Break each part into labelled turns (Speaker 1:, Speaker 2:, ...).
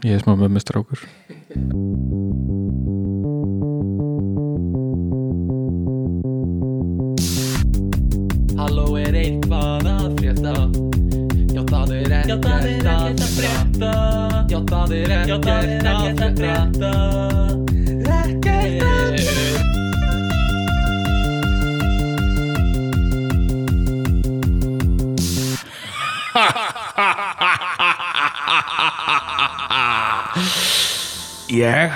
Speaker 1: Ég er smá mömmu strákur
Speaker 2: Halló er eitthvað að frétta? Já það er ekkert að frétta. Já það er ekkert að frétta
Speaker 3: Ég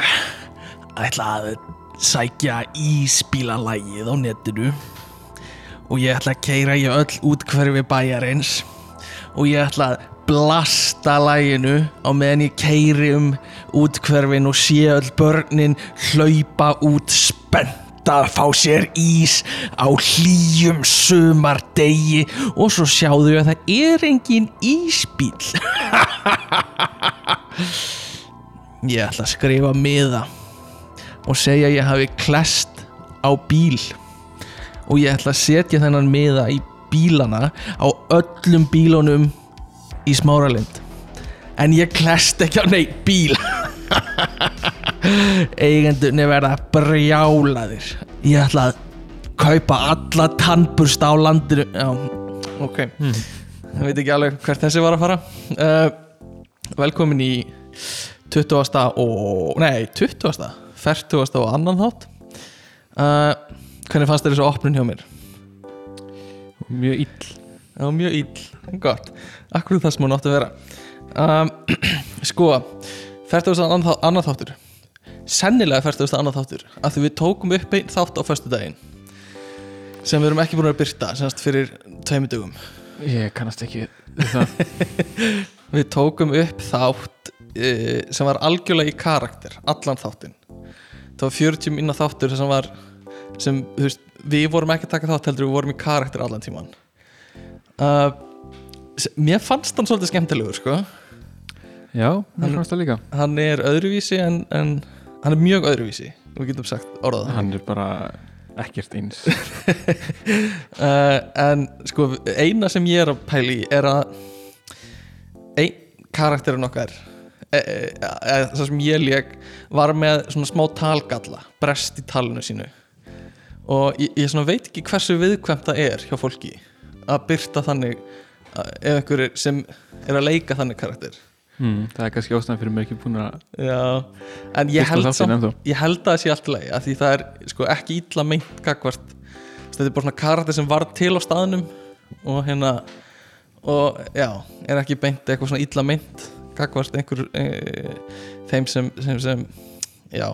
Speaker 3: ætla að sækja íspílalægið á netinu. Og ég ætla að keira í öll útkverfi bæjarins. Og ég ætla að blasta læginu á meðan ég keiri um útkverfin og sé öll börnin hlaupa út spennt að fá sér ís á hlýjum sumardegi. Og svo sjáðu að það er engin íspíl Ég ætla að skrifa miða og segja ég hafi klest á bíl. Og ég ætla að setja þennan miða í bílana á öllum bílunum í smáralind. En ég klest ekki á neitt bíl. Eigendunni verða brjálaðir. Ég ætla að kaupa alla tannburst á landinu. Já, ok. Ég veit ekki alveg hvert þessi var að fara. Uh, velkomin í 20. og nei, 20. 40. og annan þátt uh, hvernig fannst þér þessu opnun hjá mér?
Speaker 1: Mjög ill
Speaker 3: var mjög ill, gott Akkur það sem hún átti að vera um, Sko, 40. annan, þá- annan þáttur Sennilega 40. annan þáttur af því við tókum upp einn þátt á föstudaginn sem við erum ekki búin að byrta semst fyrir tveimur dugum
Speaker 1: Ég kannast ekki það
Speaker 3: Við tókum upp þátt sem var algjörlega í karakter allan þáttinn. Það var 40 minna þáttur sem var sem, þú veist, við vorum ekki að taka þátt heldur við vorum í karakter allan tíman uh, s- Mér fannst hann svolítið skemmtilegur sko.
Speaker 1: Já, mér fannst það líka.
Speaker 3: Hann er öðruvísi en, en hann er mjög öðruvísi við getum sagt orðað
Speaker 1: Hann er bara ekkert eins.
Speaker 3: Uh, En sko, eina sem ég er að pæli er að ein karakterin okkar e, e, e, það sem ég leik var með svona smá talgalla brest í talinu sínu. Og ég, ég veit ekki hversu viðkvæmt það er hjá fólki að byrta þannig ef einhver er- sem er að leika þannig karakter.
Speaker 1: Hmm, Það er kannski ástæðan fyrir mér ekki búin að
Speaker 3: en ég held, samt, ég held að það sé allt í lagi því það er sko ekki illa meint gagvart þetta er bara svona karakter sem var til á staðnum og hérna og já, er ekki beint eitthvað svona illa meint gagvart einhver e, þeim sem, sem, sem já,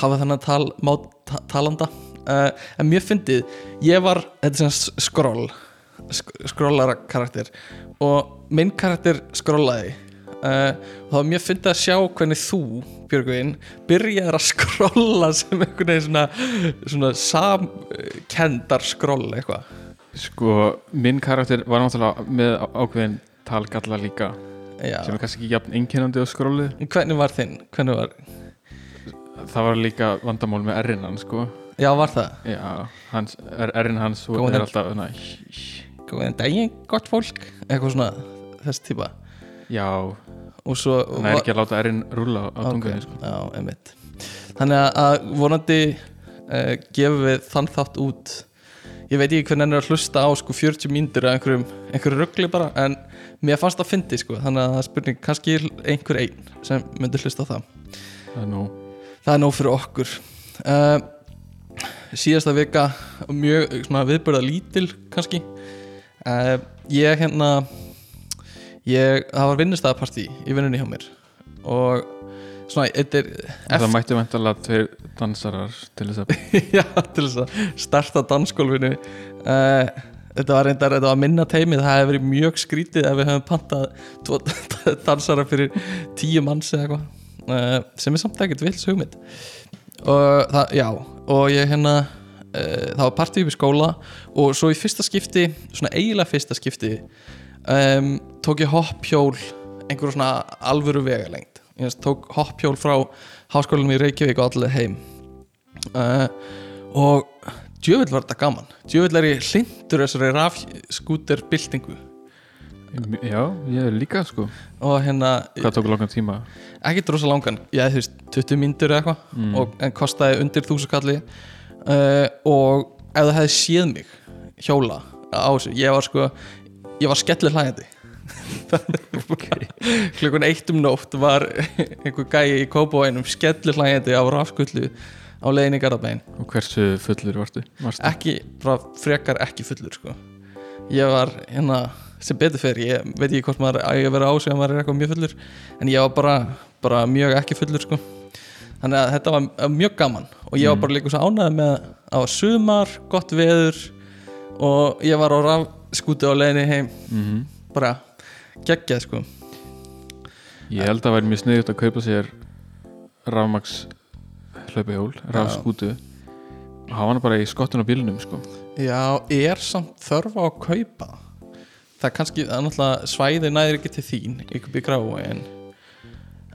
Speaker 3: hafa þannig tal, má, ta, talanda. Uh, en mjög fyndið, ég var þetta er svona skroll sk skrollara karakter og minn karakter skrollaði uh, og það var mjög fyndið að sjá hvernig þú, Björgvin byrjaðir að skrolla sem einhvern veginn svona, svona samkendar skroll eitthvað.
Speaker 1: Sko, minn karakter var náttúrulega með ákveðin talgalla líka
Speaker 3: Já.
Speaker 1: sem er kannski ekki jafn einkennandi á skrólið
Speaker 3: hvernig var þinn? Hvernig var,
Speaker 1: Það var líka vandamál með erinn hans sko
Speaker 3: já var það
Speaker 1: Já, hans, er, erinn hans
Speaker 3: Góðan
Speaker 1: er
Speaker 3: dag.
Speaker 1: alltaf na,
Speaker 3: Góðan daginn, gott fólk eitthvað svona, þess típa
Speaker 1: Já,
Speaker 3: og svo
Speaker 1: hann er ekki að láta erinn rúla á tungunni sko.
Speaker 3: Já, einmitt Þannig að- að vonandi uh, gefum við þann þátt út ég veit ekki hvernig hann er að hlusta á sko 40 mínútur eða einhverjum, einhverjum ruggli bara en mér fannst það fyndi sko þannig að það er spurning, kannski er einhver einn sem myndi hlusta á það.
Speaker 1: Það er nú
Speaker 3: það er nóg fyrir okkur. Uh, síðasta vika mjög svona viðbörða lítil kannski. Uh, ég hérna ég, það var vinnustæðapartí í vinnunni hjá mér og svona, er
Speaker 1: Það mættu vantalega tveir dansarar til þess að
Speaker 3: já, til þess að starta dansgólfinu. Uh, þetta var reyndar, þetta var minna teimið. Það hefði verið mjög skrítið ef við hefum pantað tvo dansara fyrir tíu manns eða eitthvað. Uh, sem er samt ekkert vils hugmynd. Og það, já og ég hérna uh, það var partí upp í skóla og svo í fyrsta skipti svona eiginlega fyrsta skipti um, tók ég hopphjól einhverju svona alvöru vegalengt ég tók hopphjól frá háskólanum í Reykjavík og allir heim. Uh, og djöfull var þetta gaman. Djöfull er ég hlindur þessari rafskúter byltingu
Speaker 1: Já, ég er líka sko.
Speaker 3: Og hérna,
Speaker 1: Hvað tók langan tíma?
Speaker 3: ekki drosa langan ég þú veist, 20 mínútur eða eitthvað
Speaker 1: Mm.
Speaker 3: en kostaði undir þúsukalli uh, og ef það hefði séð mig hjóla á þessu, ég var sko ég var skellir hlægjandi klukkun eitt um nótt var einhver gæi í kópavænum skellir hlægjandi á rafskullu á í Garðabæn
Speaker 1: Og hversu fullur varstu? varstu?
Speaker 3: ekki, bara frekar ekki fullur sko. ég var hérna sem betur fyrir, ég veit ekki hvort maður að ég vera á sig að maður er eitthvað mjög fullur en ég var bara, bara mjög ekki fullur sko. þannig að þetta var mjög gaman og ég var
Speaker 1: Mm.
Speaker 3: bara líka svo ánægð með að það var sumar, gott veður og ég var á rafskúti á leiðinni heim
Speaker 1: Mm
Speaker 3: bara geggjað sko
Speaker 1: Ég held að það væri mjög sniðut að kaupa sér rafmaks hlaupahjól, rafskútu og hafa hana bara í skottun á bílunum sko.
Speaker 3: Já, er samt þörf á að kaupa það er kannski, það er náttúrulega svæði næður ekki til þín, ykkur bygg gráu en,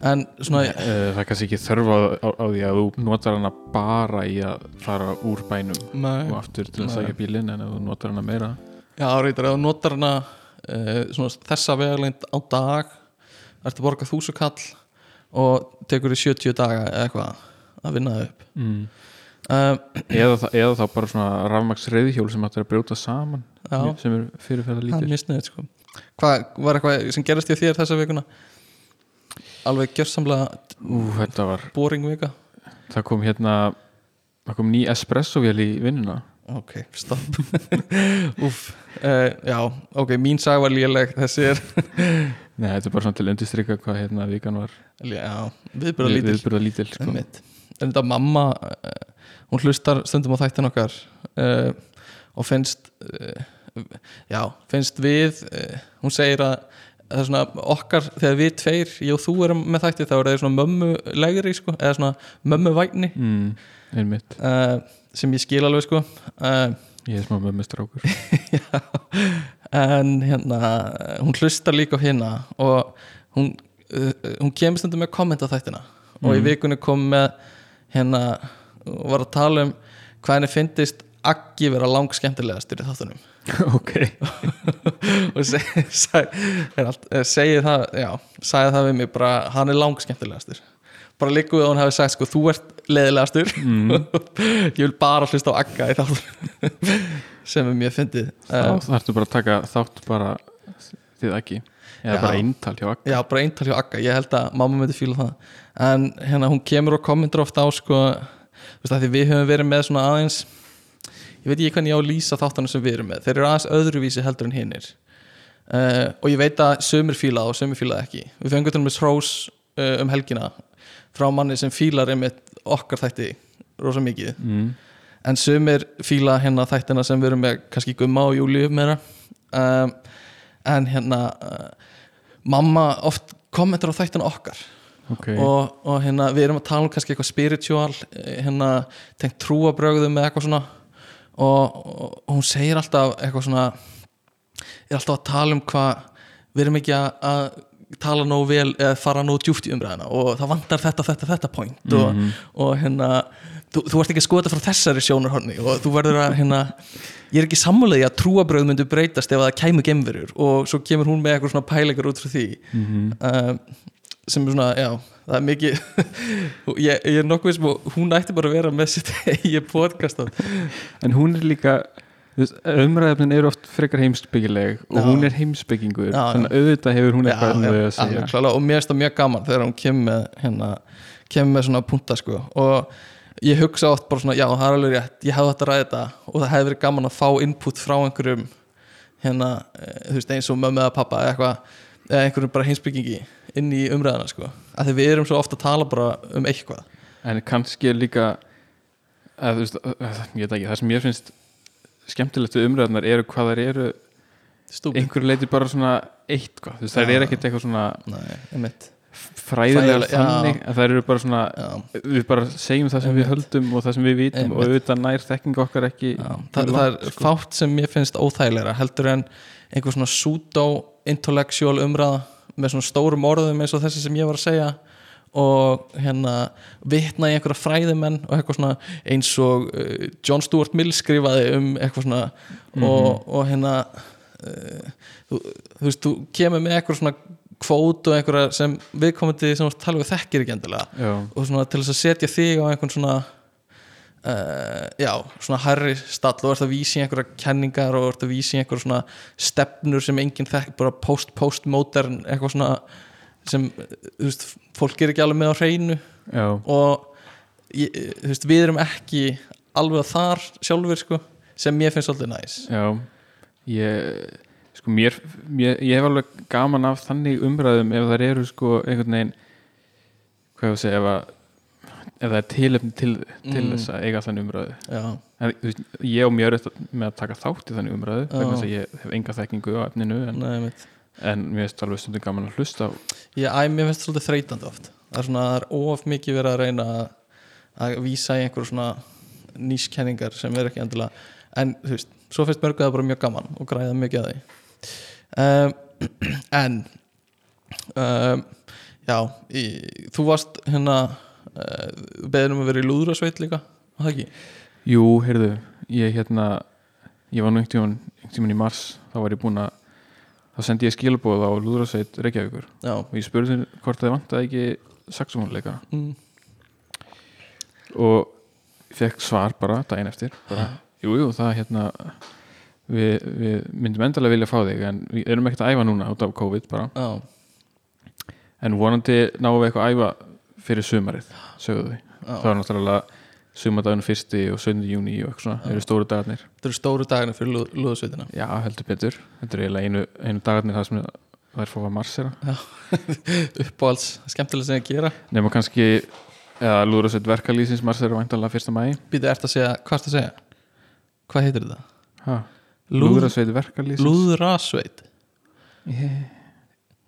Speaker 3: en svona
Speaker 1: Eh, Það er kannski ekki þörf á, á, á því að þú notar hana bara í að fara úr bænum
Speaker 3: Nei.
Speaker 1: og aftur til að
Speaker 3: Nei.
Speaker 1: sækja bílinn en þú notar hana meira
Speaker 3: Já, reyndar, ef þú notar hana uh, svona, þessa vegalengd á dag ertu að borga þúsu kall og tekur í 70 daga eða eitthvað að vinna það upp
Speaker 1: mm.
Speaker 3: um,
Speaker 1: eða, eða þá bara svona rafmaks reyðhjól sem hættir að brjóta saman
Speaker 3: Já.
Speaker 1: sem er fyrirferða
Speaker 3: er sniðið sko Hvað var eitthvað sem gerast í þér þessa vikuna? Alveg gjörsamlega boring vika
Speaker 1: það kom hérna það kom ný espresso vél í vinnuna
Speaker 3: Ok, stopp. Úf, uh, já, ok, mín sag var léleg Þessi er,
Speaker 1: Nei, þetta er bara svona til að undirstrykka hvað hérna vikan var.
Speaker 3: Já, viðbyrða lítil
Speaker 1: viðbyrða lítil sko.
Speaker 3: En þetta mamma uh, hún hlustar stundum á þættin okkar uh, og finnst já, finnst við hún segir að það er svona okkar, þegar við tveir ég og þú erum með þætti, þá er það svona mömmu legri, sko, eða svona mömmu vægni
Speaker 1: mm, einmitt,
Speaker 3: uh, sem ég skil alveg, sko. Uh,
Speaker 1: ég er smá með með strákur
Speaker 3: en hérna hún hlustar líka á hérna og hún, uh, hún kemur stundum með kommenta þættina. Og í
Speaker 1: Mhm.
Speaker 3: vikunni kom með hérna og var að tala um hvað henni finnist Aggi vera lang skemmtilegastur í þáttunum.
Speaker 1: Ok,
Speaker 3: og seg, er allt, eh, segi það já, sagði það við mig bara hann er lang skemmtilegastur bara líkuð að hún hefði sagt sko þú ert leðilegastur
Speaker 1: mm,
Speaker 3: ég vil bara hlusta á Agga í þáttunum. Sem er mjög fyndið.
Speaker 1: Þá
Speaker 3: uh,
Speaker 1: þarftu bara að taka þátt bara þið ekki eða
Speaker 3: Já.
Speaker 1: bara eintal hjá Akki
Speaker 3: Já, bara eintal hjá Agga, ég held að mamma myndi fíla það. En hérna hún kemur og kommentar ofta á sko, þú veist að því við höfum verið með svona aðeins ég veit ekki hvernig ég á að lýsa þáttanum sem við erum með. Þeir eru aðeins öðruvísi heldur en hinnir uh, og ég veit að sömur fíla og sömur fíla ekki. Við fengum til með hrós uh, um helgina frá manni sem fílar einmitt okkar þætti rosa mikið.
Speaker 1: Mm,
Speaker 3: en sumir fíla hérna þættina sem við erum með kannski gumma og júliu meira. Um, en hérna uh, mamma oft kommentar á þættina okkar.
Speaker 1: Ok,
Speaker 3: og, og hérna við erum að tala um kannski eitthvað spiritual eh, hérna tengt trúabrögðum með eitthvað svona. Og, og, og hún segir alltaf eitthvað svona er alltaf að tala um hvað við erum ekki að, að tala nógu vel eða fara nógu djúpt í umræðina og það vantar þetta, þetta, þetta point og,
Speaker 1: Mhm.
Speaker 3: og hérna þú, þú ert ekki að skoða þetta frá þessari sjónarhorni og þú verður að hérna ég er ekki sammálaði að trúabröð myndu breytast ef það kæmu gemverur og svo kemur hún með eitthvað svona pælingar út frá því.
Speaker 1: Mm,
Speaker 3: um, sem er svona, já, það er mikið ég, ég er nokkuð sem hún ætti bara að vera með sitt eigi podcast á.
Speaker 1: En hún er líka umræðefnin eru oft frekar heimsbyggileg og hún er heimsbyggingur þannig að auðvitað hefur hún eitthvað að segja.
Speaker 3: klálega. Og mér finnst það mjög gaman þegar hún kemur með hérna, kemur með svona punta sko. Og ég hugsa oft bara svona, já það er alveg rétt ég hefði þetta ræða þetta og það hefði verið gaman að fá input frá einhverjum hérna, eh, þú veist eins og mömmu eða pappa eða eitthvað, eða einhverjum bara heimsbyggingi inn í umræðina sko, af því við erum svo ofta að tala bara um eitthvað.
Speaker 1: En kannski er líka að, veist, að, ég veit ekki, það sem ég finnst skemmtilegt við umræðunar eru hvað þær eru
Speaker 3: stúpid,
Speaker 1: einhverju leiti bara svona eitt hvað, þú veist, þær eru ekkert eitthvað svona
Speaker 3: nei,
Speaker 1: fræðilega
Speaker 3: já.
Speaker 1: þannig að þær eru bara svona
Speaker 3: já,
Speaker 1: við bara segjum það sem við
Speaker 3: Einmitt.
Speaker 1: höldum og það sem við vitum
Speaker 3: Einmitt.
Speaker 1: og auðvitað nær þekking okkar ekki mjög
Speaker 3: það, það er
Speaker 1: sko.
Speaker 3: fátt sem mér finnst óþægilega heldur en einhver svona pseudo-intellectual umræða með svona stórum orðum eins og þessi sem ég var að segja og hérna vitna í einhverja fræðimenn og eitthvað svona eins og uh, John Stuart Mill skrifaði um eitthvað svona
Speaker 1: Mhm.
Speaker 3: og, og hérna uh, þú, þú veist, þú kemur með eitthvað svona kvót og einhverja sem viðkomandi sem við þekkir ekki endilega
Speaker 1: já,
Speaker 3: og svona til þess að setja þig á einhvern svona uh, já, svona hærri stall og ert að vísi einhverja kenningar og ert að vísi einhverja svona stefnur sem enginn þekk, bara post-post-modern eitthvað svona sem, þú veist, fólk er ekki alveg með á hreinu
Speaker 1: já,
Speaker 3: og ég, þú veist, við erum ekki alveg þar sjálfur sko, sem mér finnst svolítið næs.
Speaker 1: Já. Ég sko mér, mér ég hef alveg gaman af þannig umræðum ef það eru sko einhvern veginn hvað ég segja ef, að, ef það er tilefni til, til
Speaker 3: Mm.
Speaker 1: þess að eiga þannig umræðu. En, veist, ég og mjög rétt með að taka þátt í þannig umræðu þess að ég hef enga þekkingu á efninu en,
Speaker 3: nei,
Speaker 1: en mér finnst alveg stundum gaman að hlusta á
Speaker 3: ég, æ, mér finnst svolítið þreytandi oft það er svona, það er of mikið verið að reyna að, að vísa í einhverju svona nýskenningar sem er ekki endilega en þú veist, svo finnst mörgu það bara mjög gaman og græða mikið að því um, en um, já í, þú varst hérna uh, beðin um að vera í lúðrasveit líka var það ekki?
Speaker 1: Jú, heyrðu, ég hérna ég var nú einhvern tímann í mars þá var ég búinn að þá sendi ég skilabóð á Lúðrasveit Reykjavíkur.
Speaker 3: Já,
Speaker 1: og ég spurði hvort það vantaði ekki saxofónleikara
Speaker 3: mm,
Speaker 1: og fekk svar bara daginn eftir bara, jú, jú, það hérna við, við myndum endalega vilja fá þig en við erum ekkert að æfa núna út af COVID bara,
Speaker 3: já,
Speaker 1: en vonandi náum við eitthvað að æfa fyrir sumarið, sögðu
Speaker 3: já.
Speaker 1: það var náttúrulega sumardaginn fyrsti og 7. júni og eitthvað svona, eru stóru dagarnir.
Speaker 3: Þetta eru stóru dagarnir fyrir lúð, lúðasveitina
Speaker 1: já, heldur betur, þetta er eiginlega einu, einu dagarnir það sem það er fóða að marsera
Speaker 3: uppáhalds, skemmtilega sem ég gera.
Speaker 1: Nema kannski, eða lúðrasveit verkalýsins marsera væntalega fyrsta mæ
Speaker 3: Býta, ert að segja, hvað ert að segja? Hvað heitir þetta?
Speaker 1: ha,
Speaker 3: Lúð-
Speaker 1: lúðrasveit verkalýsins
Speaker 3: Lúðrasveit.
Speaker 1: Yeah.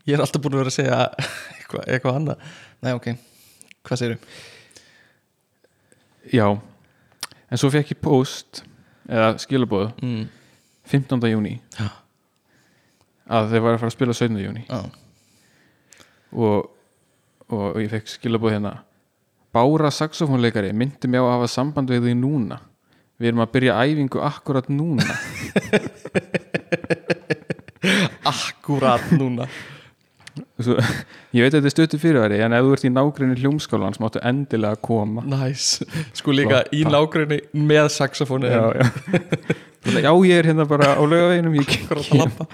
Speaker 3: Ég er alltaf búin að vera að segja eitthvað, eitthvað annað. Nei, ok, hvað segirðu?
Speaker 1: Já, en svo fekk ég post eða skilabóð
Speaker 3: Mm.
Speaker 1: 15. júni
Speaker 3: Já.
Speaker 1: að þeir var að fara að spila 17. júni
Speaker 3: Já,
Speaker 1: og, og ég fekk skilabóð hérna Bára saxofónleikari myndi mig á að hafa samband við því núna við erum að byrja æfingu akkurat núna
Speaker 3: akkurat núna
Speaker 1: svo, ég veit að þetta er stöttu fyrirværi en ef þú ert í nágrinni hljómskálans máttu endilega koma
Speaker 3: Næs, sko líka í nágrinni með saxofónu
Speaker 1: já, já. já, ég er hérna bara á laugaveginum ég
Speaker 3: Akkurat að lappa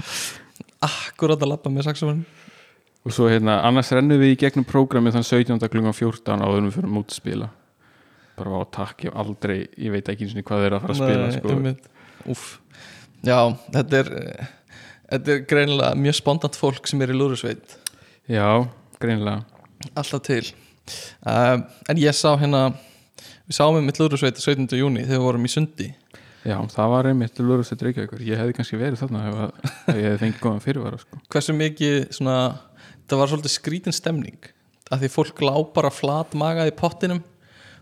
Speaker 3: Akkurat að lappa með saxofónu
Speaker 1: og svo hérna, annars rennum við í gegnum prógramið þann 17. klungan 14 áður en við fyrir út að spila bara á takk, ég aldrei ég veit ekki eins og hvað þeir að fara að spila sko.
Speaker 3: einmitt. Úff. Já, þetta er eh, Þetta er greinilega mjög spontant fólk sem er í lúðrasveit
Speaker 1: já, greinilega
Speaker 3: alltaf til um, en ég sá hérna við sáum við mitt lúðrasveit 17. júni þegar við vorum í sundi
Speaker 1: já, það var einmitt lúrastætt reykjavíkur ég hefði kannski verið þarna ef, að, ef ég hefði fengið góðan fyrirvara sko.
Speaker 3: hversu mikið svona það var svolítið skrítin stemning að því fólk lá bara flat magað í pottinum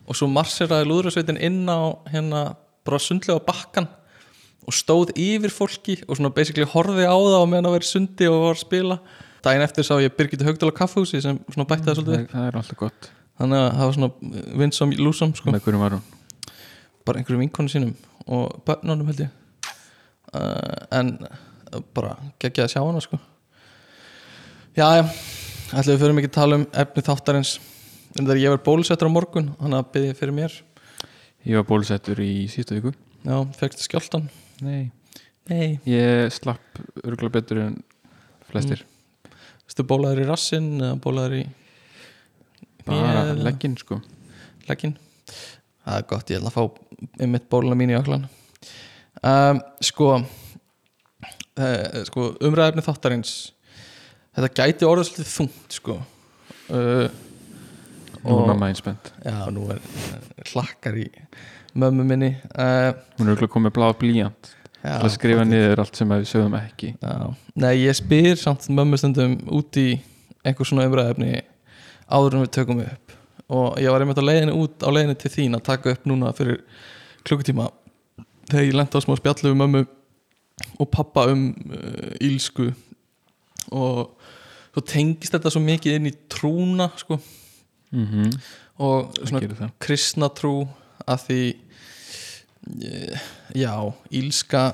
Speaker 3: og svo marseraði lúðrasveitin inn á hérna bara sundlega bakkan og stóð yfir fólki og svona basically horfið á það og meðan að vera í sundi og var að spila daginn eftir sá ég Birgitta Haugdal á kaffhúsi sem bætti það svolítið
Speaker 1: það,
Speaker 3: upp.
Speaker 1: það er alltaf gott.
Speaker 3: Þannig að það var svona vinsam lúsam sko.
Speaker 1: með hverjum var hún?
Speaker 3: Bara einhverjum vinkonu sínum og börnunum held ég. Uh, en uh, bara geggja að sjá hana sko. Já, já, við fyrir mikið tala um efni þáttarins. En það er ég verið bólusettur á morgun þannig að byrja fyrir mér.
Speaker 1: Ég var bólusettur í síðustu viku.
Speaker 3: Já, fegstu skjáltan
Speaker 1: nei,
Speaker 3: nei,
Speaker 1: ég slapp örgulega betur en flestir
Speaker 3: veistu bólaður í rassinn eða bólaður í
Speaker 1: bara legginn sko.
Speaker 3: Legginn. Það er gott, ég ætla að fá einmitt bóluna mín í öklan um, sko, uh, sko umræðefni þáttarins þetta gæti svolítið þungt sko. Uh,
Speaker 1: nú
Speaker 3: Og-
Speaker 1: er mamma einspennt
Speaker 3: já, nú er hlakkar í mömmu minni. Uh,
Speaker 1: hún er örgulega komið blá blíjant að skrifa niður allt sem við sögum ekki.
Speaker 3: Já. nei, ég spyr samt mömmu stundum út í einhver svona umræðefni áður en við tökum upp. Og ég var einmitt á leiðinu út á leiðinu til þín að taka upp núna fyrir klukkutíma þegar ég lenti á smá spjallu við mömmu og pappa um uh, ílsku og svo tengist þetta svo mikið inn í trúna sko,
Speaker 1: mm -hmm.
Speaker 3: og svona kristna trú að því já, ílska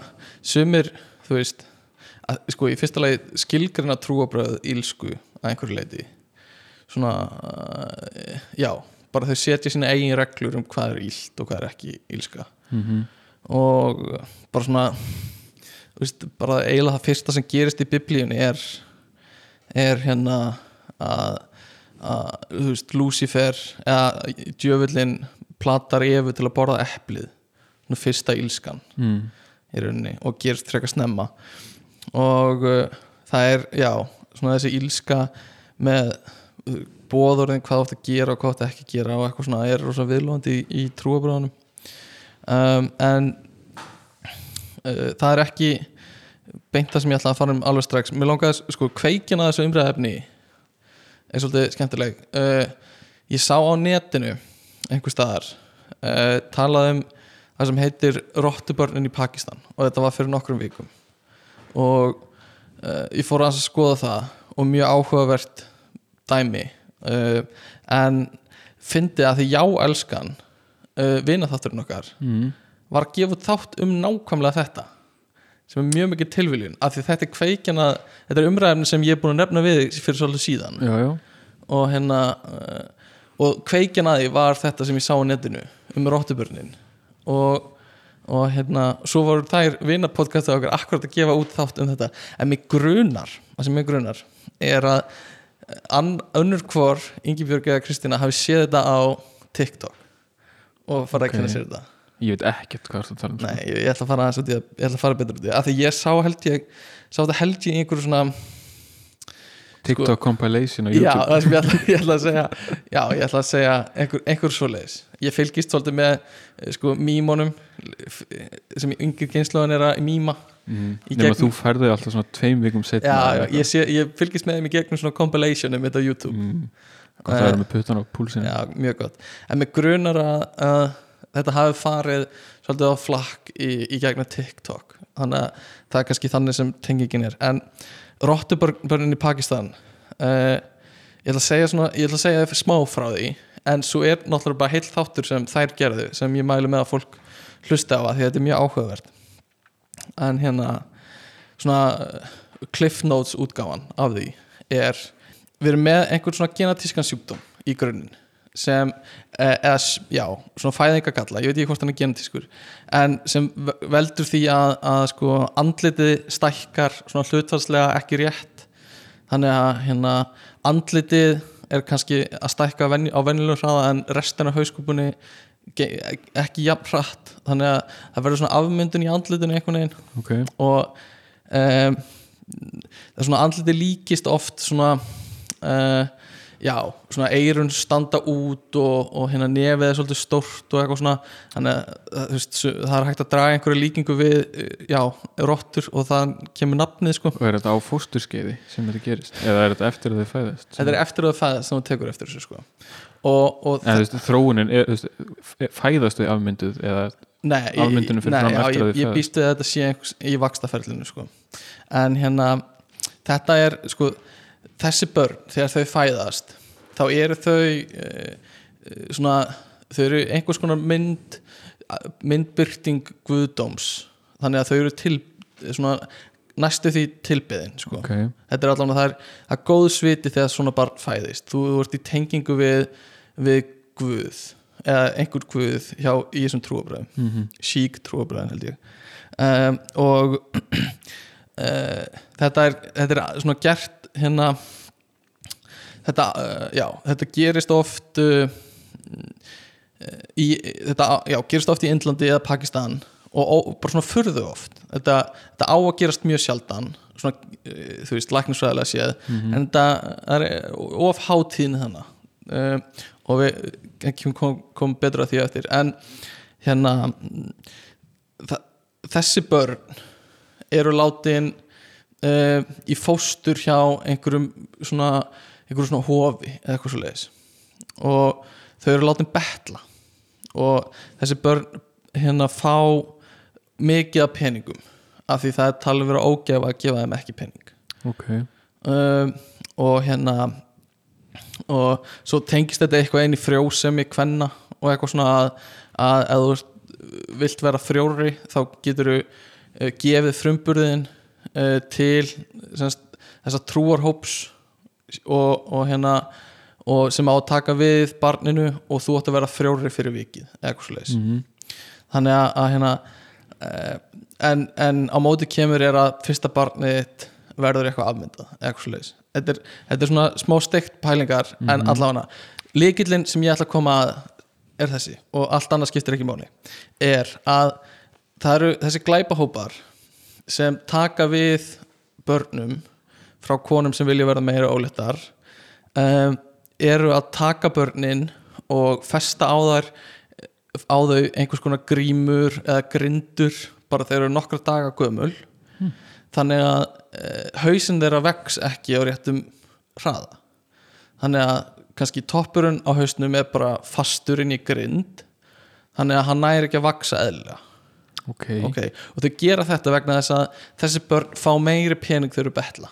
Speaker 3: sumir, þú veist að, sko, í fyrsta lagi skilgrina trúabröð ílsku að einhverju leiti svona uh, já, bara þau setja sína eigin reglur um hvað er ílt og hvað er ekki ílska
Speaker 1: mm
Speaker 3: og bara svona þú veist, bara eiginlega það fyrsta sem gerist í biblíunni er er hérna að, að þú veist, Lucifer eða djöfullin platar Evu til að borða eplið fyrsta ílskan
Speaker 1: mm.
Speaker 3: í rauninni og gerist frekar snemma. Og uh, það er, já, svona þessi ílska með uh, bóðorðin hvað átt að gera og hvað átt ekki að gera og eitthvað svona er rosa viðlóðandi í, í trúabröðunum um, en uh, það er ekki beint það sem ég ætla að fara um alveg strax. Mér langaði, sko, kveikin að þessu umræðefni er svolítið skemmtileg. Uh, ég sá á netinu einhver staðar uh, talað um það sem heitir rottubörnin í Pakistan. Og þetta var fyrir nokkrum vikum. Og uh, ég fór að skoða það. Og mjög áhugavert dæmi. Uh, en fyndi að því já elskan uh, vinaþátturinn okkar
Speaker 1: Mm.
Speaker 3: var að gefa þátt um nákvæmlega þetta. Sem er mjög mikið tilviljun. Af því þetta er kveikjana þetta er umræðefni sem ég er búin að nefna við fyrir svolítið síðan.
Speaker 1: Já, já,
Speaker 3: og hérna og kveikjan að því var þetta sem ég sá á netinu um róttubörnin og, og hérna svo voru þær vinapodcastið okkar akkurat að gefa út þátt um þetta en mig grunar, það sem mig grunar er að önnur hvor Ingibjörg eða Kristína hafi séð þetta á TikTok og farið
Speaker 1: Ok.
Speaker 3: að kynna sér þetta
Speaker 1: ég veit ekkert hvað það tala um sko.
Speaker 3: Nei, ég, ætla að fara í að ég ætla að fara betur út í það af því ég sá held ég sá þetta held ég í einhverju svona
Speaker 1: TikTok compilation á
Speaker 3: Já,
Speaker 1: YouTube.
Speaker 3: það sem ég ætla, ég ætla að segja Já, ég ætla að segja einhver, einhver svoleiðis. Ég fylgist svolítið með eh, sko, mímónum sem yngir kynnslóðan er að míma
Speaker 1: mm. nema
Speaker 3: gegnum-
Speaker 1: þú færði alltaf svona tveim vikum setna
Speaker 3: Já, já, ég, sé, ég fylgist með þeim í gegnum svona compilationum þetta á YouTube.
Speaker 1: Mm. og það
Speaker 3: Eh,
Speaker 1: er með puttan á púlsinu
Speaker 3: Já, mjög gott. En með grunar að, að þetta hafi farið svolítið á flakk í, í gegnum TikTok. Þannig að það er kannski þannig sem tengingin er. En rottubörnin í Pakistan. Uh, ég ætla að segja svona ég ætla að segja smá frá því en svo er náttúrulega bara heilt þáttur sem þær gerðu sem ég mælu með að fólk hlusta á að því að þetta er mjög áhugavert. En hérna svona uh, cliff notes útgáfan af því er við erum með einhvern svona genatískan sjúkdóm í grunninn sem, eh, eða s- já, svona fæðingagalla. Ég veit ekki hvort hann er genetískur. En sem ve- veldur því að, að sko andlitið stækkar svona hlutfalslega ekki rétt. Þannig að hérna andlitið er kannski að stækka á venjulegum hraða en restin af hauskúpunni ge- ekki jafn hratt. Þannig að það verður svona afmyndun í andlitinu einhvern veginn.
Speaker 1: Ok,
Speaker 3: og um, það er svona andliti líkist oft svona uh, já, svona eirun standa út og, og hérna nefið er svolítið stórt og eitthvað svona þannig að veist, það er hægt að draga einhverju líkingu við já, rottur og það kemur nafnið sko
Speaker 1: og er þetta á fósturskeiði sem þetta gerist, eða er þetta eftir að þið fæðast
Speaker 3: þetta er eftir að það fæðast sem þú tekur eftir þessu sko og, og
Speaker 1: þú veist, þróunin er, veist, fæðast þau afmynduð eða
Speaker 3: Nei, ég, nei,
Speaker 1: fram
Speaker 3: já, ég,
Speaker 1: þau
Speaker 3: ég
Speaker 1: fæðast.
Speaker 3: býst við að þetta sé í vakstaferlinu sko. en hérna þetta er sko þessi börn þegar þau fæðast þá eru þau uh, svona, þau eru einhvers konar mynd myndbyrting guðdóms. Þannig að þau eru til svona, næstu því tilbyðin sko.
Speaker 1: ok,
Speaker 3: þetta er allavega það er, það er góð sviti þegar svona barn fæðist. Þú, ert í tengingu við, við guð eða einhver guð hjá, í þessum trúabröðum
Speaker 1: mm
Speaker 3: sík trúabröðin held ég. Um, og uh, þetta er þetta er svona gert hérna þetta, uh, já, þetta gerist oft uh, í, þetta, já, gerist oft í Indlandi eða Pakistan og, og bara svona furðu oft. Þetta, þetta á að gerast mjög sjaldan svona, uh, þú veist, læknisfræðilega séð en þetta er of hátíðin þannig og við ekki kom, betra því eftir. En hérna mm, þa- þessi börn eru látin uh, í fóstur hjá einhverjum svona einhverjum svona hofi eða eitthvað svo leiðis og þau eru látin betla. Og þessi börn hérna fá mikið af peningum af því það er talið vera ógæfa að gefa þeim ekki pening.
Speaker 1: Ok.
Speaker 3: Um, og hérna og svo tengist þetta eitthvað einn í frjósemi kvenna og eitthvað svona að, að ef þú vilt vera frjóri þá getur þú gefið frumburðin uh, til semst, þessa trúarhóps og, og hérna og sem á að taka við barninu og þú átt að vera frjóri fyrir vikið
Speaker 1: mm
Speaker 3: þannig að, að hérna uh, en, en á móti kemur er að fyrsta barnið verður eitthvað afmyndað þetta, er- þetta er svona smá steikt pælingar en allavega líkillin sem ég ætla að koma að er þessi og allt annað skiptir ekki máli er að það eru þessi glæpahópar sem taka við börnum frá konum sem vilja verða meira óléttar um, eru að taka börnin og festa á þær á þau einhvers konar grímur eða grindur bara þeir eru nokkra daga gömul. Þannig að e, hausinn þeirra vex ekki á réttum hraða. Þannig að kannski toppurinn á hausnum er bara fastur inn í grind. Þannig að hann næri ekki að vaksa eðlilega
Speaker 1: ok,
Speaker 3: okay. og þau gera þetta vegna þess að þessi börn fá meiri pening þau betla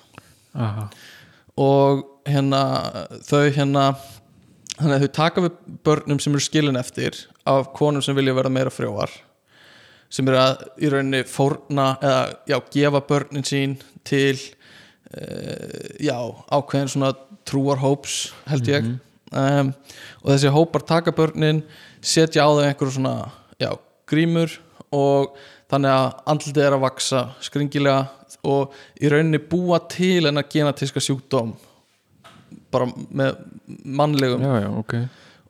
Speaker 1: Aha.
Speaker 3: og hérna þau hérna þannig að þau taka við börnum sem eru skilin eftir af konum sem vilja vera meira frjóar sem eru að í rauninni fórna eða já, gefa börnin sín til uh, já, ákveðin svona trúarhóps held ég um, og þessi hópar taka börnin setja á þau einhverju svona já, grímur og þannig að andlitið er að vaksa skringilega og í rauninni búa til en að genatíska sjúkdóm bara með mannlegum.
Speaker 1: Já, já, ok.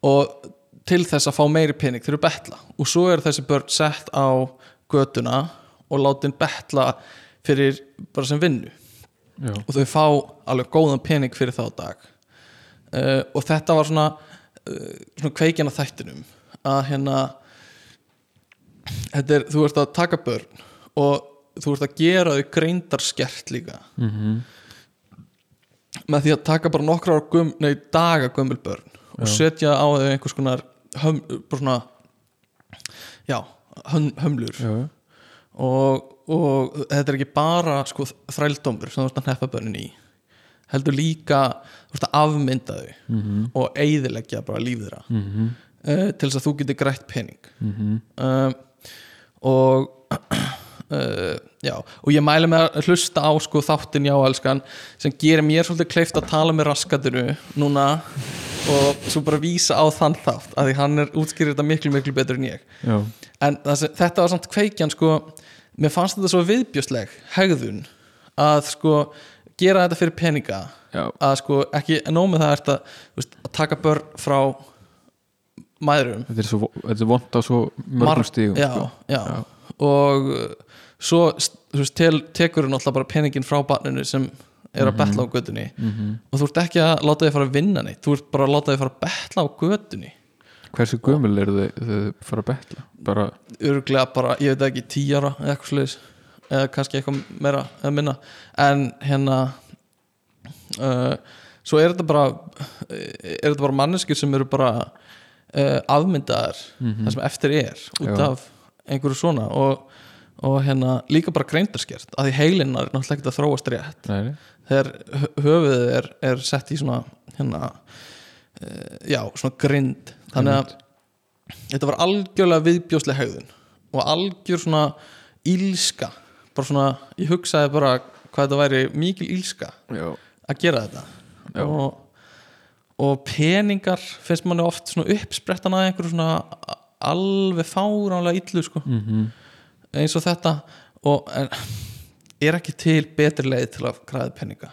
Speaker 3: Og til þess að fá meiri pening þeir eru betla. Og svo eru þessi börn sett á götuna og látin betla fyrir bara sem vinnu.
Speaker 1: Já,
Speaker 3: og þau fá alveg góðan pening fyrir þá dag. Uh, og þetta var svona, uh, svona kveikin að þættinum. Að hérna er, þú ert að taka börn og þú ert að gera þau greindarskert líka
Speaker 1: mm
Speaker 3: með því að taka bara nokkra gum, nei, daga gömul börn og
Speaker 1: Já.
Speaker 3: setja á þau einhvers konar höm, bara svona já, höm, hömlur
Speaker 1: já,
Speaker 3: og, og þetta er ekki bara sko, þrældómur sem þú ert að hneppa börnin í heldur líka þú ert að afmynda þau
Speaker 1: Mhm.
Speaker 3: og eyðileggja bara líf þeirra
Speaker 1: Mhm.
Speaker 3: uh, til þess að þú getur grætt pening
Speaker 1: Mhm.
Speaker 3: uh, og uh, já, og ég mæli með að hlusta á sko þáttin já elskan sem gerir mér svolítið kleift að tala með raskaturu núna og svo bara vísa á þann þátt að því hann er útskýrir þetta miklu miklu betur en ég.
Speaker 1: Já,
Speaker 3: en sem- þetta var samt kveikjan sko, mér fannst þetta svo viðbjörsleg hegðun að sko gera þetta fyrir peninga.
Speaker 1: Já,
Speaker 3: að sko ekki nómið það þú veist, að taka börn frá mæðurum
Speaker 1: þetta er, svo, þetta er vond á svo mörgum stígum
Speaker 3: já,
Speaker 1: sko.
Speaker 3: já. og uh, svo veist, tel, tekur hún alltaf bara peningin frá barninu sem er að betla á götunni
Speaker 1: Mhm.
Speaker 3: og þú ert ekki að láta þið fara að vinna neitt þú ert bara að láta þið fara að betla á götunni
Speaker 1: hversu gömul eru þau þau fara að betla bara,
Speaker 3: örglega bara, ég veit ekki, tíu ára eða eitthvað sliðis eða kannski eitthvað meira eða minna en hérna uh, svo er þetta bara er þetta bara manneskir sem eru bara uh, afmyndaðar það sem eftir er út af einhverju svona. Og, og hérna líka bara greindarskert að því heilinnar er náttúrulega ekkert að þróast rétt.
Speaker 1: Nei,
Speaker 3: þegar hö- höfuðið er, er sett í svona hérna uh, já, svona grind. Þannig að þetta var algjörlega viðbjósleg hegðun og algjör svona ílska. Bara svona, ég hugsaði bara hvað þetta væri mikil ílska
Speaker 1: já,
Speaker 3: að gera þetta.
Speaker 1: Já.
Speaker 3: og, og peningar finnst manni oft uppsprettan að einhverju svona alveg fáránlega illu sko.
Speaker 1: Mhm.
Speaker 3: Eins og þetta. Og en, er ekki til betri leið til að græða peninga?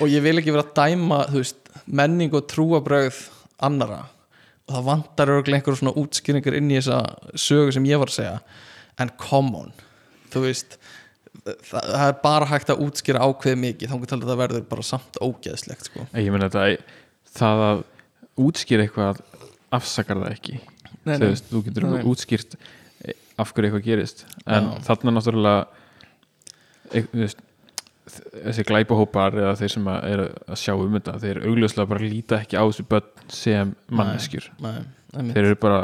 Speaker 3: Og ég vil ekki vera að dæma veist, menning og trúabröð annara og það vantar örgulega einhverjum svona útskýringar inn í þessa sögu sem ég var að segja. En come on þú veist það, það er bara hægt að útskýra ákveð mikið þá getur það verður bara samt ógeðslegt sko.
Speaker 1: ég meina þetta það að útskýra eitthvað afsakar það ekki
Speaker 3: Nei, nei.
Speaker 1: veist, þú getur
Speaker 3: Nei.
Speaker 1: útskýrt eh, af hverju eitthvað gerist en
Speaker 3: Já.
Speaker 1: þarna náttúrulega e, þú veist, þessi glæpahópar eða þeir sem að er að sjá um þetta þeir augljóslega bara líta ekki á þessu börn sem manneskjur þeir eru bara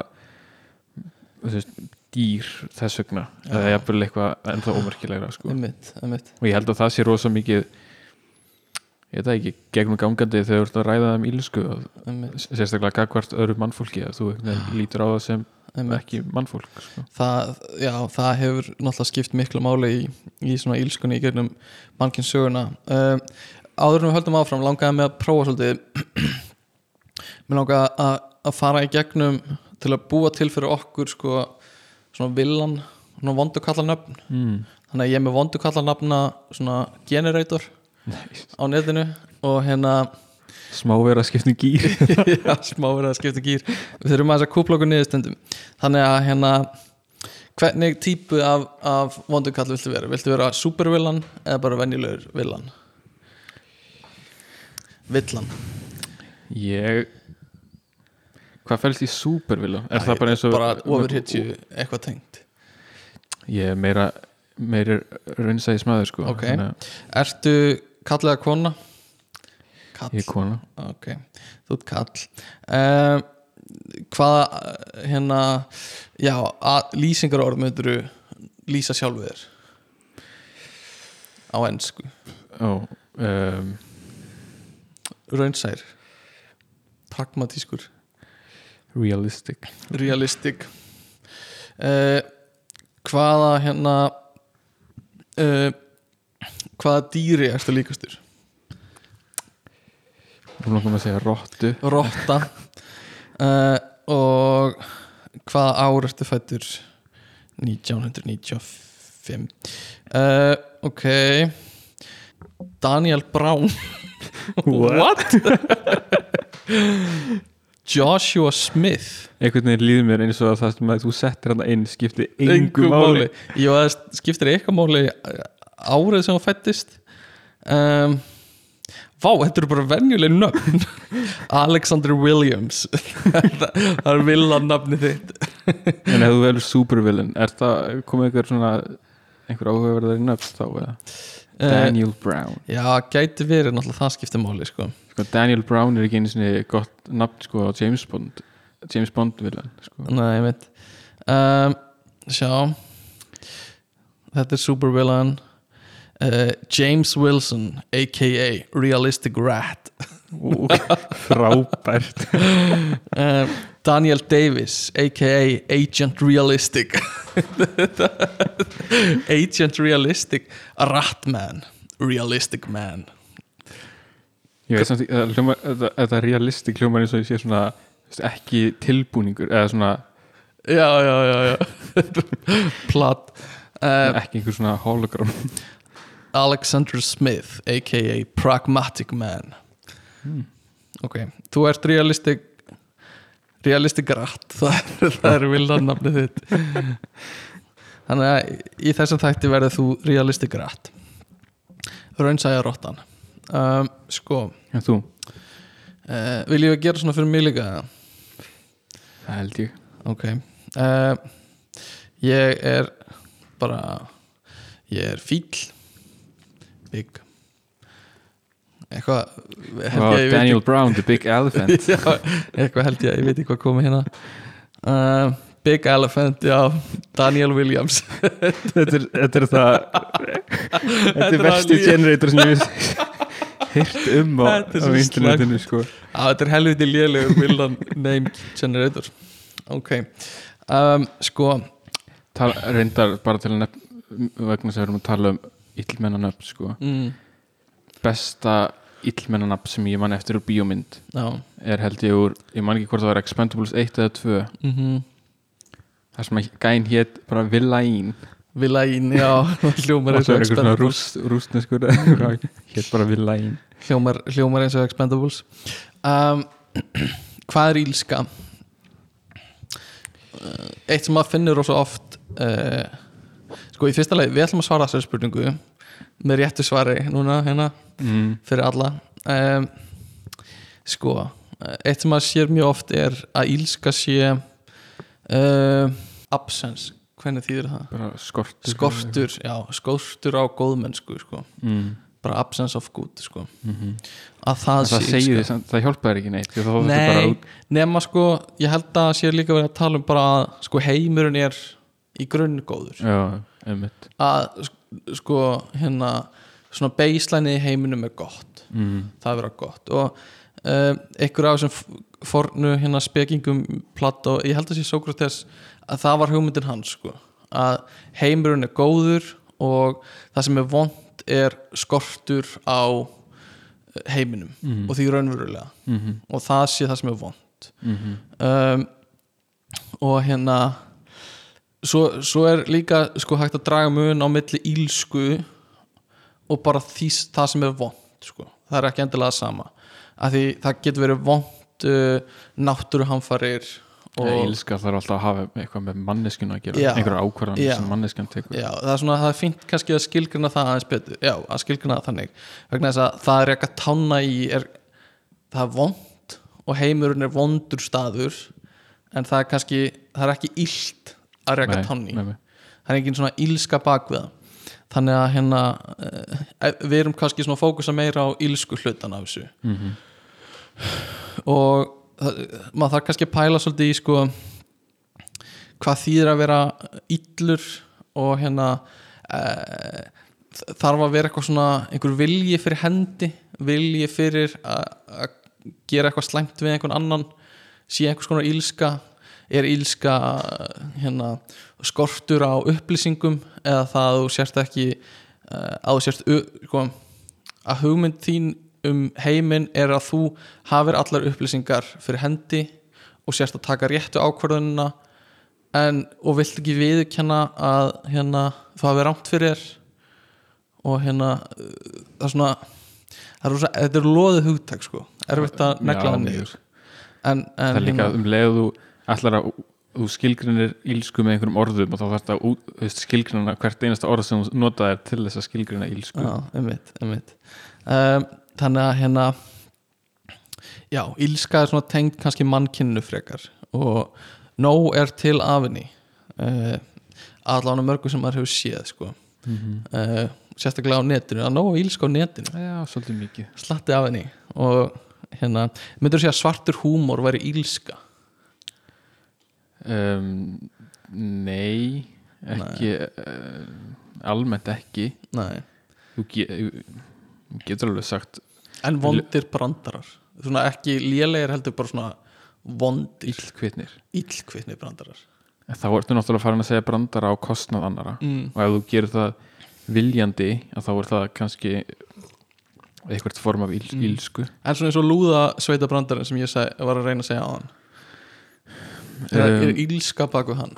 Speaker 1: veist, dýr þess vegna eða jafnvel eitthvað ennþá ómerkilegra sko. og ég held að það sé rosa mikið ég veit það ekki, gegnum gangandi þegar þú ert að ræða um ílsku sérstaklega gagvart öðru mannfólki að þú lítur á það sem
Speaker 3: einmitt.
Speaker 1: ekki mannfólk sko.
Speaker 3: það, já, það hefur náttúrulega skipt miklu máli í, í svona ílskunni í gegnum mannkinn söguna um, áður en við höldum áfram langaði með að prófa svolítið mér langaði að, að fara í gegnum til að búa til fyrir okkur sko, svona villan svona vondukallarnöfn
Speaker 1: mm.
Speaker 3: þannig að ég er með vondukallarnöfna svona generator
Speaker 1: nice.
Speaker 3: á netinu og hérna
Speaker 1: smávera skiptum gýr
Speaker 3: já, smá verið að skipta gýr við þurfum aðeins að kúpla okkur niður stundum þannig að hérna hvernig típu af, af vondukall viltu vera? Viltu vera supervillan eða bara venjulegur villan? Villan
Speaker 1: ég hvað fælst í supervilla er það bara eins og
Speaker 3: bara overhitju eitthvað tengt.
Speaker 1: Ég er meira meira raunsæði smaður sko.
Speaker 3: Ok. Ertu kall eða kona? Kall.
Speaker 1: Ég er kona.
Speaker 3: Ok, þú ert kall. Um, Hvaða hérna já, lýsingar orð myndur lýsa sjálfu þér? Á ennsku
Speaker 1: um,
Speaker 3: raunsær. Pragmatískur,
Speaker 1: realistic.
Speaker 3: Realistic. Uh, hvaða hérna uh, hvaða dýri erstu líkastur?
Speaker 1: Hún langar að segja rottu.
Speaker 3: Rotta. Uh, og hvaða ár ertu fættur 1995 uh, ok. Daniel Brown.
Speaker 1: What?
Speaker 3: Joshua Smith.
Speaker 1: Einhvern veginn líður mér eins og að það sem að þú settir hann inn skipti
Speaker 3: Engu
Speaker 1: engu máli.
Speaker 3: Jú, það skiptir eitthvað máli árið sem hann fættist um, Vá, þetta eru bara venjuleg nöfn. Alexander Williams. Það er villan nafni þitt.
Speaker 1: En ef þú velur supervillain er það komið einhver svona einhver áhugaverðar í nöfn þá eða?
Speaker 3: Eh,
Speaker 1: Daniel Brown
Speaker 3: Já, gæti verið náttúrulega það skiptir máli sko.
Speaker 1: sko, Daniel Brown er ekki einu sinni gott nafn sko á James Bond James Bond villan sko.
Speaker 3: Nei, ég veit um, Sjá Þetta er supervillan uh, James Wilson a.k.a. Realistic Rat
Speaker 1: frábært.
Speaker 3: Um, Daniel Davis a.k.a. Agent Realistic. Agent Realistic Ratman Realistic Man.
Speaker 1: Ég veit samt þetta realistik hljómar eins og ég sé svona ekki tilbúningur eða svona
Speaker 3: Já, já, já, já. Platt uh,
Speaker 1: ekki einhver svona hologram.
Speaker 3: Alexander Smith a.k.a. Pragmatic Man Ok, þú ert realistic realistic rat. Það er, það er vildan nafnið þitt. Þannig að í þessum þætti verður þú realistic rat. Raunsæja rottan. Um, Sko.
Speaker 1: En þú,
Speaker 3: uh, Viljum við gera svona fyrir mig líka?
Speaker 1: það held ég.
Speaker 3: Ok. Uh, Ég er bara Ég er fíl Big Eitthvað ég, ég veit
Speaker 1: Daniel Brown, the big elephant.
Speaker 3: Já, Eitthvað held ég, ég veit ekki hvað komið hérna. Uh, Big Elephant, já Daniel Williams.
Speaker 1: Þetta, er, þetta er það þetta er
Speaker 3: er
Speaker 1: versti generator sem ég hýrt um á, á internetinu sko.
Speaker 3: Já, þetta er helviti lélegur Willan name generator. Ok um, Sko.
Speaker 1: Tal, reyndar bara til að nefn vegna sem við erum að tala um illmennanöfn sko.
Speaker 3: mm,
Speaker 1: besta illmennanöfn sem ég man eftir úr bíómynd
Speaker 3: Já.
Speaker 1: er held ég úr, ég man ekki hvort það var Expendables 1 eða 2
Speaker 3: mm -hmm.
Speaker 1: þar sem að gæn hétt bara Villain.
Speaker 3: Villain, já. Hljómar
Speaker 1: og
Speaker 3: eins
Speaker 1: það
Speaker 3: og
Speaker 1: er eitthvað svona
Speaker 3: Expendables.
Speaker 1: rúst, rústneskur hétt bara Villain.
Speaker 3: Hljómar, hljómar eins og Expendables. Um, Hvað er ílska? Uh, eitt sem maður finnur rosa oft uh, Sko í fyrsta leið Við ætlum að svara þessari spurningu með réttu svari núna hérna
Speaker 1: mm.
Speaker 3: fyrir alla um, Sko eitt sem maður sér mjög oft er að ílska sé uh, absence hvernig þýðir það?
Speaker 1: bara skortur
Speaker 3: Skortur, já, skortur á góðmennsku sko.
Speaker 1: mm.
Speaker 3: bara absence of good sko.
Speaker 1: Mm
Speaker 3: að það,
Speaker 1: það, það
Speaker 3: sé
Speaker 1: segir
Speaker 3: illska.
Speaker 1: því, samt- það hjálpaði ekki neitt
Speaker 3: Nei, nema sko ég held að sé líka verið að tala um bara að sko heimurinn er í grunn góður
Speaker 1: já,
Speaker 3: að sk- sko hérna svona baseline í heiminum er gott
Speaker 1: mm.
Speaker 3: það er vera gott og um, einhver af þessum fornu hérna spekingum platt og ég held að sé Sókrates að það var hugmyndin hans sko að heimurinn er góður og það sem er vond er skortur á heiminum
Speaker 1: Mhm.
Speaker 3: og því raunverulega
Speaker 1: Mhm.
Speaker 3: og það sé það sem er vond
Speaker 1: Mhm.
Speaker 3: um, og hérna svo, svo er líka sko hægt að draga mun á milli ílsku og bara því, það sem er vond sko. það er ekki endilega það sama. Því það getur verið vond uh, náttúruhamfarir
Speaker 1: og ílska þarf alltaf að hafa eitthvað með manneskjuna að gera einhverja ákvarðan sem manneskjan tekur.
Speaker 3: Já, það er svona það er fínt kannski að skilgrina það aðeins betur. Já, að skilgrina það þannig. Vegna þess að það er ekki að tanna í er, það er vond og heimurinn er vondur staður en það er kannski það er ekki illt að
Speaker 1: Nei,
Speaker 3: tanni það er engin svona ílska bakviða þannig að hérna uh, við erum kannski svona að fókusa meira á ílsku hlutan af þessu.
Speaker 1: Mhm.
Speaker 3: og það, maður þarf kannski að pæla svolítið í sko hvað þýðir að vera illur og hérna uh, þarf að vera eitthvað svona einhver vilji fyrir hendi vilji fyrir að að gera eitthvað slæmt við einhvern annan sé einhvers konar ílska er ílska hérna, skortur á upplýsingum eða það að þú sérst ekki uh, að þú sérst að hugmynd þín um heiminn er að þú hafir allar upplýsingar fyrir hendi og sérst að taka réttu ákvörðunina en, og vilt ekki viðurkenna að hérna, þú hafi rámt fyrir þér og hérna það er svona það er rosa, þetta er loðið hugtak sko erfitt að negla
Speaker 1: mjög.
Speaker 3: niður en, en
Speaker 1: það er líka
Speaker 3: hérna,
Speaker 1: um leið og þú ætlar að þú skilgrinir ílsku með einhverjum orðum og þá þarf þetta að skilgrina hvert einasta orð sem þú notaðir til þess að skilgrina ílsku
Speaker 3: já, einmitt, einmitt. Um, þannig að hérna já, ílska er svona tengd kannski mannkinnu frekar og nóg er til af henni uh, allan mörgu sem maður hefur séð sko.
Speaker 1: Mhm.
Speaker 3: uh, sérstaklega á netinu, að nóg ílska á netinu
Speaker 1: Já, svolítið mikið
Speaker 3: slatti af henni og hérna, myndur þú segja svartur húmor væri ílska
Speaker 1: um, Nei ekki uh, almennt ekki.
Speaker 3: Nei.
Speaker 1: þú, ge getur alveg sagt
Speaker 3: en vondir brandarar. Svona ekki lélegir heldur bara svona vondir,
Speaker 1: illkvitnir
Speaker 3: íllkvittni brandarar.
Speaker 1: En þá ertu náttúrulega farin að segja brandara á kostnað annara
Speaker 3: mm.
Speaker 1: og ef þú gerir það viljandi að þá er það kannski eitthvað form af íls,
Speaker 3: Mm.
Speaker 1: ílsku
Speaker 3: En svona eins og lúða sveita brandarinn sem ég seg, var að reyna að segja á hann Er,
Speaker 1: Um,
Speaker 3: er ílska baku hann?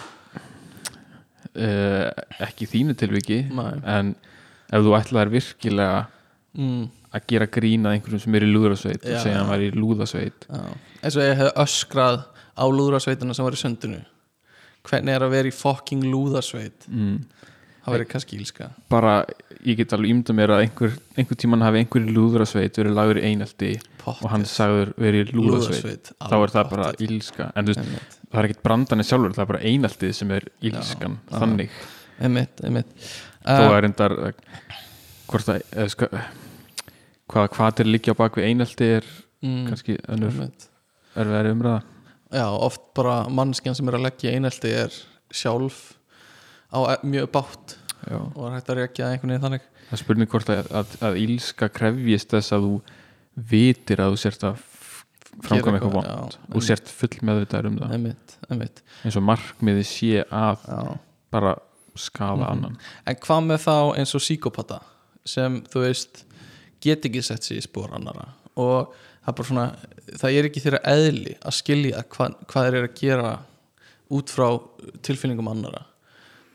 Speaker 1: uh, ekki þínu tilviki
Speaker 3: Nei
Speaker 1: en ef þú ætlaðir virkilega
Speaker 3: mm,
Speaker 1: að gera grína einhverjum sem er í lúðrasveit og segja
Speaker 3: já.
Speaker 1: hann var í lúðasveit
Speaker 3: eins og ég hef öskrað á lúðrasveitina sem var í söndinu Hvernig er að vera í fucking lúðasveit?
Speaker 1: mm.
Speaker 3: Það verið kannski ílska
Speaker 1: bara, ég get alveg ímynda mér að einhver, einhver tíman hafi einhver í lúðrasveit verið lagur í einelti
Speaker 3: Pottet.
Speaker 1: og hann sagður verið í lúðasveit þá er það bara
Speaker 3: pottet.
Speaker 1: ílska en þú veist, það er ekkit brandan sjálfur það er bara eineltið sem er ílskan
Speaker 3: Já,
Speaker 1: þannig,
Speaker 3: einmitt.
Speaker 1: þó
Speaker 3: Uh,
Speaker 1: er endar hvort að eða, ska, hvað, hvað er líkja á bakvið einelti er
Speaker 3: mm,
Speaker 1: kannski önnur
Speaker 3: einmitt.
Speaker 1: erfiðari umræða
Speaker 3: Já, oft bara mannskjan sem er að leggja í einelti er sjálf á e- mjög bátt
Speaker 1: Já.
Speaker 3: og er hægt að rekja einhvern veginn þannig.
Speaker 1: Það er spurning hvort að, að, að ílska krefjist þess að þú vitir að þú sért að f- framkvæma eitthvað vond. og sért full meðvitaður um það.
Speaker 3: Einmitt, einmitt,
Speaker 1: eins og markmiði sé að
Speaker 3: já.
Speaker 1: bara skada
Speaker 3: Mhm.
Speaker 1: annan.
Speaker 3: En hvað með þá eins og síkopata sem þú veist get ekki sett sig í spór annara og það er bara svona það er ekki þeirra eðli að skilja hva, hvað þeir eru að gera út frá tilfinningum annara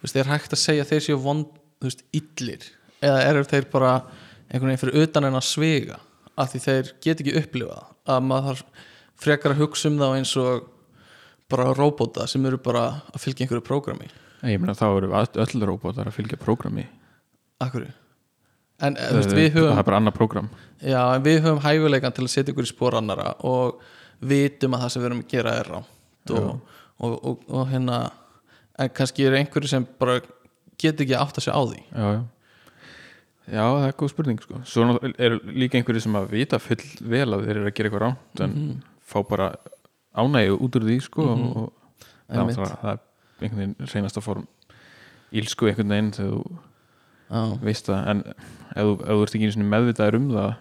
Speaker 3: veist, þeir hægt að segja þeir séu vond, þú veist, illir? Eða eru þeir bara einhvern veginn fyrir utan en að svega af því þeir get ekki upplifað að maður þarf frekar að hugsa um þá eins og bara róbóta sem eru bara að fylgja einhverju prógrami
Speaker 1: ég meina þá eru öll róbótar að fylgja prógrami
Speaker 3: Akkur En eh, þú veist,
Speaker 1: það
Speaker 3: höfum
Speaker 1: er bara annað prógram.
Speaker 3: Já, en við höfum hæfuleikan til að setja ykkur í spór annara og vitum að það sem við erum að gera er rámt og, og, og, og hérna en kannski er einhverju sem bara get ekki átt að segja á því
Speaker 1: já, já. já, það er góð spurning sko. svo eru líka einhverju sem að vita full vel að þeir eru að gera eitthvað rámt en
Speaker 3: Mhm.
Speaker 1: fá bara ánægju út úr því sko,
Speaker 3: Mhm.
Speaker 1: og, og það, það, er einhvern veginn reynasta form ílsku einhvern veginn þegar þú
Speaker 3: Já,
Speaker 1: veist það en ef þú, ef þú ert ekki meðvitaður um það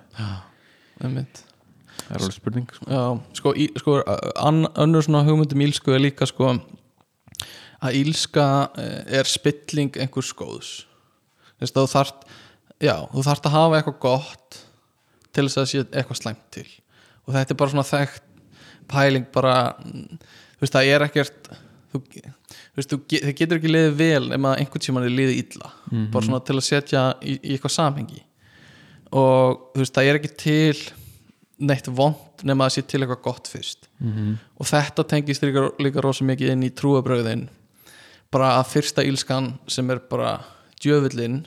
Speaker 3: einmitt
Speaker 1: það er alveg spurning sko.
Speaker 3: Já, sko, í, sko an, önnur svona hugmyndum ílsku er líka sko að ílska eh, er spilling einhvers Þess, þú þarft já, þú þarft að hafa eitthvað gott til þess að sé eitthvað slæmt til. Og þetta er bara svona þekkt pæling bara mm, þú veist, það er ekkert þú, þú þið getur ekki liðið vel ef maður einhvern tímann er liðið illa. Bara svona til að setja í, í eitthvað samhengi. Og þú veist, það er ekki til neitt vond nema að sé til eitthvað gott fyrst.
Speaker 1: Mm
Speaker 3: og þetta tengist líka, líka rosa mikið inn í trúabröðin bara að fyrsta ílskan sem er bara djöfullin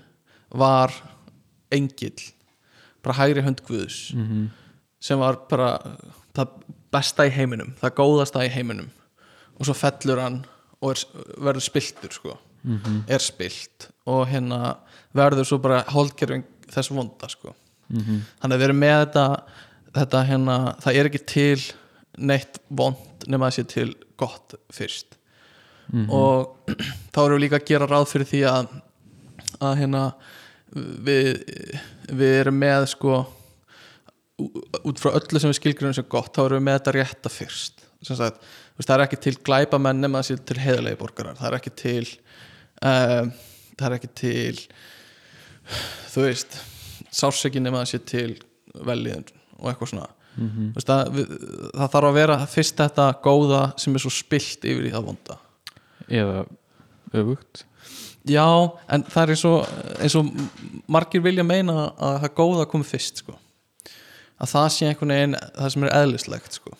Speaker 3: var engill bara hægri hönd Guðs
Speaker 1: -hmm.
Speaker 3: sem var bara það besta í heiminum, það góðasta í heiminum og svo fellur hann og er, verður spiltur sko
Speaker 1: Mhm.
Speaker 3: er spilt og hérna verður svo bara holdgerfing þess vonda sko
Speaker 1: Mhm.
Speaker 3: þannig að við erum með þetta, þetta hérna, það er ekki til neitt vond nema að sé til gott fyrst
Speaker 1: Mhm.
Speaker 3: og þá erum við líka að gera ráð fyrir því að að hérna við, við erum með sko út frá öllu sem við skilgrinum sem gott þá erum við með þetta rétta fyrst sagt, það er ekki til glæpamenn nema sé til heiðalegi borgarar það er ekki til um, það er ekki til þú veist sársöki nema sé til velliðin og eitthvað svona. Þú veist, það, við, það þarf að vera fyrst þetta góða sem er svo spilt yfir í það vonda
Speaker 1: eða öfugt
Speaker 3: Já, en það er eins og, eins og margir vilja meina að það góða komi fyrst sko. að það sé einhvern veginn það sem er eðlislegt sko.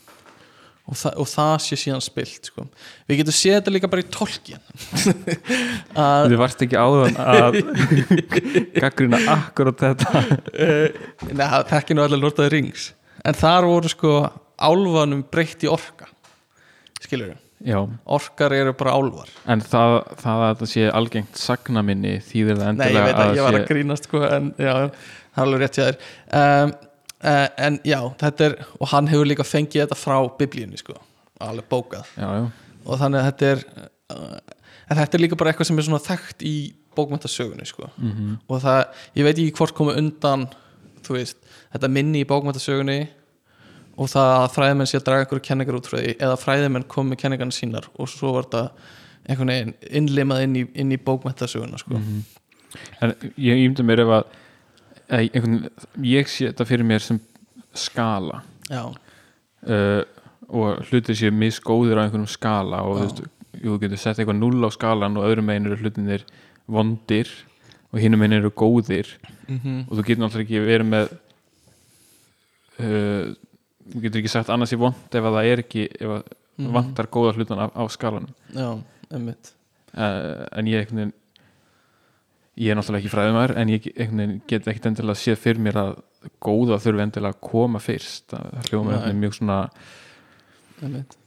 Speaker 3: og, það, og það sé síðan spilt sko. við getum séð þetta líka bara í tolkien að
Speaker 1: Þið varst ekki áðan að gaggrina akkurat þetta
Speaker 3: Nei, það þekki nú allir lortaði rings en þar voru sko álfanum breytt í orka skilur við,
Speaker 1: Já,
Speaker 3: orkar eru bara álfar.
Speaker 1: En það, það að þetta sé algengt sagnaminni þýðir það
Speaker 3: Nei, ég
Speaker 1: endilega
Speaker 3: veit að ég var að grínast sko, en já, það er alveg rétt hjá þér. Um, uh, en já, þetta er og hann hefur líka fengið þetta frá biblíunni sko, alveg bókað.
Speaker 1: Já,
Speaker 3: og þannig að þetta er uh, en þetta er líka bara eitthvað sem er svona þekkt í bókmæntasögunni sko.
Speaker 1: Mhm,
Speaker 3: og það, ég veit ekki hvort komu undan þú veist, þetta minni í bókmæntasögunni og það að fræðimenn sé að draga einhverju kenningar út frá því eða fræðimenn kom með kenningarna sínar og svo var þetta einhvern veginn innlimað inn í, inn í bókmæntasöguna sko.
Speaker 1: En ég ímynda mér ef að, einhvern, ég sé þetta fyrir mér sem skala.
Speaker 3: Já,
Speaker 1: uh, og hlutir séu misgóðir á einhvernum skala og
Speaker 3: Já.
Speaker 1: þú veist, getur sett eitthvað null á skalan og öðrum megin eru hlutinir vondir og hinum megin eru góðir.
Speaker 3: Mm
Speaker 1: og þú getur náttúrulega ekki verið með uh, þú getur ekki sagt annars í vond ef að það er ekki ef að
Speaker 3: Mhm.
Speaker 1: vantar góða hlutan á, á skalanum.
Speaker 3: Já, einmitt.
Speaker 1: Uh, en ég einhvern veginn ég er náttúrulega ekki fræðumar en ég get ekkit endilega séð fyrir mér að góða þurfi endilega að koma fyrst. Það það hljóma veginn mjög svona
Speaker 3: einmitt.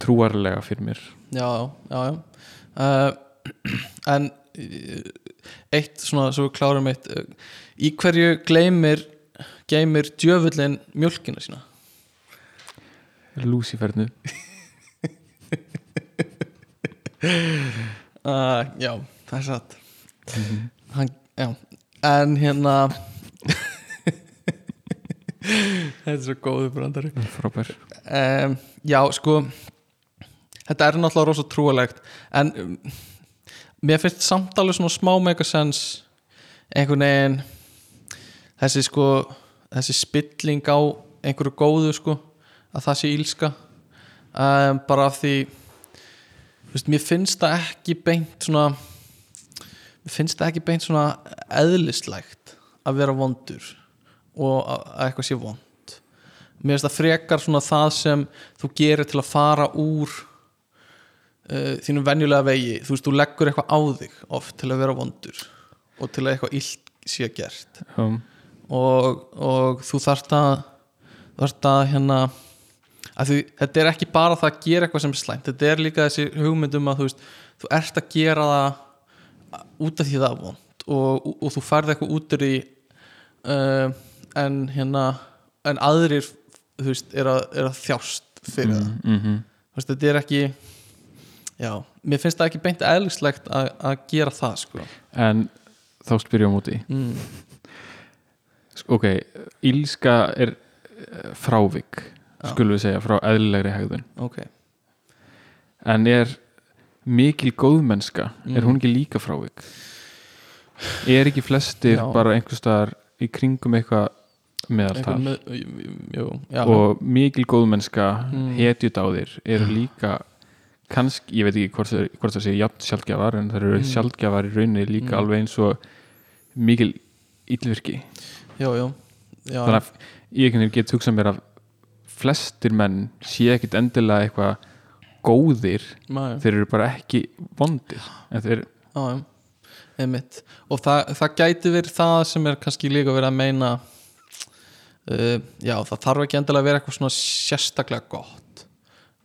Speaker 1: trúarlega fyrir mér.
Speaker 3: Já, já, já. Uh, en uh, eitt svona, svo klárum eitt í hverju gleymir geymir djöfullin mjölkina sína
Speaker 1: Lúsifernu
Speaker 3: uh, já, það er satt. Hann, já en hérna þetta er svo góðu brandari
Speaker 1: frábær.
Speaker 3: Um, já, sko þetta er náttúrulega rosa trúalegt en um, mér finnst samt alveg svona smá megasens einhvern veginn þessi sko þessi spilling á einhverju góðu sko að það sé ílska. Um, bara af því veist, mér finnst það ekki beint svona mér finnst það ekki beint svona eðlislægt að vera vondur og að að eitthvað sé vond mér finnst það frekar svona það sem þú gerir til að fara úr uh, þínum venjulega vegi. Þú veist, þú leggur eitthvað á þig oft til að vera vondur og til að eitthvað illt sé gert.
Speaker 1: Um,
Speaker 3: og, og þú þarft að þarft að hérna að því, þetta er ekki bara það að gera eitthvað sem er slæmt þetta er líka þessi hugmyndum að þú veist, þú ert að gera það út af því það er vond og, og, þú færð eitthvað út í uh, en hérna en aðrir veist, er að, er að þjást fyrir það
Speaker 1: mm -hmm.
Speaker 3: Veist, þetta er ekki já, mér finnst það ekki beint eðlislegt að, að gera það sko
Speaker 1: en þá spyrjum móti
Speaker 3: mm.
Speaker 1: Ok, ílska er eh, frávik. Skulum við segja, frá eðlilegri hegðun
Speaker 3: ok
Speaker 1: en er mikil góðmennska
Speaker 3: Mm.
Speaker 1: er hún ekki líka frávik er ekki flestir
Speaker 3: Já.
Speaker 1: bara einhvers staðar í kringum eitthvað meðaltal
Speaker 3: með,
Speaker 1: og mikil góðmennska
Speaker 3: Mm.
Speaker 1: hetjudáðir eru líka kannski, ég veit ekki hvort, hvort það sé jafn sjálfgjafar en það eru
Speaker 3: Mm.
Speaker 1: sjálfgjafar í rauninni líka
Speaker 3: Mm.
Speaker 1: alveg eins og mikil illvirki
Speaker 3: já, já, já.
Speaker 1: þannig að ég get hugsað mér að flestir menn sé ekkit endilega eitthvað góðir
Speaker 3: Nei.
Speaker 1: þeir eru bara ekki vondir. En þeir,
Speaker 3: einmitt. Og það, það gæti verið það sem er kannski líka verið að meina uh, já, það þarf ekki endilega að vera eitthvað svona sérstaklega gott.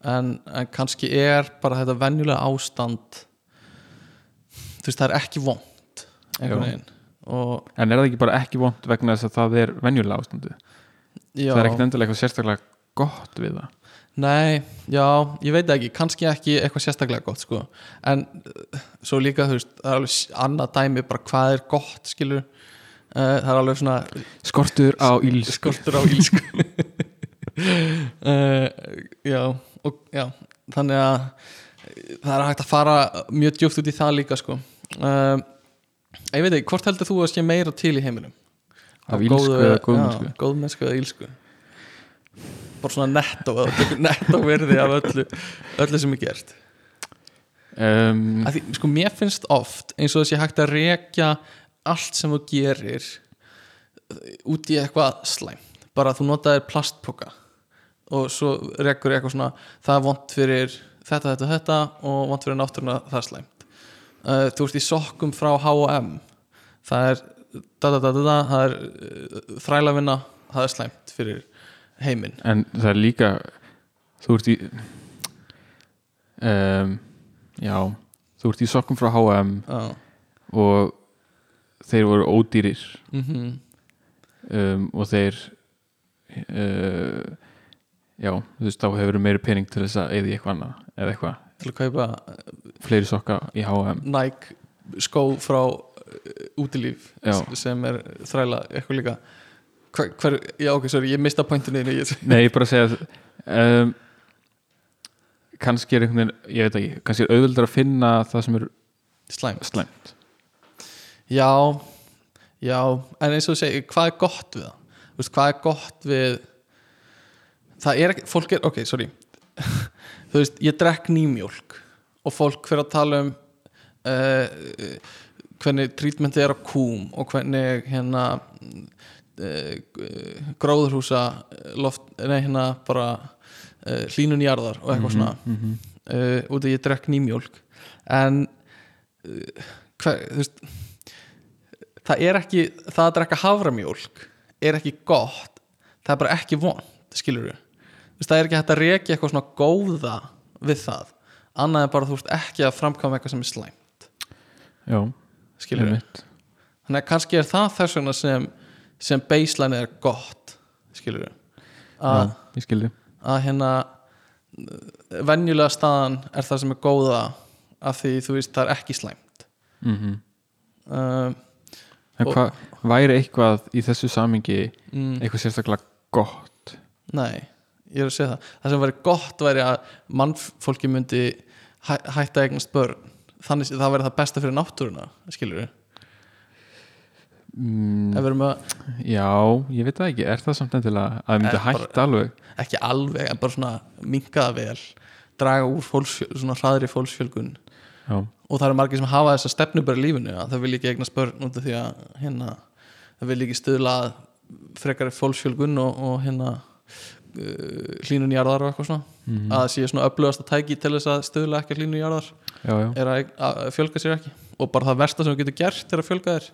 Speaker 3: En, en kannski er bara þetta venjulega ástand þú veist, það er ekki vond einhvern veginn.
Speaker 1: En er það ekki bara ekki vond vegna þess að það er venjulega ástandi
Speaker 3: já,
Speaker 1: það er ekkit endilega eitthvað sérstaklega gott við það
Speaker 3: Nei, já, ég veit ekki kannski ekki eitthvað sérstaklega gott sko. en svo líka þú veist, það er alveg annað dæmi bara hvað er gott skilur uh, það er alveg svona
Speaker 1: skortur á ílsku
Speaker 3: skortur á ílsku uh, já, og, já þannig að það er hægt að fara mjög djúpt út í það líka sko. uh, ég veit ekki, hvort heldur þú að sé meira til í heiminum
Speaker 1: Af illsku eða góðmennsku?
Speaker 3: já, góðmennsku eða ílsku bara svona nettó nettó verði af öllu öllu sem er gert.
Speaker 1: Um,
Speaker 3: að því, sko, mér finnst oft eins og þessi hægt að rekja allt sem þú gerir út í eitthvað slæmt. Bara að þú notaðir plastpoka og svo rekur eitthvað svona það er vont fyrir þetta, þetta, þetta og vont fyrir náttúruna það er slæmt. Uh, þú ert í sokkum frá H&M það er da, da, da, da, da, það er uh, þrælavinna það er slæmt fyrir heiminn.
Speaker 1: En það er líka þú ert í um, já þú ert í sokkum frá H&M
Speaker 3: Já.
Speaker 1: og þeir voru ódýrir.
Speaker 3: Mm
Speaker 1: um, og þeir uh, já, þú veist, þá hefur meiri pening til þess að eða eitthvað annað eða eitthvað,
Speaker 3: til að kaupa
Speaker 1: fleiri sokka í H&M
Speaker 3: Nike skó frá uh, útilíf
Speaker 1: Já.
Speaker 3: sem er þræla eitthvað líka hver, hver, já ok, sorry, ég mista pointinu
Speaker 1: Nei, ég bara segja um, kannski er einhvern veginn, ég veit ekki kannski er auðvöldar að finna það sem er
Speaker 3: slæm
Speaker 1: slæmt.
Speaker 3: Já, já, en eins og þú segir hvað er gott við það? Þú veist, hvað er gott við það er ekki, fólk er, ok, sorry. Þú veist, ég drekk nýmjólk og fólk fyrir að tala um uh, hvernig trítmenti er á kúm og hvernig hérna uh, gróðurhúsa loft, nei hérna bara uh, hlínun jarðar og eitthvað svona.
Speaker 1: mm -hmm.
Speaker 3: uh, út af ég drekk nýmjólk. En hver, veist það er ekki, það að drekka havramjólk er ekki gott. Það er bara ekki vond, skilur við það er ekki hægt að rekja eitthvað svona góða við það, annað en bara þú veist ekki að framkvæma eitthvað sem er slæmt.
Speaker 1: Já,
Speaker 3: skilur við, þannig að kannski er það þess vegna sem, sem baseline er gott, skilur við
Speaker 1: skildi
Speaker 3: að hérna venjulega staðan er það sem er góða af því þú veist það er ekki slæmt.
Speaker 1: Mm
Speaker 3: uh,
Speaker 1: En hvað væri eitthvað í þessu samingi
Speaker 3: mm,
Speaker 1: eitthvað sérstaklega gott?
Speaker 3: Nei, ég er að segja það. Það sem væri gott væri að mannfólki myndi hæ, hætta eignast börn. Þannig að það væri það besta fyrir náttúruna skilur við,
Speaker 1: mm,
Speaker 3: ef við erum að
Speaker 1: Já, ég veit það ekki, er það samt endilega að það myndi hætta alveg?
Speaker 3: Ekki alveg, en bara svona minka það vel draga úr fólksfjöl, svona hraðri fólksfjölgun.
Speaker 1: Já,
Speaker 3: og það eru margir sem hafa þessa stefnu bara í lífinu að það vil ekki eignast börn út af því að hérna, það vil ekki stuðla að frekari fólksfjölgun og, og hérna uh, hlínun jarðar og eitthvað svona.
Speaker 1: Mhm.
Speaker 3: að það sé svona öflugast að tæki til þess að stuðla ekki hlínun jarðar
Speaker 1: já, já,
Speaker 3: er að, að fjölga sér ekki. Og bara það versta sem þú getur gert er að fjölga þér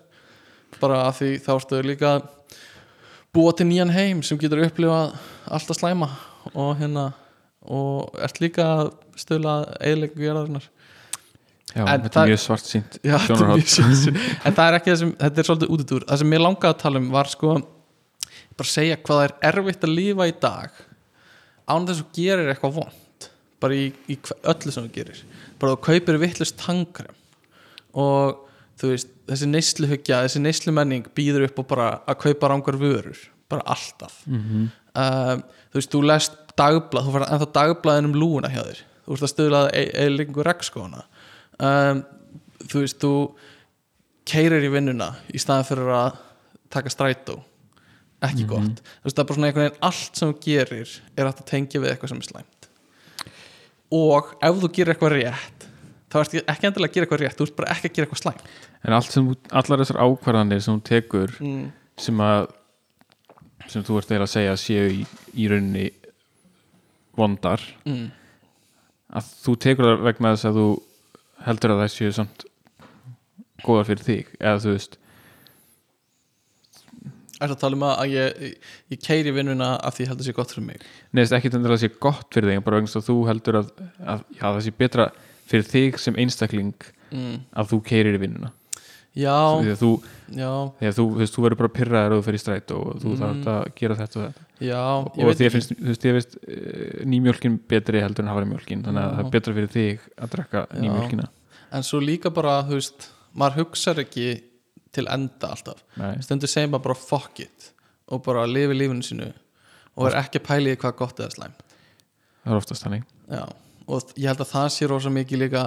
Speaker 3: bara af því þá ertu líka að búa til nýjan heim sem getur upplifað alltaf slæma og hérna og ert líka að stuðla eðleiku jarðarinnar.
Speaker 1: Já
Speaker 3: En
Speaker 1: Þetta er mjög svart sínt
Speaker 3: Já, er En það er ekki það sem, þetta er svolítið útidúr Það sem mér langaði að tala um var sko bara segja hvað það er erfitt að lífa í dag án þess að þú gerir eitthvað vond bara í, í öllu sem þú gerir. Bara þú kaupir vittlust tangrem og veist þessi neysluhyggja, þessi neyslumenning býður upp og bara að kaupa rángar vörur bara alltaf.
Speaker 1: Mm
Speaker 3: um, þú veist, þú lest dagblað þú fara ennþá dagblaðin um lúuna hjá þér. Þú veist að stöðla eigingu regnskóna um, þú veist, þú keirir í vinnuna í staðan fyrir að taka strætó. Ekki gott, þú veist, það er bara svona einhvern veginn allt sem þú gerir er að tengja við eitthvað sem er slæmt. Og ef þú gerir eitthvað rétt þá ertu ekki endilega að gera eitthvað rétt þú ert bara ekki að gera eitthvað slæmt
Speaker 1: en allt sem, allar þessar ákvarðanir sem þú tekur
Speaker 3: mm.
Speaker 1: sem að sem þú ert eiginlega að segja séu í, í rauninni vondar
Speaker 3: Mm.
Speaker 1: að þú tekur það vegna þess að þú heldur að það séu samt góðar fyrir þig eða þú veist,
Speaker 3: Er það að tala um að ég, ég keiri vinnuna af því ég held að sé gott fyrir mig
Speaker 1: neðist ekki til að það sé gott fyrir þig bara vegna þess að þú heldur að, að já, það sé betra fyrir þig sem einstakling
Speaker 3: mm.
Speaker 1: að þú keirir í vinnuna.
Speaker 3: Já,
Speaker 1: því að þú,
Speaker 3: já,
Speaker 1: því að þú, þú, þú verður bara pyrraðar og þú í stræt og þú
Speaker 3: Mm.
Speaker 1: þarf að gera þetta og þetta.
Speaker 3: Já
Speaker 1: og
Speaker 3: veit
Speaker 1: því
Speaker 3: ekki.
Speaker 1: finnst, þú veist, ég veist eh, nýmjólkin betri heldur en hafari mjólkin þannig að það er betra fyrir þig að drekka
Speaker 3: Já.
Speaker 1: nýmjólkina.
Speaker 3: En svo líka bara, þú veist maður hugsar ekki til enda alltaf.
Speaker 1: Nei,
Speaker 3: stundur segir maður bara fuck it og bara lifi lífinu sínu og er ekki að í hvað gott eða slæm
Speaker 1: það er oftast þannig.
Speaker 3: Já, og ég held að það sé rosa mikið líka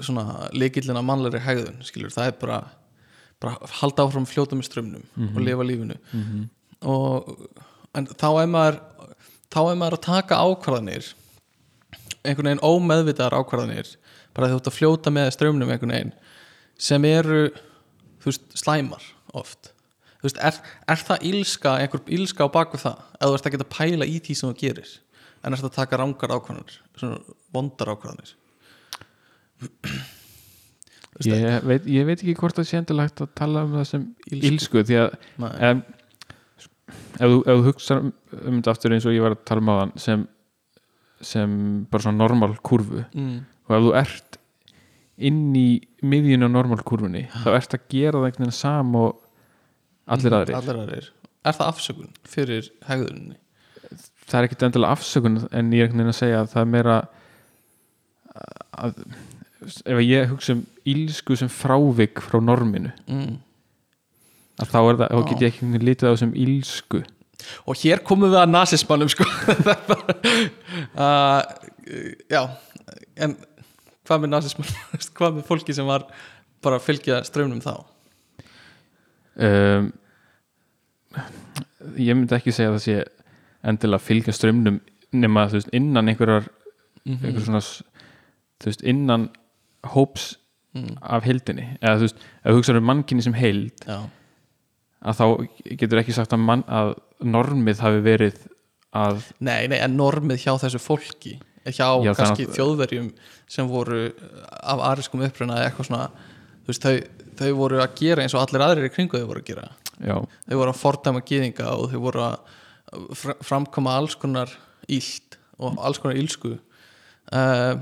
Speaker 3: svona líkillin að mannlegri hegðun skilur, það er bara, bara halda áfram fljóta með strömmnum og lifa lífinu.
Speaker 1: Mm
Speaker 3: og en þá er maður þá er maður að taka ákvarðanir einhvern veginn ómeðvitaðar ákvarðanir bara þú ert að fljóta með strömmnum einhvern veginn sem eru þú veist, slæmar oft. Þú veist, er, er það ílska einhver ílska á baku það eða þú ert að pæla í því sem þú gerir en ert að taka rángar ákvarðanir svona vondar veist
Speaker 1: ég, veit, ég veit ekki hvort það sé endilegt að tala um það sem
Speaker 3: Illsku.
Speaker 1: ílsku því að um, ef, þú, ef þú hugsa um þetta aftur eins og ég var að tala um á þann sem, sem bara svona normal kurvu
Speaker 3: mm,
Speaker 1: og ef þú ert inn í miðjun á normal kurvunni þá ert að gera það einhvern veginn sam og allir aðrir.
Speaker 3: allir aðrir. Er það afsökun fyrir hegðuninni
Speaker 1: það er ekkert endilega afsökun en ég er einhvern veginn að segja að það er meira að ef ég hugsa um ílsku sem frávik frá norminu
Speaker 3: mm.
Speaker 1: að þá, er það, þá get ég ekki einhvern veginn litið á sem ílsku
Speaker 3: og hér komum við að nazismannum sko. Uh, já en hvað með nazismann hvað með fólki sem var bara að fylgja strömmnum þá?
Speaker 1: Um, ég myndi ekki segja að það sé endilega fylgja strömmnum nema þú veist innan einhverjar
Speaker 3: Mhm.
Speaker 1: einhver svona þú veist innan hóps
Speaker 3: mm.
Speaker 1: af heildinni eða þú veist, ef þú hugsaður um mannkinni sem heild
Speaker 3: já,
Speaker 1: að þá getur ekki sagt að, mann, að normið hafi verið að
Speaker 3: nei, nei, en normið hjá þessu fólki hjá
Speaker 1: Já,
Speaker 3: kannski
Speaker 1: nátt-
Speaker 3: þjóðverjum sem voru af ariskum uppruna eða eitthvað svona veist, þau, þau voru að gera eins og allir aðrir í kringu þau voru að gera
Speaker 1: já,
Speaker 3: þau voru að fordæma gýðinga og þau voru að framkoma alls konar ílt og alls konar ílsku uh,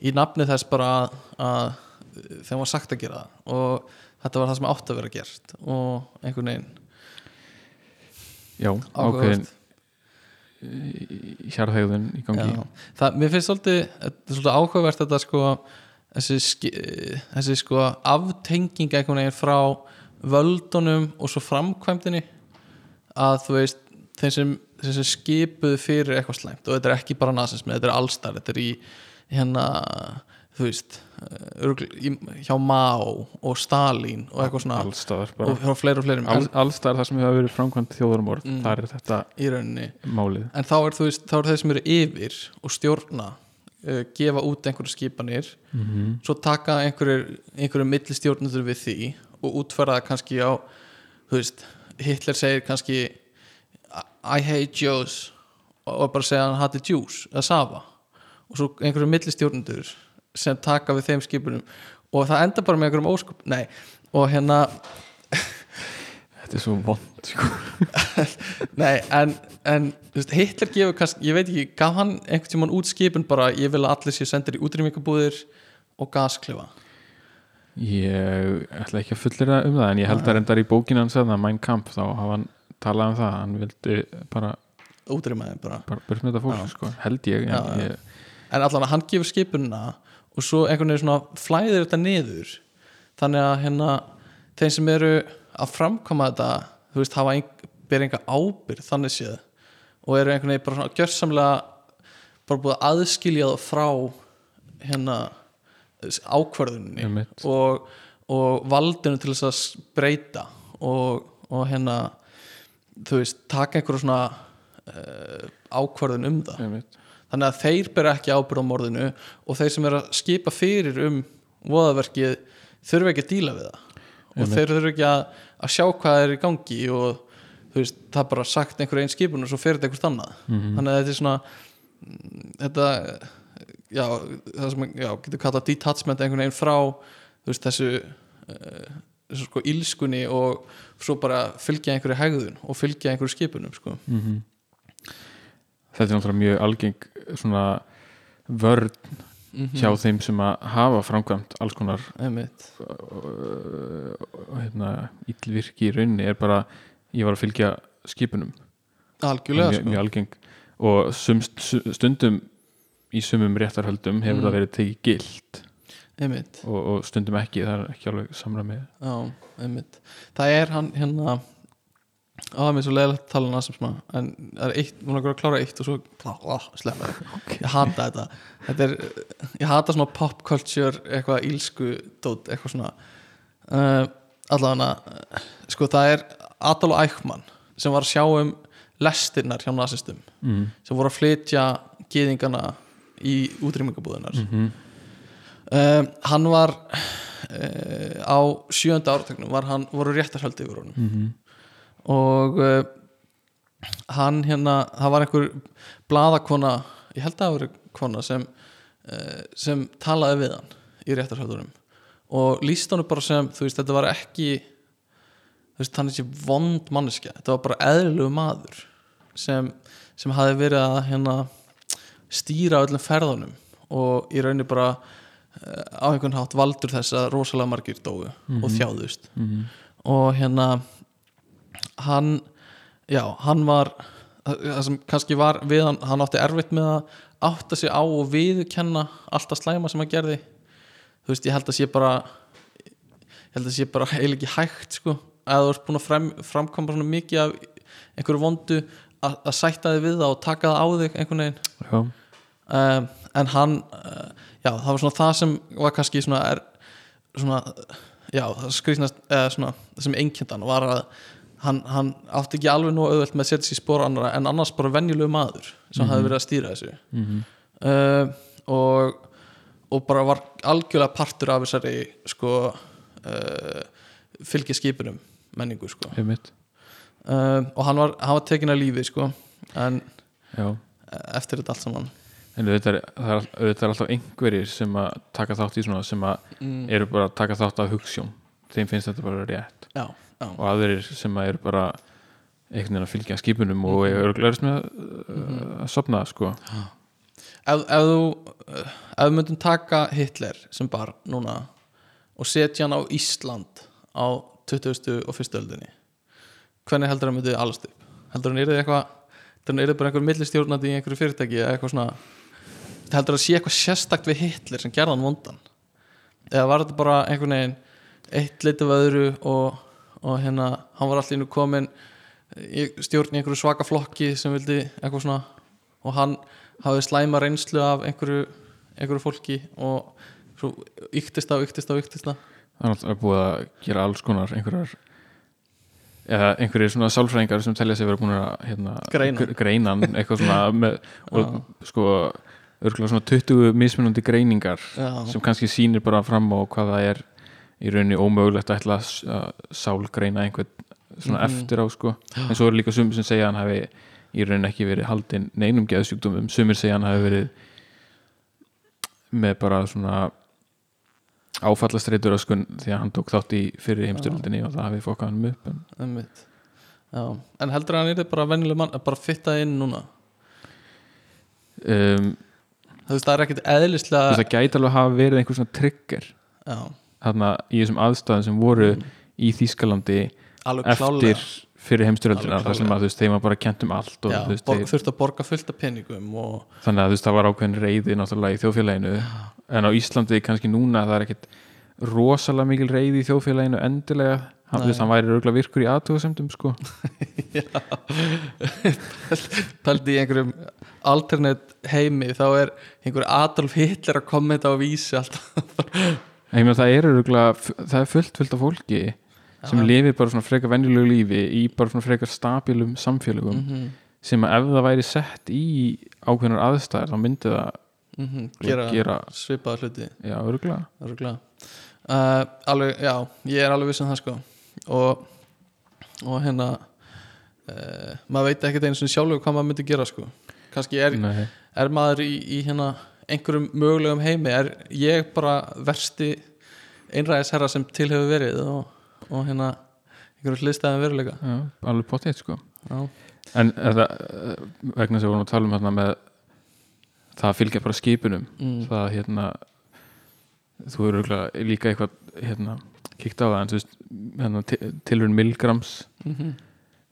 Speaker 3: í nafni þess bara að, að þeim var sagt að gera það og þetta var það sem átti að vera gert og einhvern veginn
Speaker 1: já ákveðin hjarðhegðun í gangi.
Speaker 3: Já, það, mér finnst svolítið, svolítið áhugavert þetta sko þessi, þessi sko aftenging einhvern veginn frá völdunum og svo framkvæmdini að þú veist þeim sem, sem skipuðu fyrir eitthvað slæmt og þetta er ekki bara nasismi, þetta er allstar þetta er í hérna þú veist örgl, í, hjá Mao og Stalin og eitthvað svona.
Speaker 1: Allstaðar
Speaker 3: og fleiri og fleiri
Speaker 1: All,
Speaker 3: en,
Speaker 1: allstaðar þar sem hefur verið framkvæmt þjóðarmorð
Speaker 3: Mm.
Speaker 1: þar er þetta
Speaker 3: í rauninni.
Speaker 1: málið.
Speaker 3: En þá er, veist, þá er þeir sem eru yfir og stjórna uh, gefa út einhverju skipanir.
Speaker 1: Mm -hmm.
Speaker 3: svo taka einhverjur, einhverjur millistjórnundur við því og útfæra það kannski á þú veist, Hitler segir kannski I hate Jews og bara segja hann hati Jews eða Sava. Og svo einhverjum millistjórnundur sem taka við þeim skipunum. Og það enda bara með einhverjum óskup nei, og hérna
Speaker 1: þetta er svo vond sko.
Speaker 3: Nei, en, en veist, Hitler gefur kannski, ég veit ekki, gaf hann einhvern tímann út skipun bara, ég vil að allir séu sendir í útrýmingabúðir og gasklefa
Speaker 1: ég ætla ekki að fullera um það en ég held að reyndar í bókinu hans að Mein Kampf þá hafa hann talað um það hann vildi bara,
Speaker 3: útrýmaði bara
Speaker 1: bara burt með þetta fólk sko. held ég,
Speaker 3: Já, já.
Speaker 1: ég
Speaker 3: en allan að hann gefur skipunina og svo einhvern veginn svona flæðir þetta niður þannig að hérna þeim sem eru að framkoma þetta þú veist, hafa ein, ber enga ábyrð þannig séð og eru einhvern veginn bara svona gjörsamlega bara búið að aðskilja það frá hérna ákvörðunni
Speaker 1: Einmitt.
Speaker 3: og, og valdinu til þess að breyta og, og hérna þú veist, taka einhverju svona uh, ákvörðun um það
Speaker 1: einmitt.
Speaker 3: þannig að þeir bera ekki ábyrð á morðinu og þeir sem er að skipa fyrir um voðaverkið þurfa ekki að díla við það og
Speaker 1: Einmitt.
Speaker 3: þeir þurfa ekki að, að sjá hvað er í gangi og þú veist, það er bara sagt einhver einn skipun og svo fyrir þetta einhvert annað
Speaker 1: Mhm.
Speaker 3: þannig að þetta er svona mm, þetta, já, það sem já, getur kallað detachment einhvern veginn frá þú veist, þessu uh, sko ílskunni og svo bara fylgja einhverju hegðun og fylgja einhverju skipunum sko.
Speaker 1: Mhm. þetta er náttúrulega mjög algeng svona vörn
Speaker 3: Mhm.
Speaker 1: hjá þeim sem að hafa framkvæmt alls konar uh, hérna, illvirki í rauninni er bara ég var að fylgja skipunum
Speaker 3: algjörlega
Speaker 1: mjög,
Speaker 3: sko.
Speaker 1: mjög algeng og sum, stundum í sumum réttarhöldum hefur
Speaker 3: Mm.
Speaker 1: það verið tekið gilt og, og stundum ekki, það er ekki alveg
Speaker 3: einmitt. Það er hann hérna á það er mér svo leiðilegt að tala um það sem svona en það er eitt, hún er að klára eitt og svo á, sleppa. Það, ég hata þetta. Þetta er, ég hata svona pop culture eitthvað ílsku dót, eitthvað svona. Uh, allavega sko það er Adolf Eichmann sem var að sjá um lestirnar hjá nazistum
Speaker 1: mm.
Speaker 3: sem voru að flytja geðingana í útrýmingabúðunar
Speaker 1: Mm
Speaker 3: um, hann var uh, á sjönda áratögnum var hann, voru réttarhöldi yfir honum.
Speaker 1: -hmm.
Speaker 3: og uh, hann hérna það var einhver blaðakona ég held að það var kona sem uh, sem talaði við hann í réttarhöldunum. Og líst hann bara sem þú veist þetta var ekki þú veist hann er þessi vond manneskja. Þetta var bara eðlilegu maður sem, sem hafi verið að hérna stýra öllum ferðunum og í rauninni bara á einhvern hátt valdur þess að rosalega margir dóu og þjáðust.
Speaker 1: Mm
Speaker 3: og hérna hann já, hann var það sem kannski var við hann hann átti erfitt með að átta sig á og viðurkenna alltaf slæma sem hann gerði. Þú veist, ég held að sé bara ég held að sé bara heil ekki hægt sko, að þú ert búin að fram, framkoma svona mikið af einhverju vondu að, að sætta þig við það og taka það á þig einhvern veginn.
Speaker 1: Já,
Speaker 3: um, en hann uh, já, það var svona það sem var kannski svona, er, svona já, það skrýtnast eða svona, sem einkjöndan var að hann, hann átti ekki alveg nú auðvelt með að setja sér spóra annara en annars bara venjulegu maður sem mm verið að stýra þessu.
Speaker 1: Mm
Speaker 3: uh, og og bara var algjörlega partur af þessari sko uh, fylgja skipunum menningu sko. Uh, og hann var, hann var tekin að lífi sko en
Speaker 1: Já,
Speaker 3: eftir þetta allt saman
Speaker 1: en auðvitað er, það auðvitað er alltaf einhverjir sem að taka þátt í svona sem að
Speaker 3: mm.
Speaker 1: eru bara að taka þátt af hugssjón þeim finnst þetta bara rétt
Speaker 3: já, já,
Speaker 1: og aðrir sem að eru bara einhvern veginn að fylgja skipunum og eru örglæðist með uh, að sopna sko
Speaker 3: ef, ef þú ef við myndum taka Hitler sem bar núna og setja hann á Ísland á 20. og 1. öldinni hvernig heldur hann myndi alast upp heldur hann yrði eitthvað heldur hann yrði bara einhver millistjórnandi í einhverju fyrirtæki eða eitthvað svona heldur hann sé eitthvað sérstakt við Hitler sem gerði hann vondan? Eða var þetta bara einhvern veginn eitt leiti af öðru og, og hérna hann var allir innu komin stjórn í einhverju svaka flokki sem vildi eitthvað svona og hann hafði slæma reynslu af einhverju, einhverju fólki og svo yktist það, yktist það, yktist það
Speaker 1: það er alltaf búið að gera alls konar einhverjar eða einhverjir svona sálfræðingar sem telja sig vera búin að hérna,
Speaker 3: Greina.
Speaker 1: gr- greina hann, eitthvað svona með, og sko örgulega svona 20 mismunandi greiningar
Speaker 3: Já.
Speaker 1: sem kannski sýnir bara fram á hvað það er í rauninni ómögulegt að ætla að að sálgreina einhvern svona
Speaker 3: Mhm.
Speaker 1: eftir á sko. En svo eru líka sumir sem segja að hann hafi í rauninni ekki verið haldinn neinum geðsjúkdómum. Sumir segja að hann hafi verið með bara svona áfallastreitur öskun því að hann tók þátt í fyrir heimstyröldinni og það hafi fokkað hann upp en,
Speaker 3: en heldur hann yrði bara venjuleg mann bara fitta inn núna?
Speaker 1: Um,
Speaker 3: þú veist það er ekkit
Speaker 1: þú veist,
Speaker 3: eðlislega
Speaker 1: það gæti alveg hafa verið einhver svona trigger.
Speaker 3: Já,
Speaker 1: þarna í þessum aðstæðum sem voru í Þýskalandi eftir fyrir heimstyröldina þar sem að þú veist, þeim var bara kent um allt og,
Speaker 3: já,
Speaker 1: þú veist,
Speaker 3: borg,
Speaker 1: þeir,
Speaker 3: þurfti að borga fullt af peningum og
Speaker 1: þannig að þú veist, það var ákveðin reyði náttúrulega í þjóðfélaginu. En á Íslandi kannski núna það er ekkit rosalega mikil reyði í þjóðfélaginu endilega. Hann, veist, hann væri örgulega virkur í aðtöðasemdum sko.
Speaker 3: pældi í einhverjum alternate heimi þá er einhver Adolf Hitler að kommenta á vísi alltaf.
Speaker 1: Meina það er örgulega það er fullt fullt af fólki sem
Speaker 3: Já.
Speaker 1: lifir bara svona frekar venjulegu lífi í bara svona frekar stabilum samfélögum
Speaker 3: Mhm,
Speaker 1: sem að ef það væri sett í ákveðnar aðstæðar þá myndi það
Speaker 3: mhm, gera,
Speaker 1: gera
Speaker 3: svipaða hluti.
Speaker 1: Já, örgulega
Speaker 3: Örugglega. Uh, alveg, já, ég er alveg viss um það sko. Og, og hérna uh, maður veit ekkert einu sinni sjálfur hvað maður myndi gera sko. Kannski er, er maður í, í hérna einhverjum mögulegum heimi. Er ég bara versti einræðisherra sem til hefur verið og, og hérna einhverjum hliðstæðum veruleika?
Speaker 1: Já, alveg potið sko.
Speaker 3: Já,
Speaker 1: En það, eh, vegna að við vorum að tala um hérna með það að fylgja bara skipunum.
Speaker 3: Mm,
Speaker 1: það hérna þú eru líka eitthvað hérna, kíkt á það en þú veist hérna, tilurinn Milgrams
Speaker 3: mm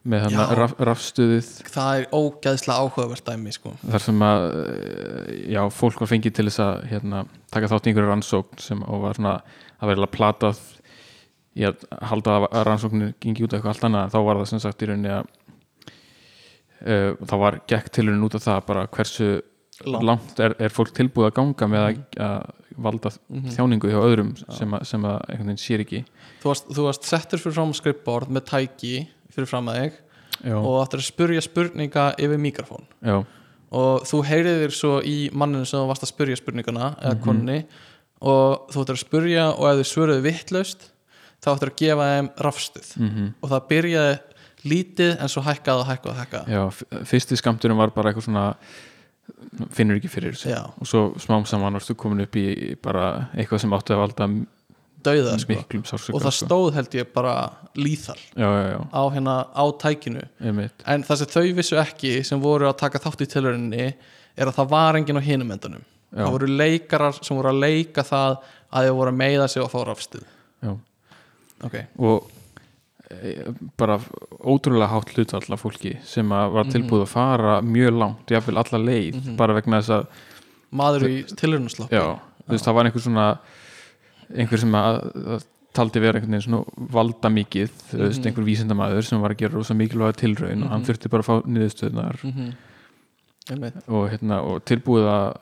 Speaker 1: með hérna
Speaker 3: Já.
Speaker 1: raf, rafstuðið
Speaker 3: það er ógæðslega áhugavert dæmi sko
Speaker 1: þar sem að eh, já, fólk var fengið til þess að hérna, taka þátt í einhverju rannsókn sem var svona að vera platað í að halda að rannsóknin gengi út af eitthvað allt annað þá var það sem sagt í rauninni að uh, þá var gekk tilurinn út af það bara hversu
Speaker 3: Langt.
Speaker 1: langt, er, er fólk tilbúið að ganga með að, að valda
Speaker 3: Mhm.
Speaker 1: þjáningu hjá öðrum sem að, sem að einhvern veginn sér ekki.
Speaker 3: Þú varst, þú varst settur fyrir fram á skrippborð með tæki fyrir fram að þig
Speaker 1: já,
Speaker 3: og áttur að spurja spurninga yfir mikrofón.
Speaker 1: Já,
Speaker 3: og þú heyriðir svo í manninu sem þú varst að spurja spurningana eða
Speaker 1: Mhm.
Speaker 3: konni og þú ættir að spurja og ef þau svöruðu vittlaust þá ættir að gefa þeim rafstuð.
Speaker 1: Mm
Speaker 3: og það byrjaði lítið en svo hækkaði og hækkaði og hækkaði.
Speaker 1: Já fyrsti skamturinn var bara eitthvað svona finnur ekki fyrir þessu. Og svo smám saman varstu komin upp í bara eitthvað sem áttu að valda
Speaker 3: dauða sko.
Speaker 1: miklum sársöka
Speaker 3: og það
Speaker 1: sko.
Speaker 3: stóð held ég bara líþal á hérna á tækinu.
Speaker 1: Einmitt.
Speaker 3: En það sem þau vissu ekki sem voru að taka þátt í tilhörinni er að það var enginn á hinum endunum
Speaker 1: Já.
Speaker 3: það voru leikarar sem voru að leika það að þau voru að meiða sig og fá rafstuð.
Speaker 1: Já.
Speaker 3: ok,
Speaker 1: og bara ótrúlega hátt hlutall af fólki sem var tilbúið að fara mjög langt, jafnvel alla leið
Speaker 3: Mhm.
Speaker 1: bara vegna þess að,
Speaker 3: maður í
Speaker 1: veist, það var einhver svona einhver sem að, að taldi vera einhvern veginn svona valda mikið veist,
Speaker 3: Mhm.
Speaker 1: einhver vísindamaður sem var að gera rosa mikilvæga tilraun og hann
Speaker 3: Mhm.
Speaker 1: þurfti bara að fá niðurstöðnar
Speaker 3: mm -hmm. einmitt,
Speaker 1: og, hérna, og tilbúið að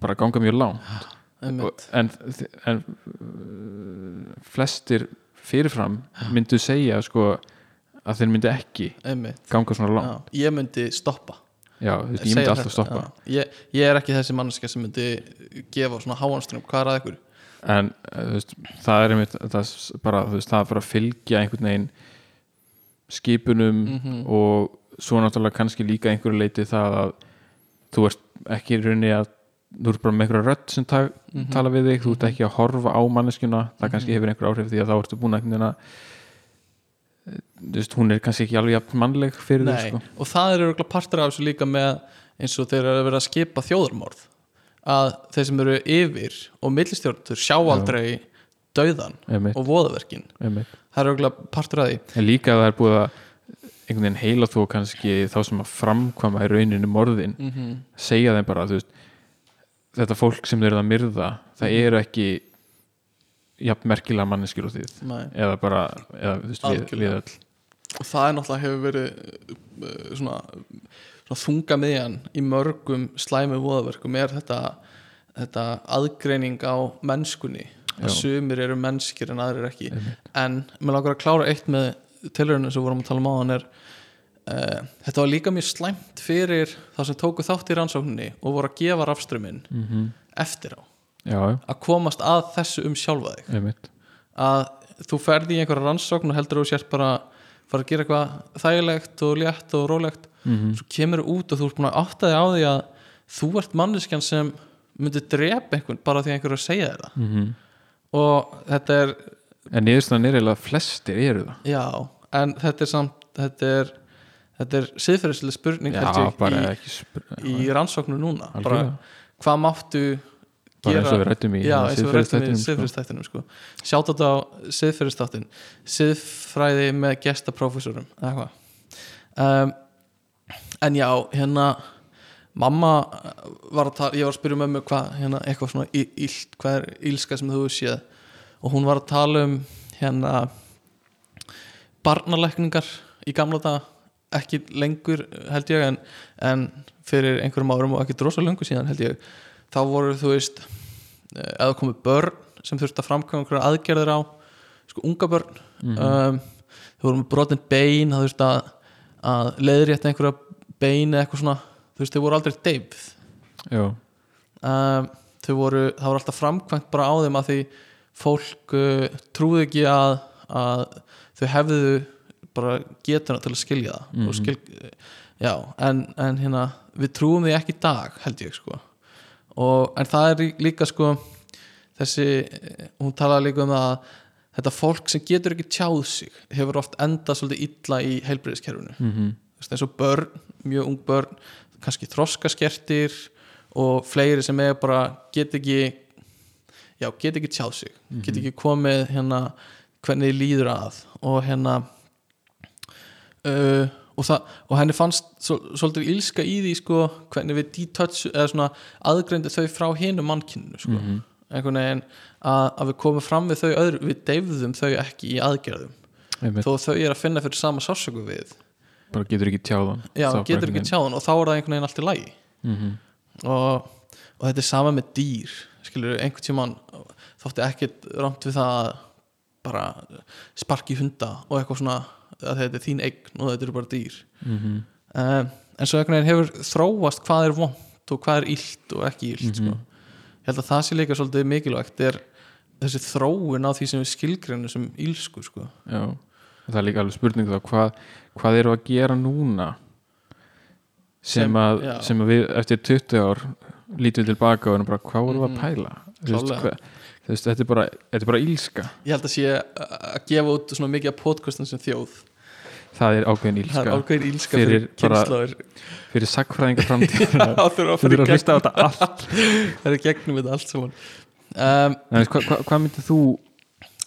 Speaker 1: bara ganga mjög langt og, en, en uh, flestir fyrirfram myndu segja sko að þeir myndu ekki
Speaker 3: einmitt.
Speaker 1: ganga svona langt.
Speaker 3: Já, ég myndi stoppa.
Speaker 1: Já, þú veist, ég myndi alltaf stoppa.
Speaker 3: ég, ég er ekki þessi mannskja sem myndi gefa svona háanströmm, hvað er að ykkur?
Speaker 1: En uh, þú veist, það er einmitt það, er bara, þú veist, það er bara að fylgja einhvern veginn skipunum
Speaker 3: Mhm.
Speaker 1: og svo náttúrulega kannski líka einhverju leiti það að þú ert ekki í rauninni að þú ert bara með einhverja rödd sem ta
Speaker 3: Mhm.
Speaker 1: tala við þig, þú ert ekki að horfa á manneskjuna það kannski hefur einhver áhrif því að þá ertu búin að eh, þú veist, hún er kannski ekki alveg jafn mannleg fyrir þig sko.
Speaker 3: og það er örugglega partur af þessu líka með eins og þeir eru að vera að skipa þjóðarmorð að þeir sem eru yfir og millistjórnur sjá aldrei dauðan
Speaker 1: einmitt,
Speaker 3: og voðaverkin
Speaker 1: einmitt.
Speaker 3: það er örugglega partur af því
Speaker 1: en líka að það er búið að einhvern veginn heila þú kannski þá sem að framkvæma í rauninu morðin
Speaker 3: mm -hmm.
Speaker 1: segja þeim bara þú veist, þetta fólk sem þeir eru að myrða það
Speaker 3: Mhm.
Speaker 1: eru ekki jafn merkilega manneskjur og þið. Eða bara eða, þú veist, við, við öll.
Speaker 3: Og það er náttúrulega hefur verið uh, svona, svona þunga miðjan í mörgum slæmu voðaverkum er þetta, þetta aðgreining á mennskunni. Að sumir eru mennskir en aðrir ekki.
Speaker 1: Einmitt.
Speaker 3: en mér langar að klára eitt með tilhörinu sem við vorum að tala um á hann er uh, þetta var líka mjög slæmt fyrir þá sem tóku þátt í rannsókninni og voru að gefa rafströmmin
Speaker 1: mm
Speaker 3: eftir á.
Speaker 1: Já, já,
Speaker 3: að komast að þessu um sjálfa þig. Að þú ferði í einhverja rannsókn og heldur þú sért bara fara að gera eitthvað þægilegt og létt og rólegt.
Speaker 1: Mm
Speaker 3: svo kemur þú út og þú ert búin að átta þig á því að þú ert manneskjan sem myndi drepa einhvern bara því að einhver er að segja þér það.
Speaker 1: -hmm.
Speaker 3: og þetta er,
Speaker 1: en niðurstaðan er eiginlega að flestir eru það.
Speaker 3: Já en þetta er samt, þetta er þetta er siðferðislega spurning
Speaker 1: já,
Speaker 3: ég,
Speaker 1: bara
Speaker 3: í, í rannsóknu núna. Bara, hvað máttu
Speaker 1: bara
Speaker 3: gera
Speaker 1: hérna
Speaker 3: eins og við rættum í
Speaker 1: siðferðisþættinum, sko.
Speaker 3: siðferðistættinum sko. sjátt þetta á siðferðistáttin siðfræði með gestaprófessorum um, en já, hérna mamma var að tala, ég var að spyrja mömmu hvað, hérna, eitthvað svona í- illt, hvað er ílska sem þú séð? Og hún var að tala um hérna barnalækningar í gamla daga ekki lengur held ég en, en fyrir einhverjum árum og ekki drosa lengur síðan held ég þá voru þú veist eh, eða komið börn sem þurfti að framkvæma einhverja aðgerðir á sko unga börn. Um, þau voru með brotin bein það þurfti að, að leiðrétta einhverja bein eða eitthvað svona þú veist þau voru aldrei deyfð. Um, þau voru, það voru alltaf framkvæmt bara á þeim að því fólk uh, trúði ekki að, að þau hefðu bara getuna til að skilja það. Og skil, já, en, en hérna við trúum því ekki í dag held ég sko. Og, en það er lí- líka sko þessi, hún talaði líka um að þetta fólk sem getur ekki tjáð sig hefur oft endað svolítið illa í heilbriðiskerfinu
Speaker 1: mm
Speaker 3: veist, eins og börn, mjög ung börn kannski þroskaskertir og fleiri sem er bara get ekki já, get ekki tjáð sig get ekki komið hérna hvernig líður að. Og hérna uh, og, það, og henni fannst svo, svolítið ílska í því sko, hvernig við detouch eða svona aðgreindu þau frá hinu mannkynnu sko. einhvern veginn að, að við komum fram við þau öðru, við deyfðum þau ekki í aðgerðum.
Speaker 1: Einmitt,
Speaker 3: þó þau er að finna fyrir sama sásöku við.
Speaker 1: Bara getur ekki tjáðan
Speaker 3: já, getur ekki tjáðan og þá er það einhvern veginn allt í lagi.
Speaker 1: Mm -hmm.
Speaker 3: og, og þetta er sama með dýr skilur, einhvern tímann þótti ekkert rámt við það að bara sparki hunda og eitthvað svona að þetta er þín eign og þetta eru bara dýr
Speaker 1: Mhm.
Speaker 3: um, en svo einhvern veginn hefur þróast hvað er vont og hvað er illt og ekki illt sko. ég held að það sé líka svolítið mikilvægt er þessi þróun á því sem við skilgrinu sem ílsku sko.
Speaker 1: já, það er líka alveg spurning þá hvað, hvað eru að gera núna sem,
Speaker 3: Sem-
Speaker 1: að, sem að við eftir 20 ár lítum við tilbaka og erum bara hvað vorum við að pæla veist,
Speaker 3: Klálega.
Speaker 1: hvað, þú veist, þetta, er bara, þetta er bara ílska
Speaker 3: ég held að sé að gefa út svona mikið af podcastum sem þjóð.
Speaker 1: Það er ákveðin
Speaker 3: það er
Speaker 1: ílska
Speaker 3: ákveðin ílska
Speaker 1: Fyrir
Speaker 3: fyrir,
Speaker 1: fyrir sagfræðinga framtíð þú
Speaker 3: í
Speaker 1: að hlusta á þetta allt.
Speaker 3: Það er gegnum þetta allt saman. Um,
Speaker 1: hvað hva, hva myndið þú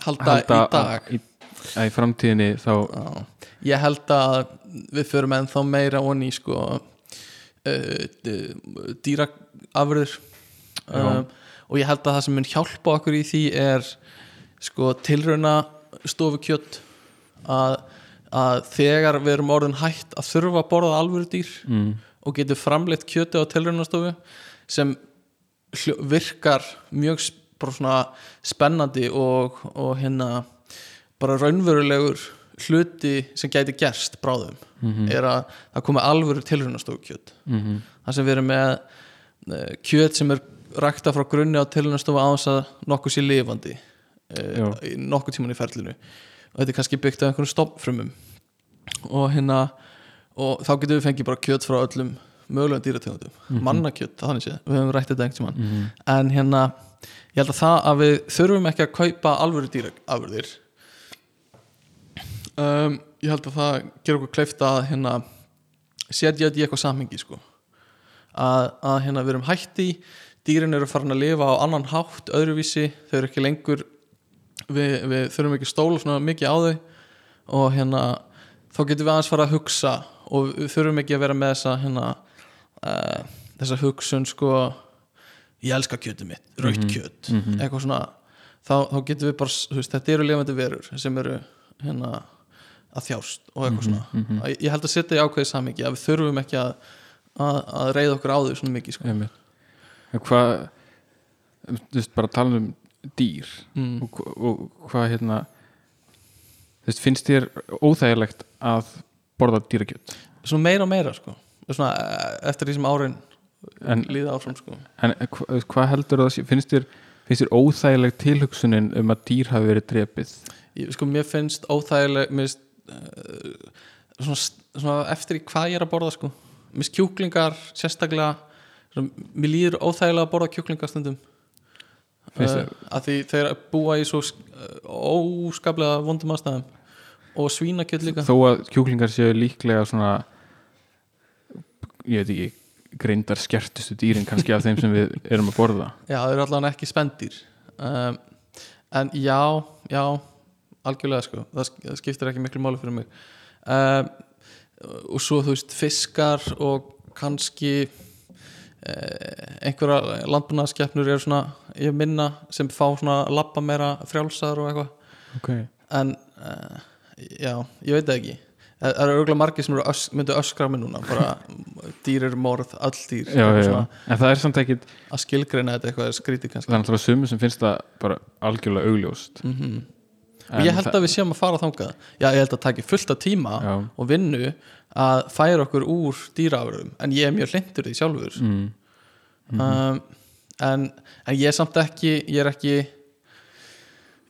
Speaker 3: halda,
Speaker 1: halda
Speaker 3: í
Speaker 1: í, í framtíðinni þá
Speaker 3: Já. ég held að við förum ennþá meira onni sko uh, dýraafurður um, og ég held að það sem mun hjálpa okkur í því er sko tilrauna stofu kjött að, að þegar við erum orðin hætt að þurfa að borða alvöru dýr
Speaker 1: mm,
Speaker 3: og getur framleitt kjöti á tilraunastofu sem virkar mjög spennandi og, og hérna bara raunverulegur hluti sem gæti gerst bráðum er að það komi alvöru tilraunastofu kjöt
Speaker 1: mm
Speaker 3: það sem við erum með eh, kjöt sem er rækta frá grunni á tilraunastofu á þess að nokkuð sé lifandi uh, nokkuð tíman í ferlinu. Og þetta er kannski byggt af einhvern stofnfrumum. Og hérna og þá getum við fengið bara kjöt frá öllum mögulegum dýrategundum, mm mannakjöt þannig séð, við höfum rætt þetta einhvern tímann. En hérna, ég held að það að við þurfum ekki að kaupa alvöru dýraafurðir. Um, ég held að það gera okkur kleift að hérna setja þetta í eitthvað samhengi sko. Að, að hérna við erum hætti dýrin eru farin að lifa á annan hátt öðruvísi, þau eru ekki lengur við, við þurfum ekki stóla svona mikið á þau. Og hérna þá getum við aðeins fara að hugsa og við þurfum ekki að vera með þessa hérna uh, þessa hugsun sko ég elska kjötið mitt, raukt kjöt. eitthvað svona, þá, þá getum við bara veist, þetta eru lifandi verur sem eru hérna að þjást og eitthvað svona, ég, ég held að setja í ákveðið samingi að við þurfum ekki að, að, að reyða okkur á þau svona mikið sko.
Speaker 1: Hvað þú veist, bara tala um dýr
Speaker 3: mm.
Speaker 1: og, hva- og hvað hérna þú veist, finnst þér óþægilegt að borða dýrakjöt
Speaker 3: svona meira og meira sko. svona, eh, eftir því sem árin
Speaker 1: en,
Speaker 3: líða áfram sko.
Speaker 1: en hva, þú veist, hvað heldur það finnst þér, finnst þér óþægileg tilhugsunin um að dýr hafi verið drepið
Speaker 3: ég, sko, mér finnst óþægileg mér finnst uh, svona, svona eftir í hvað ég er að borða sko. mér finnst kjúklingar sérstaklega mér líður óþægilega að borða kjúklingar stundum.
Speaker 1: Finnst
Speaker 3: uh, að því þeir búa í svo óskaplega vondum aðstæðum. Og svínakjöld líka.
Speaker 1: Þó að kjúklingar séu líklega svona ég veit ekki greindar skertustu dýrin kannski af þeim sem við erum að borða.
Speaker 3: Já, þeir eru allavega ekki spendir um, en já, já algjörlega sko, það, sk- það skiptir ekki miklu máli fyrir mig. Um, og svo þú veist fiskar og kannski einhverja landbúnaðskeppnur eru svona ég minna sem fá svona labba meira frjálsar og eitthvað.
Speaker 1: Ok.
Speaker 3: En uh, já, ég veit ekki. Það það eru örgulega margir sem eru ös, myndu öskra mig núna bara dýrir morð, öll dýr.
Speaker 1: Já, já, já. en það er samt ekkit
Speaker 3: að skilgreina þetta eitthvað er skrítið
Speaker 1: það er
Speaker 3: kannski
Speaker 1: náttúrulega sumur sem finnst það bara algjörlega augljóst.
Speaker 3: Mm
Speaker 1: En
Speaker 3: ég held
Speaker 1: það-
Speaker 3: að við séum að fara þangað. Já, ég held að taki fullt af tíma
Speaker 1: já,
Speaker 3: og vinnu að færa okkur úr dýraafurðum. En ég er mjög hlindur því sjálfur.
Speaker 1: Mm,
Speaker 3: um, en, en ég er samt ekki ég er ekki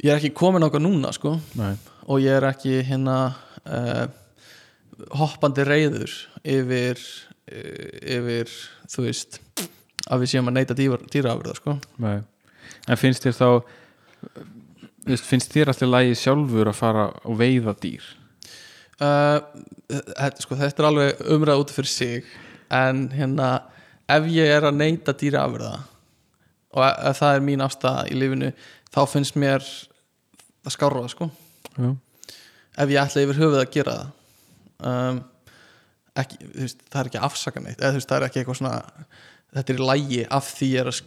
Speaker 3: ég er ekki komin okkar núna sko.
Speaker 1: Nei,
Speaker 3: og ég er ekki hérna uh, hoppandi reyður yfir uh, yfir, þú veist að við séum að neyta dýraafurða sko.
Speaker 1: Nei. En finnst þér þá veist, finnst þér alltaf lægi sjálfur að fara og veiða dýr?
Speaker 3: Uh, þetta, sko, þetta er alveg umræða út fyrir sig en hérna ef ég er að neyta dýraafurða og ef, ef það er mín afstæða í lífinu þá finnst mér það skárra sko.
Speaker 1: Já,
Speaker 3: ef ég ætla yfir höfuð að gera það. Um, ekki, veist, það er ekki afsaka neitt eða þú veist, það er ekki eitthvað svona þetta er í lægi af því ég er að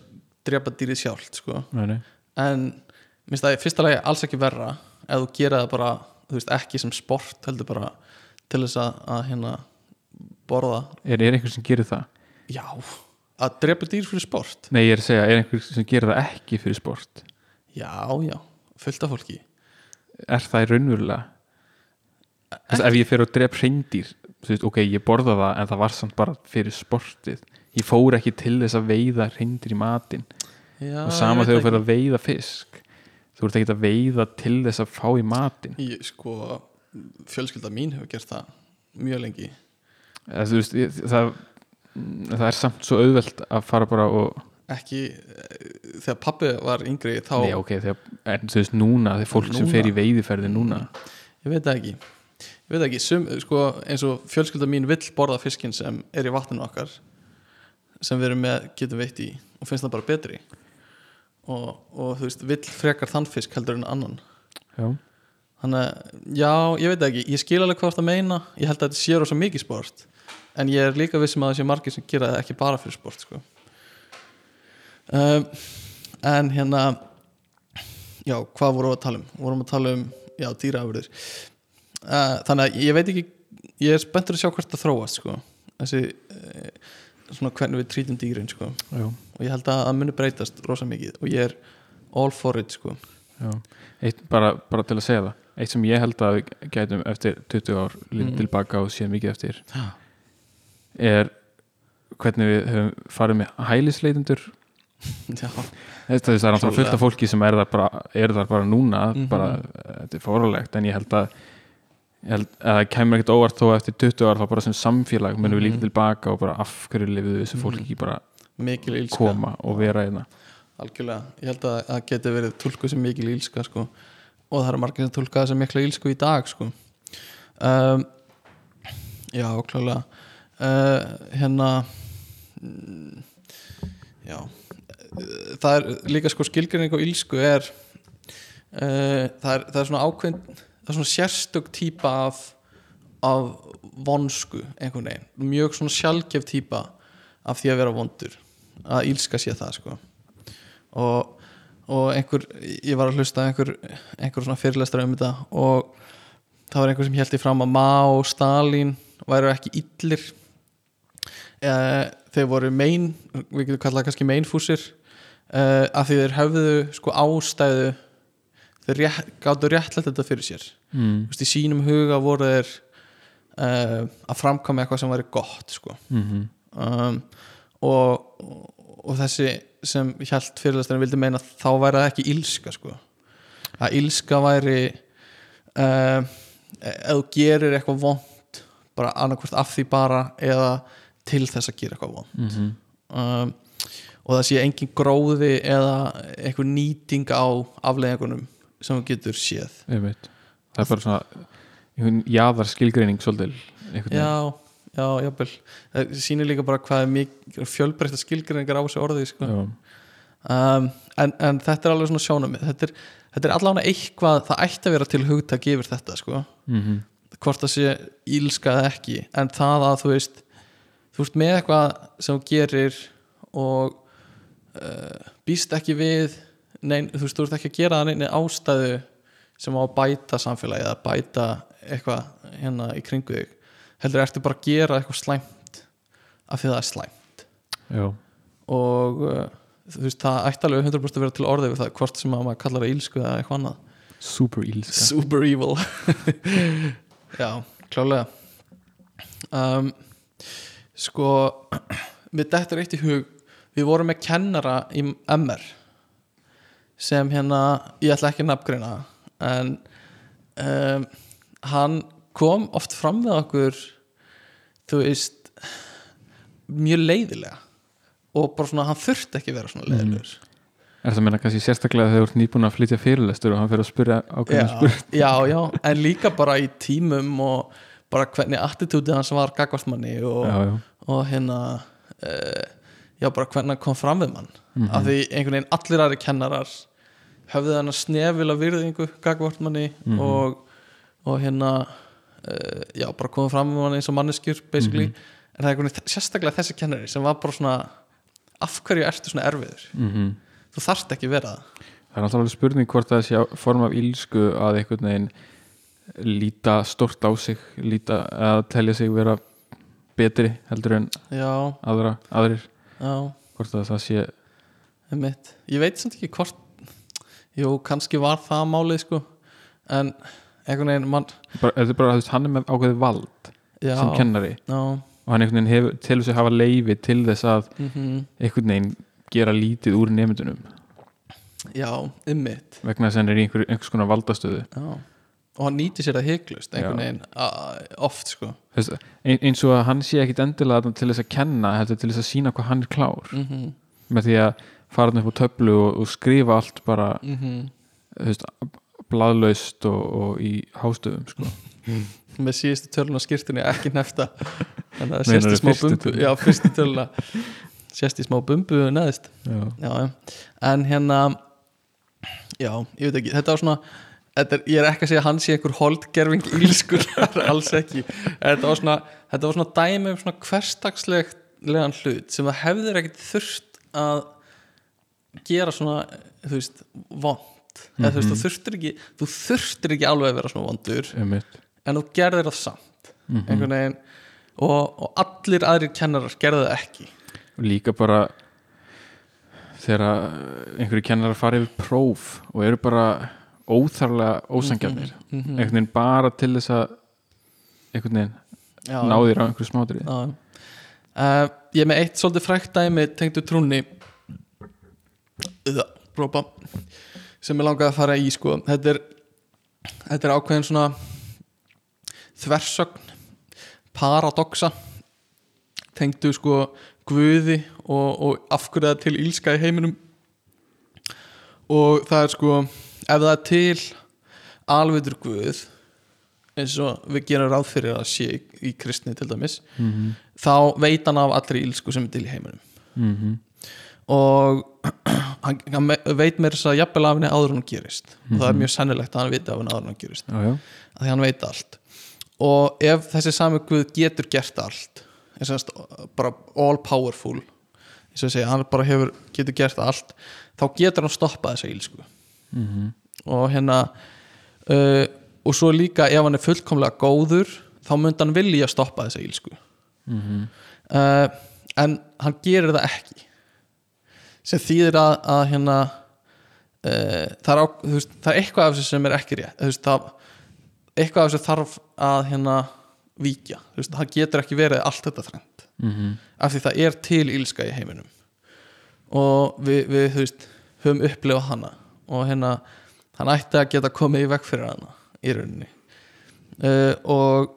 Speaker 3: drepa dýrið sjálft sko. en minnst það í fyrsta lagi alls ekki verra ef þú gera það bara þú veist, ekki sem sport heldur bara til þess að, að hérna borða.
Speaker 1: Er, er einhver sem gerir það?
Speaker 3: já, að drepa dýr fyrir sport?
Speaker 1: Nei, ég er að segja, er einhver sem gerir það ekki fyrir sport?
Speaker 3: já, já, fullt af fólki.
Speaker 1: Er það í raunverulega? Þess, ef ég fer og drep hreindýr þú veist, ok, ég borða það en það var samt bara fyrir sportið. Ég fór ekki til þess að veiða hreindýr í matinn.
Speaker 3: Já,
Speaker 1: og sama þegar þú fer að veiða fisk þú ert ekki að veiða til þess að fá í matinn.
Speaker 3: Ekki. ég, sko, fjölskylda mín hefur gert það mjög lengi.
Speaker 1: Þú veist, það, það er samt svo auðvelt að fara bara og
Speaker 3: ekki eh, þegar pappi var yngri þá,
Speaker 1: Nei, ok, þegar, en þú veist núna þegar fólk sem
Speaker 3: Núna?
Speaker 1: fer í veiðiferði núna.
Speaker 3: Ég veit það ekki. Veit það ekki, Sum, sko, eins og fjölskylda mín vill borða fiskinn sem er í vatninu okkar sem við erum með, getum veitt í og finnst það bara betri og, og þú veist, vill frekar þann fisk heldur en annan.
Speaker 1: Já,
Speaker 3: þannig að, já, ég veit ekki. Ég skil alveg hvað það meina, ég held að þetta sé rosa mikið sport, en ég er líka vissum að það sé margir sem gera það ekki bara fyrir sport sko. um, en hérna já, hvað vorum við að tala um? Vorum að tala um, já, dýraafurðir. Uh, þannig að ég veit ekki ég er spenntur að sjá hvert það þróast sko. þessi uh, svona hvernig við trítum dýrin sko.
Speaker 1: já,
Speaker 3: og ég held að það muni breytast rosa mikið og ég er all for it sko.
Speaker 1: Eitt, bara, bara til að segja það Eitt sem ég held að við gætum eftir 20 ár litið
Speaker 3: Mm.
Speaker 1: tilbaka og séð mikið eftir
Speaker 3: Já.
Speaker 1: er hvernig við höfum farið með hælisleitundur þetta er náttúrulega fullt af fólki sem er þar bara, er þar bara núna
Speaker 3: Mhm.
Speaker 1: bara, þetta er fórulegt en ég held að það kemur ekkert óvart þó eftir 20 ár þá bara sem samfélag munum við
Speaker 3: Mhm.
Speaker 1: líka tilbaka og bara af hverju lifiðu þessu fólki ekki bara
Speaker 3: mikil ílska
Speaker 1: koma og vera hérna.
Speaker 3: Algjörlega, ég held að það geti verið tulku sem mikil ílska sko. og það eru margir sem tulka sem mikla ílsku í dag sko. um, já, klálega uh, hérna mm, já. Það er líka sko skilgrinning og ílsku er, uh, það er það er svona ákveðin það er svona sérstök típa af af vonsku einhvern veginn, mjög svona sjálfgef típa af því að vera vondur að ílska sé það sko. Og, og einhver ég var að hlusta einhver, einhver svona fyrirlestra um þetta og það var einhver sem held í fram að Mao og Stalin væru ekki illir. Eh, þeir voru mein við getum kallað kannski meinfúsir eh, af því þeir höfðu sko ástæðu þeir rétt, gátu réttlætt þetta fyrir sér.
Speaker 1: Mm.
Speaker 3: Þú veist, í sínum huga voru þeir uh, að framkama eitthvað sem væri gott sko.
Speaker 1: Mm
Speaker 3: um, og, og þessi sem hjælt fyrirlæsturinn vildi meina þá væri það ekki ílska sko. að ílska væri uh, ef þú gerir eitthvað vond bara annarkvort af því bara eða til þess að gera eitthvað vond
Speaker 1: -hmm.
Speaker 3: um, og það sé engin gróði eða eitthvað nýting á afleðingunum sem þú getur séð.
Speaker 1: Það er bara svona jaðar skilgreining svolítil
Speaker 3: já, já, jafnvel það sýnir líka bara hvað er mikið fjölbreytta skilgreiningar á þessu orði sko. Um, en, en þetta er alveg svona sjónamið þetta er, þetta er allavega eitthvað það ætti að vera til hugtak yfir þetta sko.
Speaker 1: Mhm.
Speaker 3: hvort það sé ílska eða ekki en það að þú veist þú veist með eitthvað sem gerir og uh, býst ekki við nein, þú veist, þú ert ekki að gera það neina ástæðu sem á að bæta samfélagi eða bæta eitthvað hérna í kringu þig heldur ertu bara að gera eitthvað slæmt af því það er slæmt?
Speaker 1: Já,
Speaker 3: og uh, þú veist, það ætti alveg 100% að vera til orðið við það hvort sem að maður kallar það ílsku eða eitthvað annað.
Speaker 1: Super ílska
Speaker 3: super evil. Já, klálega um, sko við dettur eitt í hug. Við vorum með kennara í MR sem hérna ég ætla ekki að nafngreina en um, hann kom oft fram við okkur þú veist mjög leiðilega. Og bara svona hann þurfti ekki vera svona leiðilegur.
Speaker 1: Er það meina kannski sérstaklega þegar þú ert nýbúin að flytja fyrirlestur og hann fyrir að spyrja ákveðin spurt
Speaker 3: já, já, en líka bara í tímum og bara hvernig attitútið hans var gagvartmanni og,
Speaker 1: Já, já,
Speaker 3: og hérna uh, já, bara hvernig hann kom fram við mann. Af því einhvern veginn allir aðri kennarar höfðu hann að snefila virðingu gagvartmanni og, og hérna uh, já, bara komið fram við mann eins og manneskjur basically, en það er einhvern sérstaklega þessi kennari sem var bara svona af hverju ertu svona erfiður?
Speaker 1: Mm
Speaker 3: þú þarft ekki vera það.
Speaker 1: Það er alltaf alveg spurning hvort það sé form af ílsku að einhvern veginn líta stort á sig líta að telja sig vera betri heldur en
Speaker 3: já,
Speaker 1: aðra, aðrir.
Speaker 3: Já.
Speaker 1: Hvort að það sé
Speaker 3: Einmitt. Ég veit samt ekki hvort Jú, kannski var það málið sko. En einhvern veginn mann,
Speaker 1: þetta er bara, veist, hann er með ákveðið vald
Speaker 3: já,
Speaker 1: sem kennari.
Speaker 3: Já,
Speaker 1: og hann einhvern veginn hefur, telur sig hafa leifi til þess að
Speaker 3: mm
Speaker 1: einhvern veginn gera lítið úr nefndunum
Speaker 3: já, ymmit
Speaker 1: vegna þess að hann er í einhver, einhvers konar valdastöðu.
Speaker 3: Já. Og hann nýti sér það hygglust einhvern veginn oft sko.
Speaker 1: Veist, ein, eins og að hann sé ekkit endilega til þess að kenna heldur til þess að sína hvað hann er klár.
Speaker 3: Mm -hmm.
Speaker 1: með því að fara hann upp á töflu og, og skrifa allt bara
Speaker 3: Mm
Speaker 1: þú veist, bladlaust og, og í hástöðum sko.
Speaker 3: Með síðustu töluna skýrtunni ekki nefta Þannig að sést í smá bumbu? Já, fyrstu töluna Sést í smá bumbu neðist
Speaker 1: Já.
Speaker 3: já, en hérna já, ég veit ekki, þetta var svona þetta er, ég er ekki að segja að hann sé einhver holdgerfing ílskur, alls ekki þetta var svona, þetta var svona dæmi um svona hverstagslegan hlut sem það hefðir ekkert þurft að gera svona þú veist, vond eða þú veist, þú þurftir ekki ekki alveg að vera svona vondur
Speaker 1: Einmitt.
Speaker 3: en þú gerðir það samt einhvern veginn. Og, og allir aðrir kennarar gerðu það ekki.
Speaker 1: Líka bara þegar einhverju kennar að fara yfir próf og eru bara óþarlega ósangjarnir
Speaker 3: Mhm.
Speaker 1: einhvern veginn bara til þess að einhvern veginn
Speaker 3: Já,
Speaker 1: ná þér á einhverju smádrið
Speaker 3: Já. Uh, ég er með eitt svolítið frækt dæmi tengdu trúnni. Uða, rópa sem ég langaði að fara í sko þetta er, þetta er ákveðin svona þversögn paradoxa tengdu sko guði og, og afhverja til ílska í heiminum og það er sko ef það er til alveitur guð eins og við gerum ráð fyrir að sé í, kristni til dæmis
Speaker 1: Mhm.
Speaker 3: þá veit hann af allri ílsku sem er til í heiminum
Speaker 1: Mhm.
Speaker 3: Og hann, hann veit mér þess að jafnvel af henni áður hún gerist. Og það er mjög sennilegt að hann viti af henni áður hún gerist.
Speaker 1: Já.
Speaker 3: að því hann veit allt. Og ef þessi sami Guð getur gert allt og þess bara all powerful eins og ég segja, hann bara hefur, getur gert allt þá getur hann stoppað þessa ílsku
Speaker 1: Mhm.
Speaker 3: og hérna uh, og svo líka ef hann er fullkomlega góður þá myndi hann vilja stoppa þessa ílsku
Speaker 1: Mhm.
Speaker 3: uh, en hann gerir það ekki sem þýðir að, að hérna uh, það, er á, veist, það er eitthvað af þessu sem er ekki rétt veist, það, eitthvað af þessu þarf að hérna víkja þú veist, það getur ekki verið allt þetta þrennt
Speaker 1: Mhm.
Speaker 3: af því það er til ílska í heiminum og við, við höfum upplifað hana og hérna hann ætti að geta komið í veg fyrir hana í rauninni uh, og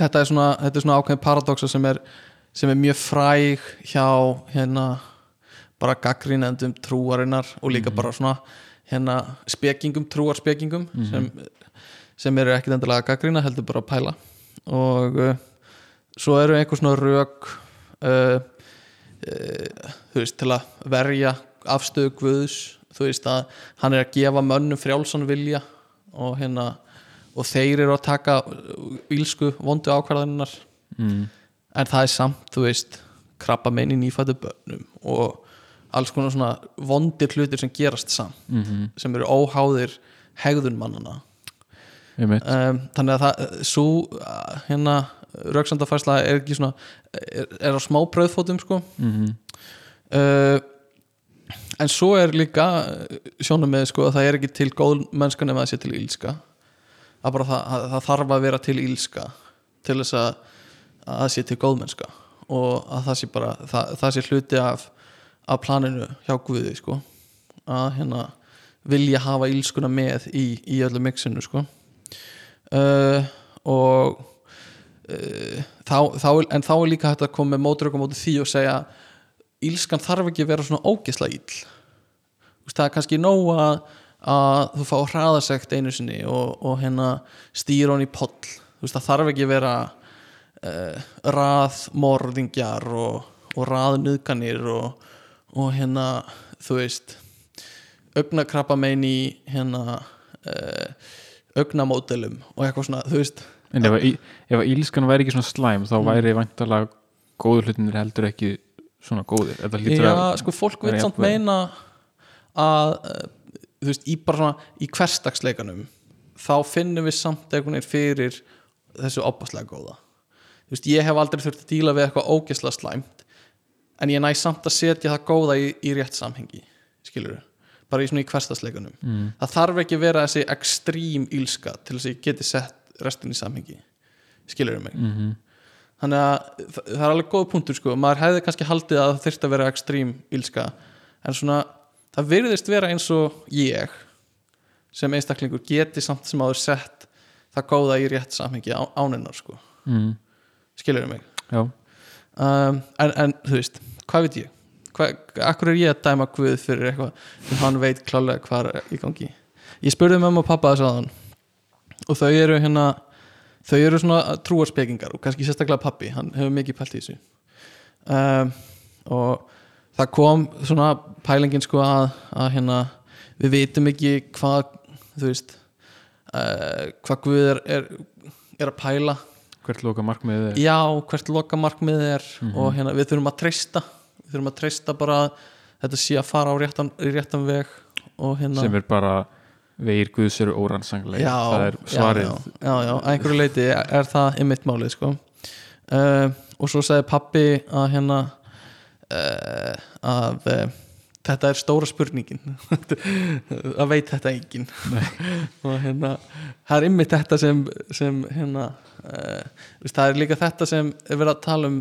Speaker 3: þetta er svona, svona ákveðin paradoxa sem er, sem er mjög fræg hjá hérna bara gaggrínendum trúarinnar og líka bara svona hérna spekingum, trúarspekingum sem, sem eru ekkit endilega gaggrína heldur bara að pæla. Og uh, svo eru einhver svona rök uh, uh, þú veist til að verja afstöðu Guðs þú veist að hann er að gefa mönnum frjálsan vilja og hérna og þeir eru að taka ílsku vondu ákvarðaninnar
Speaker 1: Mm.
Speaker 3: en það er samt, þú veist krabba meini nýfættu börnum og, alls konar svona vondir hlutir sem gerast samt
Speaker 1: mm
Speaker 3: sem eru óháðir hegðun mannana um, þannig að það svo hérna rauksandafærsla er ekki svona er, er á smá bröðfótum sko.
Speaker 1: Mm
Speaker 3: uh, en svo er líka sjónum með sko að það er ekki til góð mennska nema að sé til ílska það, bara, það, það, það þarf að vera til ílska til þess að, að það sé til góð mennska og að það sé bara það, það sé hluti af, af planinu hjá Guði sko. Að hérna vilja hafa ílskuna með í, í öllu mixinu sko. Uh, og uh, þá, þá, en þá er líka hægt að koma með mótrök á móti því og segja ílskan þarf ekki að vera svona ógesla íll það er kannski nóg að, að þú fá hraðasekt einu sinni og, og hérna stýra hún í poll. Það þarf ekki að vera uh, raðmorðingjar og, og raðnöðganir og, og hérna þú veist augnakrabba mein í hérna uh, augnamódelum og eitthvað svona, þú veist.
Speaker 1: En ef, ef að ílskan væri ekki svona slæm þá
Speaker 3: Mm.
Speaker 1: væri væntalega góður hlutinir heldur ekki svona góðir.
Speaker 3: Já, sko fólk vil samt meina að uh, þú veist, í bara svona í hverstagsleikanum þá finnum við samt veginn fyrir þessu opaslega góða. Þú veist, ég hef aldrei þurft að díla við eitthvað ógesla slæmt en ég næ samt að setja það góða í, í rétt samhengi skilur bara í svona í hverstagsleikanum
Speaker 1: mm.
Speaker 3: það þarf ekki vera þessi ekstrím ílska til þess að ég geti sett restin í samhengi skilur mig?
Speaker 1: Mm
Speaker 3: þannig að það er alveg góð punktur sko. Maður hefði kannski haldið að það þyrfti að vera ekstrím ílska en svona það virðist vera eins og ég sem einstaklingur geti samt sem áður sett það góða í rétt samhengi á, áninnar sko.
Speaker 1: Mm.
Speaker 3: skilur mig?
Speaker 1: Já,
Speaker 3: um, en, en þú veist, hvað veit ég? Hva, akkur er ég að dæma Guð fyrir eitthvað sem hann veit klálega hvað er í gangi? Ég spurði mömmu og pappa þess aðan og þau eru hérna þau eru svona trúarspekingar og kannski sérstaklega pappi, hann hefur mikið pælt í þessu. Um, og það kom svona pælingin sko að, að hérna við vitum ekki hvað þú veist uh, hvað Guð er, er, er að pæla
Speaker 1: hvert loka markmiðið er
Speaker 3: já, hvert loka markmið er
Speaker 1: Mhm.
Speaker 3: og hérna, við þurfum að treysta við þurfum að treysta bara þetta sé að fara á réttan, réttan veg hérna
Speaker 1: sem er bara vegir Guðs eru órannsanglega
Speaker 3: já,
Speaker 1: það er svarið
Speaker 3: já, já, já, einhverju leiti er það einmitt málið sko. uh, og svo sagði pappi að hérna uh, að uh, þetta er stóra spurningin. Að veit þetta engin og hérna það er einmitt þetta sem, sem hérna uh, veist, það er líka þetta sem er verið að tala um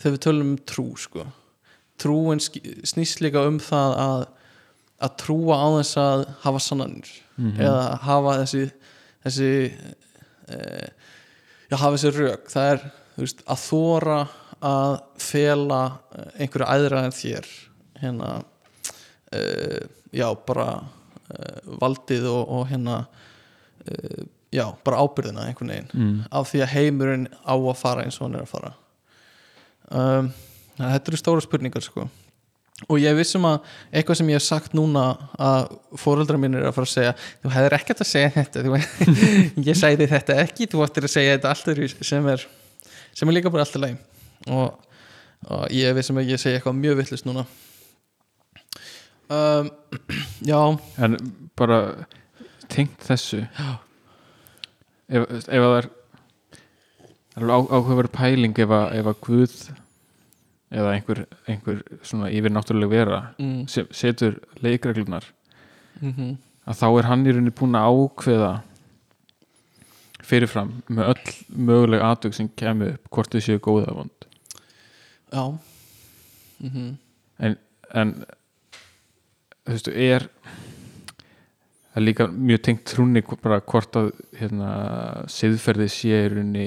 Speaker 3: þegar við tölum um trú sko. trúin snýst líka um það að að trúa á þess að hafa sannanir.
Speaker 1: Mhm.
Speaker 3: eða hafa þessi þessi e, já, hafa þessi rök. Það er veist, að þóra að fela eh, einhverju æðra en þér hérna e, já, bara e, valdið og, og hérna e, já, bara ábyrðina einhvern veginn
Speaker 1: mm.
Speaker 3: af því að heimurinn á að fara eins og hann er að fara. Um, þetta eru stóra spurningar sko. Og ég vissum að eitthvað sem ég hef sagt núna að fóreldrar mínir er að fara að segja þú hefur ekkert að segja þetta ég sagði þetta ekki, þú ættir að segja þetta allt öðru sem er sem er líka bara alltaf leið og, og ég vissum að ég segja eitthvað mjög villist núna um, já.
Speaker 1: En bara tengt þessu. Ef, ef að það er er áhugaverð pæling ef að, ef að Guð eða einhver, einhver svona yfir náttúrulega vera
Speaker 3: mm,
Speaker 1: se- setur leikreglunar
Speaker 3: mm
Speaker 1: að þá er hann í rauninni búin að ákveða fyrirfram með öll möguleg atök sem kemur upp hvort þau séu góða vond.
Speaker 3: Já. Mm
Speaker 1: en, en þú veistu, er það er líka mjög tengt trúni bara hvort að hérna, siðferði sé í rauninni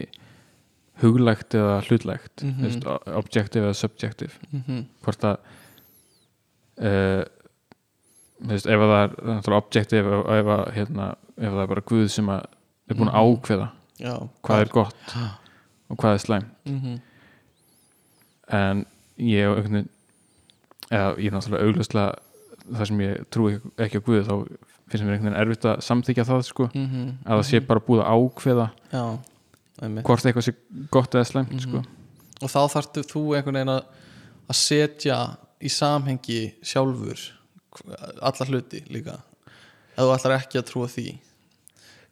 Speaker 1: huglægt eða hlutlægt mm -hmm. objective eða subjective
Speaker 3: -hmm.
Speaker 1: hvort að uh, veist, ef að það er objective ef, hérna, ef það er bara Guð sem er búin að
Speaker 3: Mhm.
Speaker 1: ákveða
Speaker 3: já
Speaker 1: hvað er gott og hvað er slæm
Speaker 3: mm -hmm.
Speaker 1: en ég og einhvern veginn eða ég er náttúrulega auglustlega það sem ég trúi ekki, á Guði þá finnst mér einhvern veginn erfitt að samþykja það sko, að það sé bara búið að ákveða
Speaker 3: já,
Speaker 1: hvort eitthvað sé gott eða slæmt sko.
Speaker 3: og þá þarftu þú einhvern veginn að að setja í samhengi sjálfur alla hluti líka ef þú ætlar ekki að trúa því.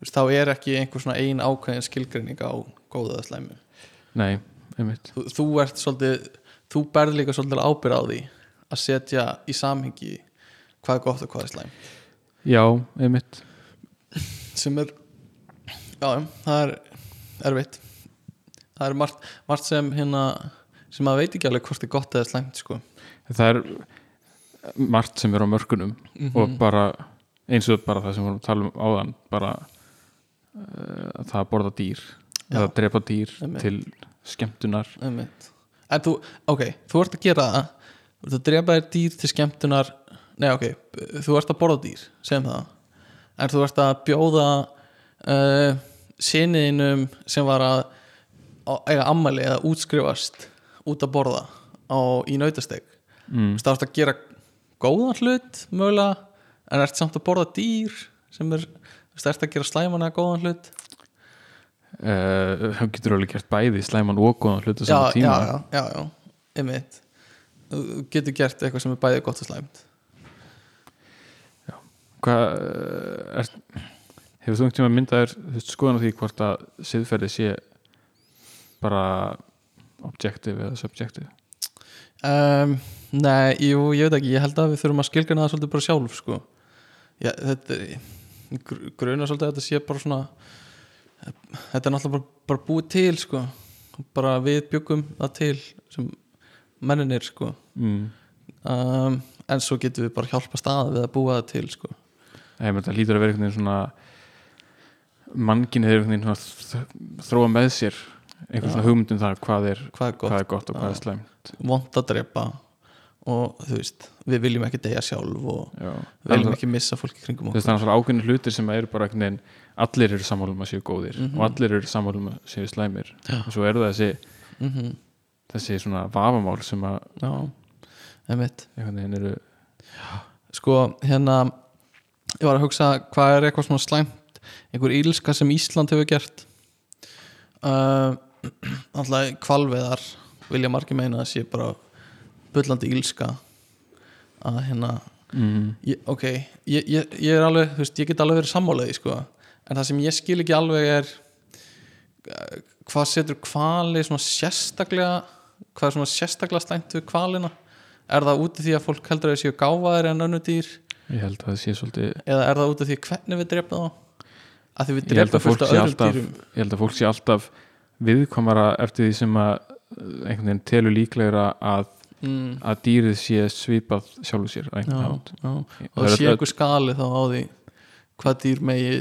Speaker 3: Þá er ekki einhver svona ein ákveðin skilgreining á góða eða slæmu.
Speaker 1: Nei, einmitt.
Speaker 3: Þú, þú ert svolítið þú berð líka svolítið ábyrð á því að setja í samhengi hvað er gott og hvað er slæm
Speaker 1: já, einmitt
Speaker 3: sem er já, það er erfitt það er margt, margt sem hérna sem maður veit ekki alveg hvort er gott eða slæmt sko.
Speaker 1: það er margt sem er á mörkunum
Speaker 3: Mhm.
Speaker 1: og bara eins og bara það sem við vorum að tala um áðan bara uh, það að borða dýr
Speaker 3: Já.
Speaker 1: eða drepa dýr
Speaker 3: Einmitt.
Speaker 1: til skemmtunar
Speaker 3: Einmitt. en þú, ok, þú ert að gera það þú ert að drepa þér dýr til skemmtunar nei ok, þú ert að borða dýr segjum það, en þú ert að bjóða uh, sinniðinum sem var að á- eiga ammæli eða útskrifast út að borða á, í nautasteg.
Speaker 1: Mm.
Speaker 3: þú ert að gera góðan hlut mögulega, en ert samt að borða dýr sem er, þú ert að gera slæman eða góðan hlut.
Speaker 1: Uh, það getur alveg gert bæði slæman og góðan hlutu
Speaker 3: já,
Speaker 1: saman
Speaker 3: já,
Speaker 1: tíma.
Speaker 3: já, já, já, einmitt. Þú getur gert eitthvað sem er bæði gott og slæmt
Speaker 1: hvað er, hefur þú einhvern tíma myndaður skoðan á því hvort að siðferði sé bara objective eða subjective
Speaker 3: um, Nei, jú, ég veit ekki ég held að við þurfum að skilgjana það svolítið bara sjálf sko. já, þetta gr- grunar svolítið að þetta sé bara svona þetta er náttúrulega bara, bara búið til sko. bara við byggum það til sem menninir sko.
Speaker 1: mm.
Speaker 3: um, en svo getum við bara hjálpa stað við að búa það til sko.
Speaker 1: Það lítur að vera einhvern veginn svona mannkinn hefur einhvern veginn svona þróa með sér einhvern
Speaker 3: Já.
Speaker 1: svona hugmyndum þar hvað er,
Speaker 3: hvað er gott,
Speaker 1: hvað er gott og hvað
Speaker 3: Já.
Speaker 1: er slæmt
Speaker 3: vond að drepa og þú veist, við viljum ekki deyja sjálf og
Speaker 1: Já.
Speaker 3: við viljum
Speaker 1: Það-
Speaker 3: ekki missa fólki kringum okkur
Speaker 1: það er svona ákveðin hlutir sem eru bara einhvern veginn allir eru sammálum að séu góðir
Speaker 3: Mhm.
Speaker 1: og allir eru sammálum að séu slæmir
Speaker 3: Já.
Speaker 1: og svo eru það þessi,
Speaker 3: mm
Speaker 1: þessi svona vafamál sem að
Speaker 3: Já, einmitt
Speaker 1: einhvern veginn eru
Speaker 3: Sko, hérna ég var að hugsa hvað er eitthvað svona slæmt einhver ílska sem Ísland hefur gert? Uh, Alltaf kvalveðar vilja margir meina að sé bara bullandi ílska að hérna
Speaker 1: mm.
Speaker 3: ég, ok, ég, ég, ég er alveg veist, ég get alveg verið sammálaði sko. En það sem ég skil ekki alveg er uh, hvað setur kvali svona sérstaklega hvað er svona sérstaklega slæmt við kvalina er það út af því að fólk heldur að það séu gáfaðir en önnu dýr
Speaker 1: ég held að það sé svolítið
Speaker 3: eða er það út af því hvernig við drefum þá? Að því við fullt af
Speaker 1: sé
Speaker 3: öðrum
Speaker 1: alltaf
Speaker 3: dýrum.
Speaker 1: ég held að fólk sé alltaf viðkomara eftir því sem að uh, einhvern veginn telur líklegra að,
Speaker 3: mm,
Speaker 1: að dýrið sé svipað sjálfu sér á
Speaker 3: já, já. og
Speaker 1: Það
Speaker 3: sé einhver skali þá á því hvað dýr megi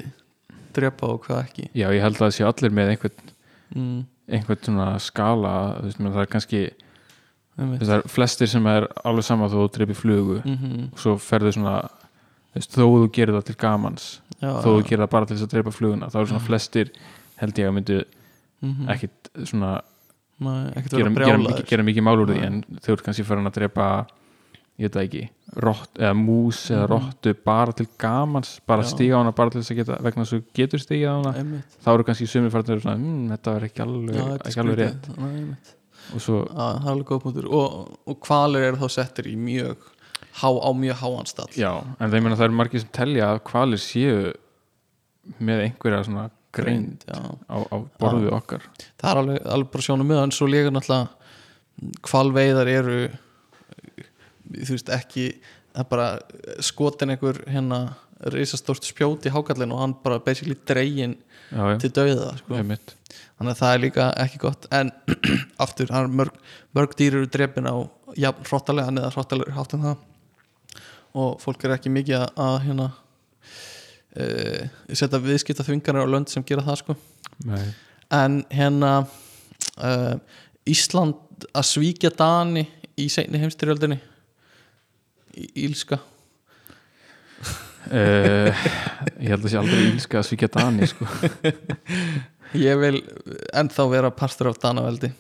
Speaker 3: drepa og hvað ekki.
Speaker 1: Já, ég held að það sé allir með einhvern,
Speaker 3: mm,
Speaker 1: einhvern svona skala það er kannski er flestir sem er alveg sama þó þú dreipir flugu
Speaker 3: Mhm,
Speaker 1: og svo ferðu svona veist, þó þú gerir það til gamans
Speaker 3: já,
Speaker 1: þó þú gerir það bara til þess að dreipa fluguna þá eru svona flestir held ég að myndu
Speaker 3: Mhm.
Speaker 1: ekkit svona
Speaker 3: Nei, ekkert
Speaker 1: gera, gera, mikið, gera mikið mál úr því
Speaker 3: Nei.
Speaker 1: en þau eru kannski farin að drepa ég veit það ekki rott, eða mús eða
Speaker 3: Mhm.
Speaker 1: rottu bara til gamans bara
Speaker 3: Já.
Speaker 1: stíga á hana bara til þess að geta vegna þess að getur stíga á hana
Speaker 3: einmitt.
Speaker 1: þá eru kannski sumir farin að hm, þetta var ekki alveg,
Speaker 3: Já, er
Speaker 1: ekki alveg rétt.
Speaker 3: Nei,
Speaker 1: svo
Speaker 3: Já, það er alveg góð punktur. Og, og kvalir eru þá settir í mjög há, á mjög háan stall.
Speaker 1: Já, en það, meina, það eru margir sem telja að kvalir séu með einhverja svona greind á, á borðu okkar.
Speaker 3: Það er alveg, alveg bara sjónum með en svo líka náttúrulega kvalveiðar eru þú veist ekki það er bara skotin einhver hérna risastórt spjót í hákallin og hann bara basically dregin
Speaker 1: Já, já,
Speaker 3: til dauða sko. þannig að það er líka ekki gott. En aftur, hann mörg, mörg dýr eru drefin á jafn hrottalega eða hrottalega hátt en það. Og fólk er ekki mikið að, hérna uh, setja viðskipta þvinganir á lönd sem gera það sko. En hérna uh, Ísland að svíkja Dani í seinni heimstyrjöldinni í Ílska
Speaker 1: Uh, ég held að sé aldrei ílska að svíkja Dani sko.
Speaker 3: ég vil ennþá vera partur af Danaveldi.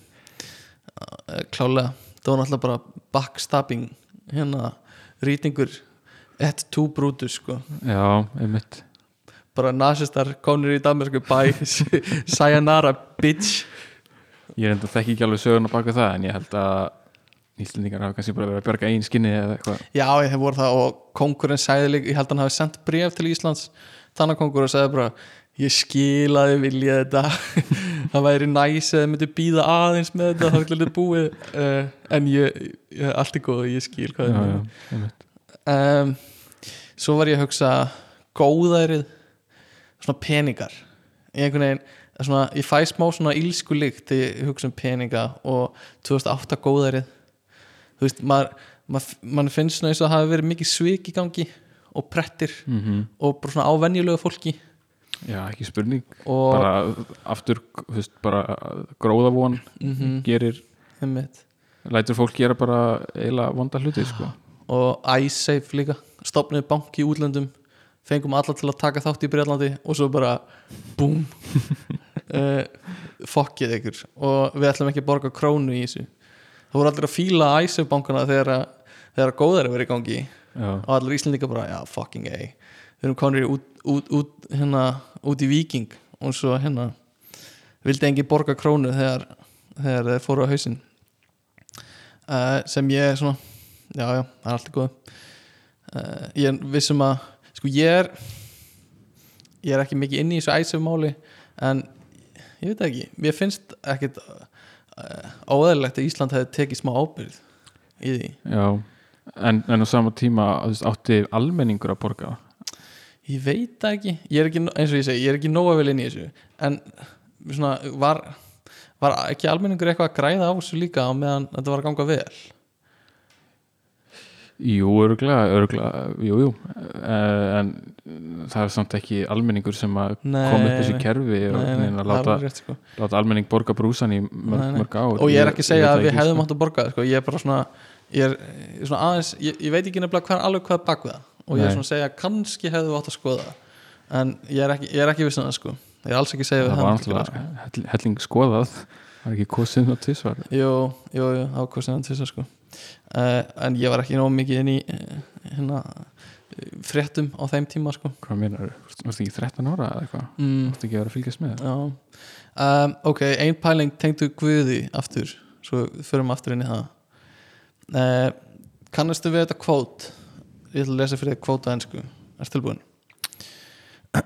Speaker 3: Uh, klálega það var náttúrulega bara backstabbing hérna rýtingur. Ett tú brútus sko.
Speaker 1: Já, einmitt.
Speaker 3: Bara nasistar konur í Danmarku bæ sayonara bitch.
Speaker 1: Ég er enda þekki ekki alveg söguna baka það en ég held að Íslendingar hafa kannski bara verið að bjarga einn skinni eða eitthvað.
Speaker 3: Já, ég hef voru það og kongurinn líka, ég held að hann hafi sendt bref til Íslands. Þannig kongur og sagði bara ég skilaði vilja þetta. Það væri næs eða myndi býða aðeins með þetta þá er þetta búið uh, en ég, ég, allt er góð ég skil hvað meina.
Speaker 1: einmitt.
Speaker 3: um, Svo var ég að hugsa góðærið svona peningar. Ég, einhvern veginn, svona, ég fæ smá svona ílsku líkt þegar ég hugsa um peninga og 2008 góðærið þú veist, maður, maður, maður finnst svona eins og það hafi verið mikið svik í gangi og prettir
Speaker 1: Mhm.
Speaker 3: og bara svona ávenjulegu fólki.
Speaker 1: Já, ekki spurning.
Speaker 3: Og
Speaker 1: bara aftur, þú veist, bara gróðavon
Speaker 3: mm
Speaker 1: gerir
Speaker 3: einmitt.
Speaker 1: lætur fólk gera bara eiginlega vonda hluti sko.
Speaker 3: og iSafe líka. Stopnið banki í útlöndum. Fengum alla til að taka þátt í Breitlandi og svo bara búm uh, fokkið ykkur og við ætlum ekki að borga krónu í þessu það voru allir að fíla iSafe bankana þegar að þegar góðar er verið í gangi.
Speaker 1: Já,
Speaker 3: og allir íslendinga bara, já, fucking a. Við erum konur út, út, út, hérna, út í viking og svo hérna vildi engi borga krónu þegar, þegar þeir fóru á hausinn. Uh, sem ég svona já, já, það er alltaf góð uh, ég er vissum að sko ég er ég er ekki mikið inn í þessu æsefmáli en ég veit ekki. Mér finnst ekkit óæðilegt að Ísland hefði tekið smá ábyrgð í því.
Speaker 1: Já. En, en á sama tíma átti almenningur að borga
Speaker 3: Ég veit ekki, ég er ekki eins og ég segi, ég er ekki nóga vel inn í þessu. En svona var var ekki almenningur eitthvað að græða á þessu líka á meðan þetta var að ganga vel
Speaker 1: Jú, örgulega, örgulega jú, jú, Eh, en það er samt ekki almenningur sem að
Speaker 3: Nei,
Speaker 1: koma upp þessu
Speaker 3: nei.
Speaker 1: kerfi og
Speaker 3: Nei, nei,
Speaker 1: neina,
Speaker 3: það er
Speaker 1: láta,
Speaker 3: rétt, sko.
Speaker 1: láta almenning borga brúsan í mörg,
Speaker 3: Nei, nei.
Speaker 1: mörg ár
Speaker 3: og ég er ekki að segja að við hefðum
Speaker 1: sko.
Speaker 3: átt að borga sko. ég er bara svona ég er er svona aðeins, ég, ég veit ekki nefnilega hvað, alveg hvað er bak við það og ég er
Speaker 1: Nei.
Speaker 3: svona að segja að kannski hefðum við átt að skoða en ég er ekki, ég er ekki vissan það sko ég er alls ekki að segja að
Speaker 1: það var
Speaker 3: að
Speaker 1: náttúrulega hell- helling skoðað það var ekki kosið á tvisvar
Speaker 3: sko. jú, jú, jú, ákvæmst til þess sko uh, en ég var ekki nóg mikið inn í uh, hérna eh, fréttum á þeim tíma sko.
Speaker 1: Hvað meinar, varstu ekki 13 ára eða eitthvað?
Speaker 3: Mm.
Speaker 1: varstu ekki að vera að fylgjast með
Speaker 3: Já. Um, Ok, ein pæling tengdu Guði aftur. Svo förum aftur inn í það. Uh, Kannastu við þetta kvót Ég ætla að lesa fyrir þig kvót á ensku. Er tilbúin?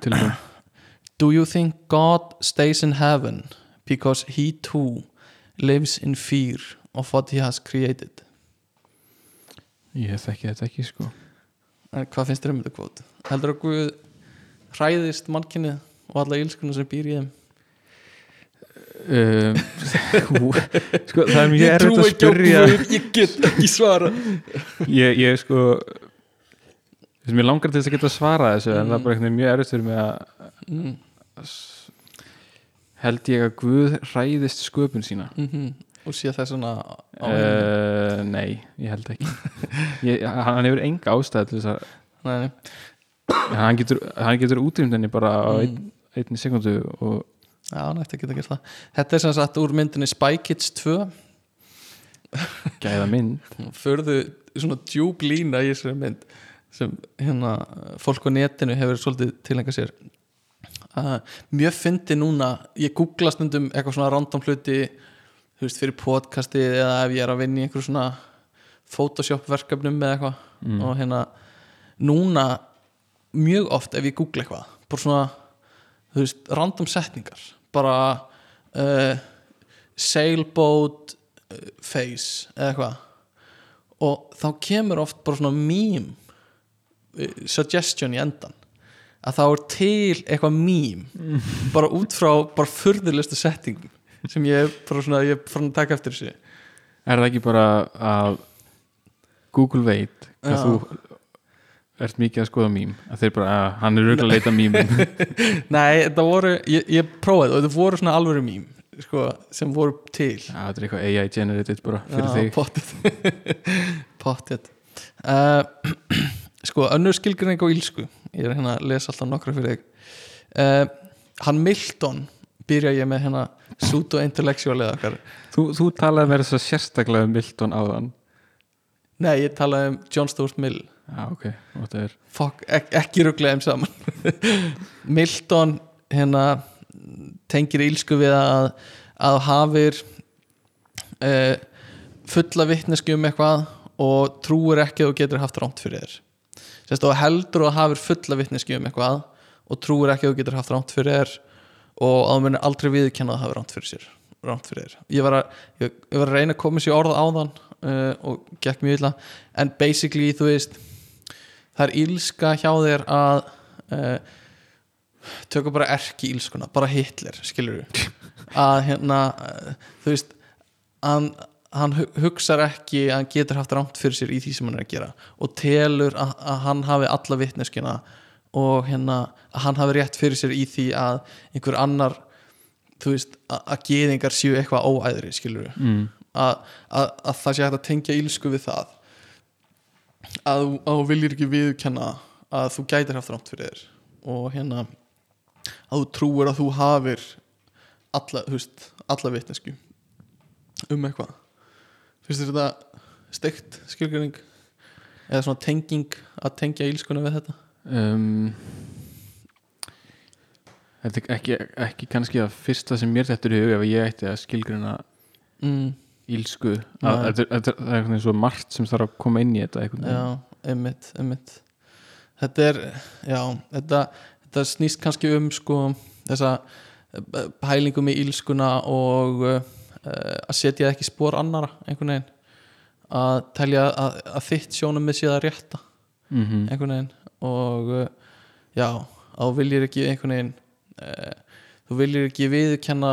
Speaker 1: Tilbúin.
Speaker 3: Do you think God stays in heaven because he too lives in fear of what he has created
Speaker 1: ég þekki þetta ekki sko.
Speaker 3: En hvað finnst þér um þetta kvót? Heldur að Guð hræðist mannkynnið og alla ílskunum sem býr í þeim?
Speaker 1: Um, sko það er mjög erfitt að spyrja.
Speaker 3: Ég get ekki svara
Speaker 1: ég, ég sko mér langar til þess að geta svarað þessu en það er bara einhvern veginn mjög erfitt fyrir mig að
Speaker 3: mm.
Speaker 1: held ég að Guð hræðist sköpun sína.
Speaker 3: Mm og sé það svona
Speaker 1: uh, nei, ég held ekki. Ég, hann hefur enga ástæð til þess að
Speaker 3: Nei, nei.
Speaker 1: hann getur, hann getur útrýmt henni bara á
Speaker 3: Mm.
Speaker 1: ein, einni sekundu og
Speaker 3: Já, hann ætti að geta gert það. Þetta er sem sagt úr myndinni Spy Kids 2
Speaker 1: gæða mynd.
Speaker 3: Förðu svona djúb lína í þessari mynd sem hérna fólk á netinu hefur svolítið tilenga sér. Uh, Mjög fyndi núna ég googla stundum eitthvað svona random hluti þú veist, fyrir podcastið eða ef ég er að vinna í einhverju svona Photoshop verkefnum eða eitthvað.
Speaker 1: Mm.
Speaker 3: og hérna núna mjög oft ef ég googla eitthvað bara svona, þú veist, random setningar. Bara uh, sailboat uh, face eða eitthvað. Og þá kemur oft bara svona meme uh, suggestion í endan að þá er til eitthvað meme. Bara út frá bara furðulegustu settingum sem ég bara svona, ég farin að taka eftir þessu.
Speaker 1: Er það ekki bara að Google veit hvað
Speaker 3: Já.
Speaker 1: þú ert mikið að skoða mím? Að þeir bara, að hann er auðvitað að leita mýmum
Speaker 3: Nei, þetta voru, ég, ég prófaði og þetta voru svona alvöru mím sko, sem voru til.
Speaker 1: Já, þetta er eitthvað AI generated bara fyrir þig.
Speaker 3: Pottet pottet uh, sko, önnur skilgrinning á ílsku ég er hérna að lesa alltaf nokkra fyrir þig. Uh, hann Milton byrja ég með hérna pseudo-intellectual eða okkar
Speaker 1: Þú, þú talaði með þess að sérstaklega um Milton áðan.
Speaker 3: Nei, ég talaði um John Stuart Mill.
Speaker 1: Já, ok, og þetta er
Speaker 3: Fuck, ek ekki rugglega þeim saman. Milton hérna tengir ílsku við að að hafir uh, fulla vitneski um eitthvað og trúir ekki að þú getur haft rámt fyrir þér. Sérst, og heldur að hafir fulla vitneski um eitthvað og trúir ekki að þú getur haft rámt fyrir þér og að þú munir aldrei viðkenna að hafa rámt fyrir sér rámt fyrir þér. Ég var, að, ég, ég var að reyna að koma sér orða áðan uh, og gekk mjög illa. En basically þú veist það er ílska hjá þér að uh, tökum bara erki ílskuna, bara Hitler skilur að hérna uh, þú veist hann, hann hu- hugsar ekki að hann getur haft rámt fyrir sér í því sem hann er að gera og telur að, að hann hafi alla vitneskina og hérna að hann hafi rétt fyrir sér í því að einhver annar þú veist, að, geðingar séu eitthvað óæðri skilur
Speaker 1: mm.
Speaker 3: að, að, að það sé hægt að tengja ílsku við það. Að, þú- viljir ekki viðkenna að þú gætir haft rámt fyrir þér. Og hérna að þú trúir að þú hafir alla, þú veist, alla vitnesku um eitthvað. Finnst þér þetta steikt skilgjöring eða svona tenging að tengja ílskuna við þetta
Speaker 1: um, Þetta er ekki, ekki kannski að fyrsta sem mér þetta er í hug ef ég ætti að skilgrina
Speaker 3: mm,
Speaker 1: ílsku að, þetta, er- það er veginn svo margt sem þarf að koma inn í þetta
Speaker 3: já, einmitt, einmitt. Þetta er, já þetta, þetta snýst kannski um sko þessa eh, pælingu með ílskuna og uh, að setja ekki spór annara einhvern veginn. Að telja að, að þitt sjónum með séð að rétta
Speaker 1: Mhm.
Speaker 3: einhvern veginn og uh, já, þú viljir ekki einhvern veginn uh, þú viljir ekki viðkenna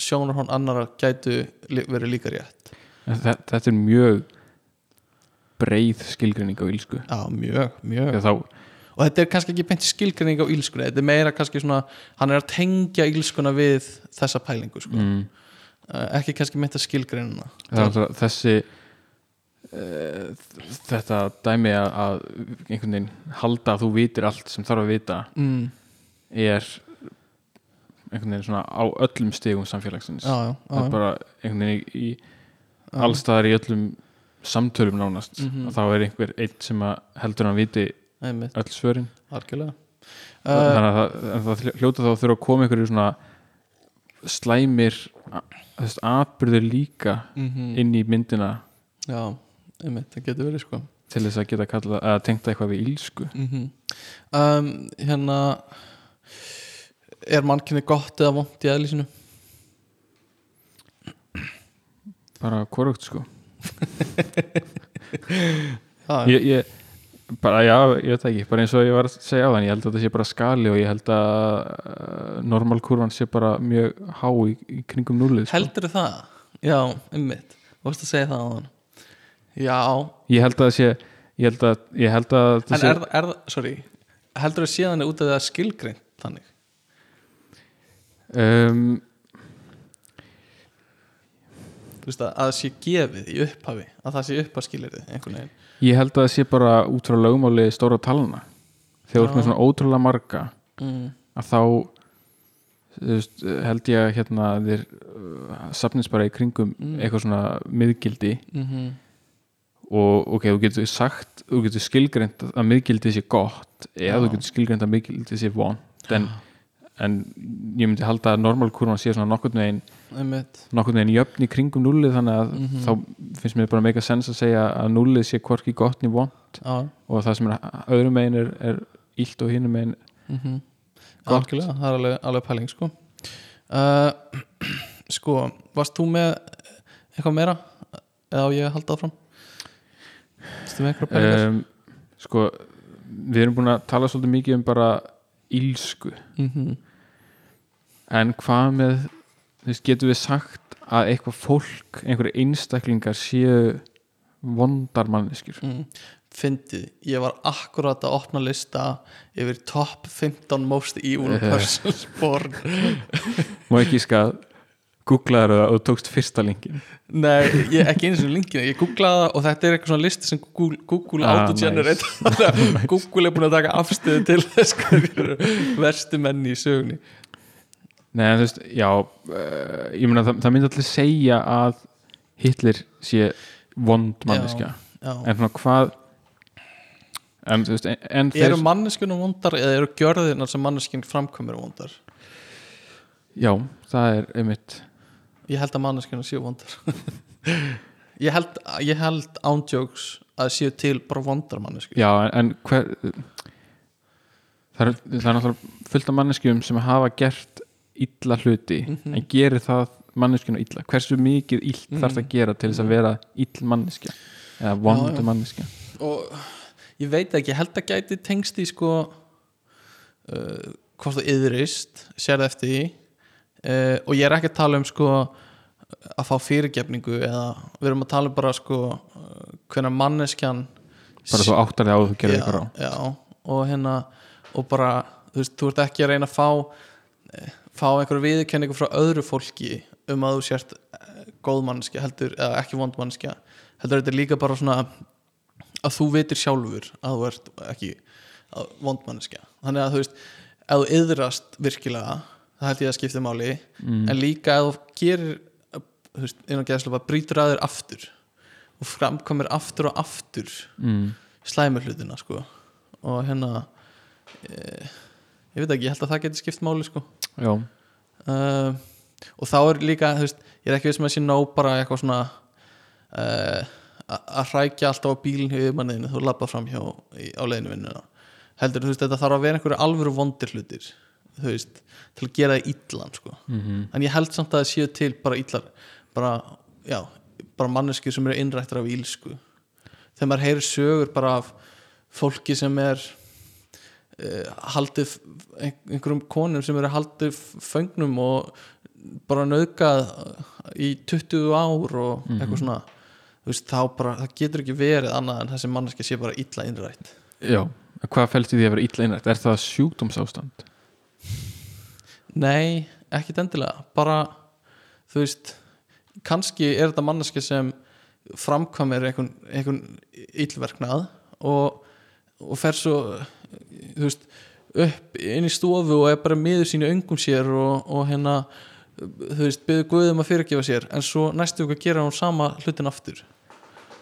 Speaker 3: sjónarhón annara gætu verið líka rétt.
Speaker 1: En þe- Þetta er mjög breið skilgreining á ílsku
Speaker 3: já, mjög, mjög.
Speaker 1: Þá,
Speaker 3: og þetta er kannski ekki beint skilgreining á ílskunni þetta er meira kannski svona hann er að tengja ílskuna við þessa pælingu sko.
Speaker 1: mm,
Speaker 3: uh, ekki kannski meint að
Speaker 1: alltaf þessi þetta dæmi að, að einhvern veginn halda að þú vitir allt sem þarf að vita
Speaker 3: mm,
Speaker 1: er einhvern veginn svona á öllum stigum samfélagsins.
Speaker 3: Já, já,
Speaker 1: það
Speaker 3: já,
Speaker 1: er bara einhvern veginn í, í allstaðar í öllum samtölum nánast.
Speaker 3: Mhm.
Speaker 1: að þá er einhver einn sem að heldur hann viti
Speaker 3: einmitt,
Speaker 1: öll svörin.
Speaker 3: Algjörlega. Uh,
Speaker 1: þannig að það, það hljóta þá að þurfa að koma einhverju svona slæmir a- þú veist, atbyrður líka
Speaker 3: mm
Speaker 1: inn í myndina.
Speaker 3: Já, einmitt, það getur verið sko.
Speaker 1: Til þess að geta kalla, að tengta eitthvað við ílsku
Speaker 3: mm um, hérna er mannkynni gott eða vond í eðlisinu?
Speaker 1: Bara korugt sko. Ég, ég, bara já, ég veit ekki. Bara eins og ég var að segja á þann, ég held að þetta sé bara skali og ég held að uh, normalkurvan sé bara mjög há í, í kringum núlið sko.
Speaker 3: heldur það? Já, einmitt, þú veist að segja það á hann já,
Speaker 1: ég held að það sé ég held að, ég held að það
Speaker 3: en
Speaker 1: sé,
Speaker 3: er, er sorry heldur það séðan út af það skilgreint þannig?
Speaker 1: Um,
Speaker 3: þú veist að, að það sé gefið í upphafi að það sé uppaskilirði einhvern veginn.
Speaker 1: ég held að það sé bara út frá lögmáli stóra talana þegar þú ert með svona ótrúlega marga
Speaker 3: mm.
Speaker 1: að þá þú veist, held ég að hérna þér uh, safnist bara í kringum
Speaker 3: Mm.
Speaker 1: eitthvað svona miðgildi.
Speaker 3: Mm
Speaker 1: og ok, þú getur sagt þú getur skilgreint að miðgildi sé gott eða þú getur skilgreint að miðgildi sé vond en, en ég myndi halda að normalkurvan sé svona nokkurn veginn
Speaker 3: einmitt.
Speaker 1: nokkurn veginn jöfn í kringum núlið þannig að
Speaker 3: Mhm.
Speaker 1: þá finnst mér bara meika sens að segja að núlið sé hvorki gott ný vond og það sem er öðrum megin er, er illt og hinum megin
Speaker 3: mm
Speaker 1: Gott.
Speaker 3: algjörlega, það er alveg, alveg pæling sko. Uh, sko, varst þú með eitthvað meira? Eða á ég að halda það fram Varstu með eitthvað pælingar
Speaker 1: um, sko við erum búin að tala svolítið mikið um bara ílsku
Speaker 3: mm
Speaker 1: en hvað með þú veist, getum við sagt að eitthvað fólk, einhverju einstaklingar séu vondar manneskjur?
Speaker 3: Mm. fyndið, ég var akkurat að opna lista yfir top 15 most evil
Speaker 1: Eh.
Speaker 3: persons born.
Speaker 1: Má ekki skað googlaður það og þú tókst fyrsta linkin
Speaker 3: Nei, ég, ekki eins og linkinu, ég googlaði það og þetta er eitthvað svona listi sem Google, Google
Speaker 1: Ah,
Speaker 3: auto-generate að Google er búin að taka afstöðu til þess verstu menni í sögunni.
Speaker 1: Nei, en þú veist, já uh, ég meina það, það myndi allir segja að Hitler sé vond manneskja.
Speaker 3: Já.
Speaker 1: en svona hvað en þú veist, en, en
Speaker 3: Eru manneskunum vondar eða eru gjörðirnar sem manneskinn framkomur vondar?
Speaker 1: já, það er einmitt
Speaker 3: Ég held að manneskjunum séu vondar ég held, held ándjóks að séu til bara vondar mannesku
Speaker 1: já, en, en hver það er, það er náttúrulega fullt af manneskjum sem hafa gert illa hluti
Speaker 3: Mhm.
Speaker 1: en gerir það manneskjuna illa hversu mikið illt
Speaker 3: Mhm.
Speaker 1: þarf það að gera til þess að vera ill manneskja eða
Speaker 3: Já,
Speaker 1: vond
Speaker 3: já.
Speaker 1: manneskja
Speaker 3: og ég veit ekki, ég held að gæti tengst í sko uh, hvort þú yðrist sérð eftir því uh, og ég er ekki að tala um sko að fá fyrirgefningu eða við erum að tala um bara sko hvernig manneskjan
Speaker 1: bara áttar þig á að þú gerir
Speaker 3: já,
Speaker 1: eitthvað á
Speaker 3: já, og hérna og bara, þú veist, þú ert ekki að reyna að fá fá einhverju viðurkenningu frá öðru fólki um að þú sért eh, góð manneskja heldur, eða ekki vond manneskja. Heldur þetta líka bara svona að þú vitir sjálfur að þú ert ekki vond manneskja. Þannig að þú veist, ef þú yðrast virkilega, það held ég að skipta máli.
Speaker 1: Mm.
Speaker 3: en líka ef þú gerir veist, innan geðslega brýtur að þér aftur og framkomir aftur og aftur
Speaker 1: Mm.
Speaker 3: slæmi hlutina sko. Og hérna e, ég veit ekki, ég held að það geti skipt máli sko.
Speaker 1: Já,
Speaker 3: uh, og þá er líka, þú veist ég er ekki veist með að sé nóg bara eitthvað svona uh, að hrækja alltaf á bílinn hjá yfirmanniðinu þú labba fram hjá í, á leiðinu vinnuna. Heldur, þú veist, þetta þarf að vera einhverju alvöru vondir hlutir, þú veist til að gera það illan sko.
Speaker 1: Mm
Speaker 3: en ég held samt að það séu til bara illar bara, já, bara manneskir sem eru innrættar af ílsku þegar maður heyrir sögur bara af fólki sem er uh, haldið einhverjum konum sem eru haldið föngnum og bara nauðgað í 20 ár og eitthvað svona. Þú veist, þá bara, það getur ekki verið annað en þessi manneski sé bara illa innrætt.
Speaker 1: Já, hvað fælst í því að vera illa innrætt? Er það sjúkdómsástand?
Speaker 3: Nei, ekkit endilega. Bara, þú veist kannski er þetta manneski sem framkvæmir einhvern, einhvern illverknað og, og fer svo veist, upp inn í stofu og er bara miður sínu öngum sér og, og hérna þú veist, byggðu guðum að fyrirgefa sér en svo næstu ykkur gera hún sama hlutin aftur.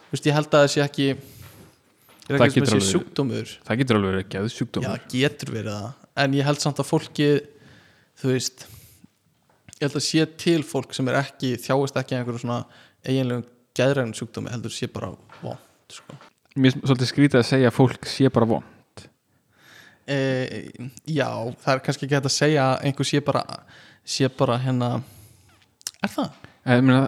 Speaker 3: Þú veist, ég held að það sé ekki ég er ekki sem
Speaker 1: getur
Speaker 3: að sé sjúkdómur.
Speaker 1: Það getur alveg verið
Speaker 3: Já,
Speaker 1: geðsjúkdómur.
Speaker 3: Það getur verið það. En ég held samt að fólki Þú veist Ég held að sé til fólk sem er ekki Þjáist ekki einhverju svona eiginlegum Gæðræðin sjúkdómi heldur sé bara vond sko.
Speaker 1: mér er svolítið skrítið að segja að fólk sé bara von
Speaker 3: e, Já, það er kannski ekki hægt að segja að einhver sé bara sé bara hérna Er það?
Speaker 1: ég meina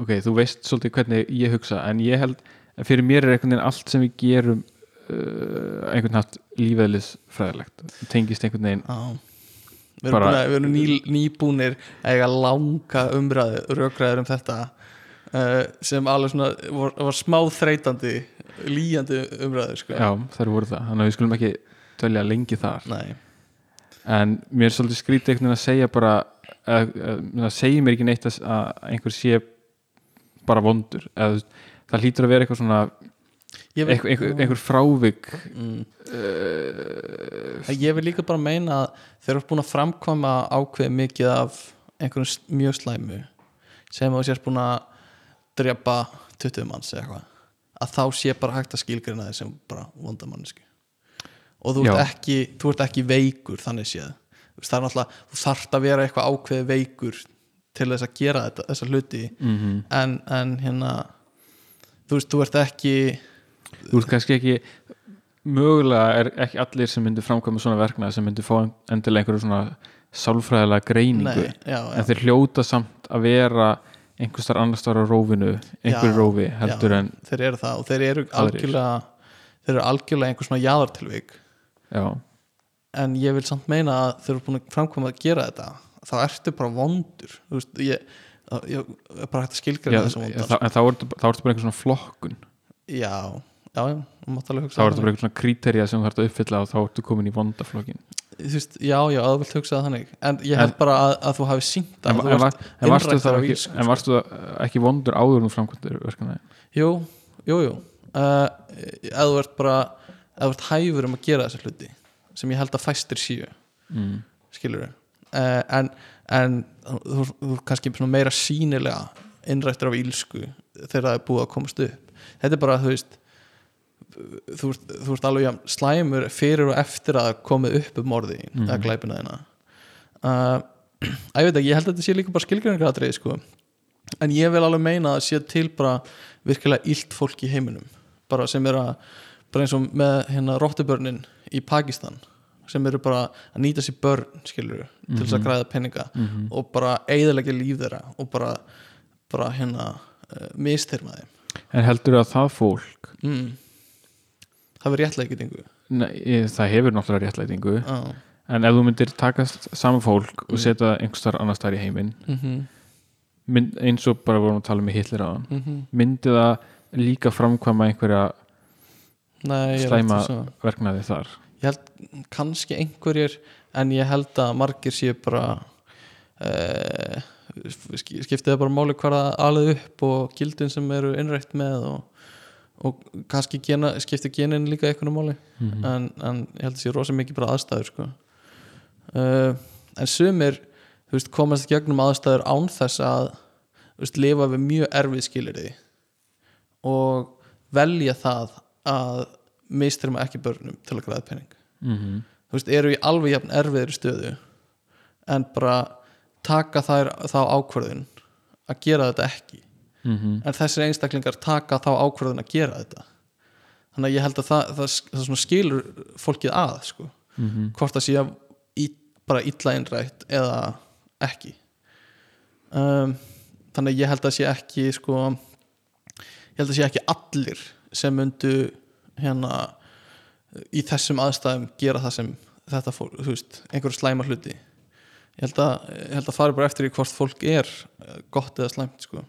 Speaker 1: ok, þú veist svolítið hvernig ég hugsa en ég held að fyrir mér er einhvern veginn allt sem við gerum uh, einhvern haft lífeðlisfræðilegt tengist einhvern veginn
Speaker 3: Já Við erum,
Speaker 1: bara,
Speaker 3: við erum ný, nýbúnir að eiga langa umræðu rökræður um þetta uh, sem alveg svona var, var smá þreytandi líjandi umræðu sko.
Speaker 1: já, þær voru það, þannig að við skulum ekki tölja lengi þar.
Speaker 3: Nei,
Speaker 1: en mér er svolítið skrítið einhvern veginn að segja bara að, að, það segir mér ekki neitt að, að einhver sé bara vondur. Eða, það hlýtur að vera eitthvað svona einhver, einhver, einhver frávik
Speaker 3: mm,
Speaker 1: uh,
Speaker 3: ég vil líka bara meina að þeir eru búin að framkvæma ákveð mikið af einhverjum mjög slæmu sem þú sérst búin að drepa 20 manns eða eitthvað. Að þá sé bara hægt að skilgrina þeir sem bara vondamannisku og þú ert, ekki, þú ert ekki veikur þannig séð. Það er náttúrulega, þú þarft að vera eitthvað ákveð veikur til þess að gera þetta, þessa hluti.
Speaker 1: Mm
Speaker 3: en, en hérna þú veist, þú ert ekki
Speaker 1: þú veist kannski ekki mögulega er ekki allir sem myndir framkvæma svona verknað sem myndir fá endilega einhverju svona sálfræðilega greiningu.
Speaker 3: Nei, já, já.
Speaker 1: en þeir hljóta samt að vera einhvers þar annars þar á rófinu einhverju rófi heldur
Speaker 3: já,
Speaker 1: en
Speaker 3: þeir eru það og þeir eru algjörlega þeir eru algjörlega einhver svona jaðartilvik.
Speaker 1: Já,
Speaker 3: en ég vil samt meina að þeir eru búin að framkvæma að gera þetta. Þá ertu bara vondur. Þú veist, ég, ég, ég er bara hægt að
Speaker 1: já,
Speaker 3: skilgreina þessum vondar
Speaker 1: en þá ertu þá ertu bara einhver svona flokkun.
Speaker 3: Já, já, já, þú mátt alveg
Speaker 1: þá
Speaker 3: hugsa
Speaker 1: ertu bara svona kriterja sem þú þarf að uppfylla og þá ertu komin í vondaflokkin
Speaker 3: þú veist, já, já, að þú vilt hugsa það þannig. En ég held
Speaker 1: En-
Speaker 3: bara að, að þú hafi sínt
Speaker 1: en,
Speaker 3: að
Speaker 1: en,
Speaker 3: þú
Speaker 1: var, en varstu
Speaker 3: innrættur
Speaker 1: þá
Speaker 3: af
Speaker 1: ekki,
Speaker 3: illsku,
Speaker 1: en varstu ekki vondur áður þú framkvæmdur verkefni
Speaker 3: jú, jú, jú. Uh, að þú ert bara að þú ert hæfur um að gera þessa hluti sem ég held að fæstir síu
Speaker 1: mm.
Speaker 3: skilur uh, en, en þú, ert kannski meira sínilega innrættur af ílsku þegar það er búið að komast upp. Þetta er bara, þú veist þú ert, þú ert alveg jafn slæmur fyrir og eftir að það komið upp um morði
Speaker 1: Mhm.
Speaker 3: eða glæpina þeina uh, að ég veit ekki, ég held að þetta sé líka bara skilgræningratrið sko. En ég vil alveg meina að sé til bara virkilega illt fólk í heiminum bara sem er að bara eins og með hérna róttubörnin í Pakistan sem eru bara að nýta sér börn skilur til þess að græða peninga
Speaker 1: Mhm.
Speaker 3: og bara eigðalega líf þeirra og bara, bara hérna uh, mistyrma þeim.
Speaker 1: En heldur að það fólk
Speaker 3: réttlega ekki
Speaker 1: nei, ég- það hefur náttúrulega réttlætingu
Speaker 3: ah.
Speaker 1: en ef þú myndir taka saman fólk og
Speaker 3: Mm.
Speaker 1: setja það einhvers þar annars þar í heiminn
Speaker 3: mm -hmm.
Speaker 1: mynd, eins og bara vorum að tala með Hitler á
Speaker 3: Mm
Speaker 1: myndi það líka framkvæma einhverja
Speaker 3: Nei,
Speaker 1: Slæma- verknaði þar
Speaker 3: ég held kannski einhverjir en ég held að margir séu bara uh, skiptið það bara máli hvað það alveg upp og gildin sem eru innrætt með og, og kannski gena, skiptið genin líka einhvern máli
Speaker 1: Mhm.
Speaker 3: en, en ég held að sé rosa mikið bara aðstæður sko. uh, en sumir veist, komast gegnum aðstæður án þess að veist, lifa við mjög erfið skilirði og velja það að mistrima ekki börnum til að græða penning
Speaker 1: Mhm.
Speaker 3: þú veist, eru í alveg jafn erfiðri stöðu en bara taka þær þá ákvörðun að gera þetta ekki
Speaker 1: Mhm.
Speaker 3: en þessir einstaklingar taka þá ákvörðun að gera þetta þannig að ég held að það, það, það skilur fólkið að sko.
Speaker 1: Mhm.
Speaker 3: hvort það sé að í, bara illa innrætt eða ekki um, þannig að ég held að sé ekki sko ég held að sé ekki allir sem myndu hérna í þessum aðstæðum gera það sem þetta fólk, þú veist, einhverju slæma hluti ég held að, ég held að fara bara eftir í hvort fólk er eh, gott eða slæmt sko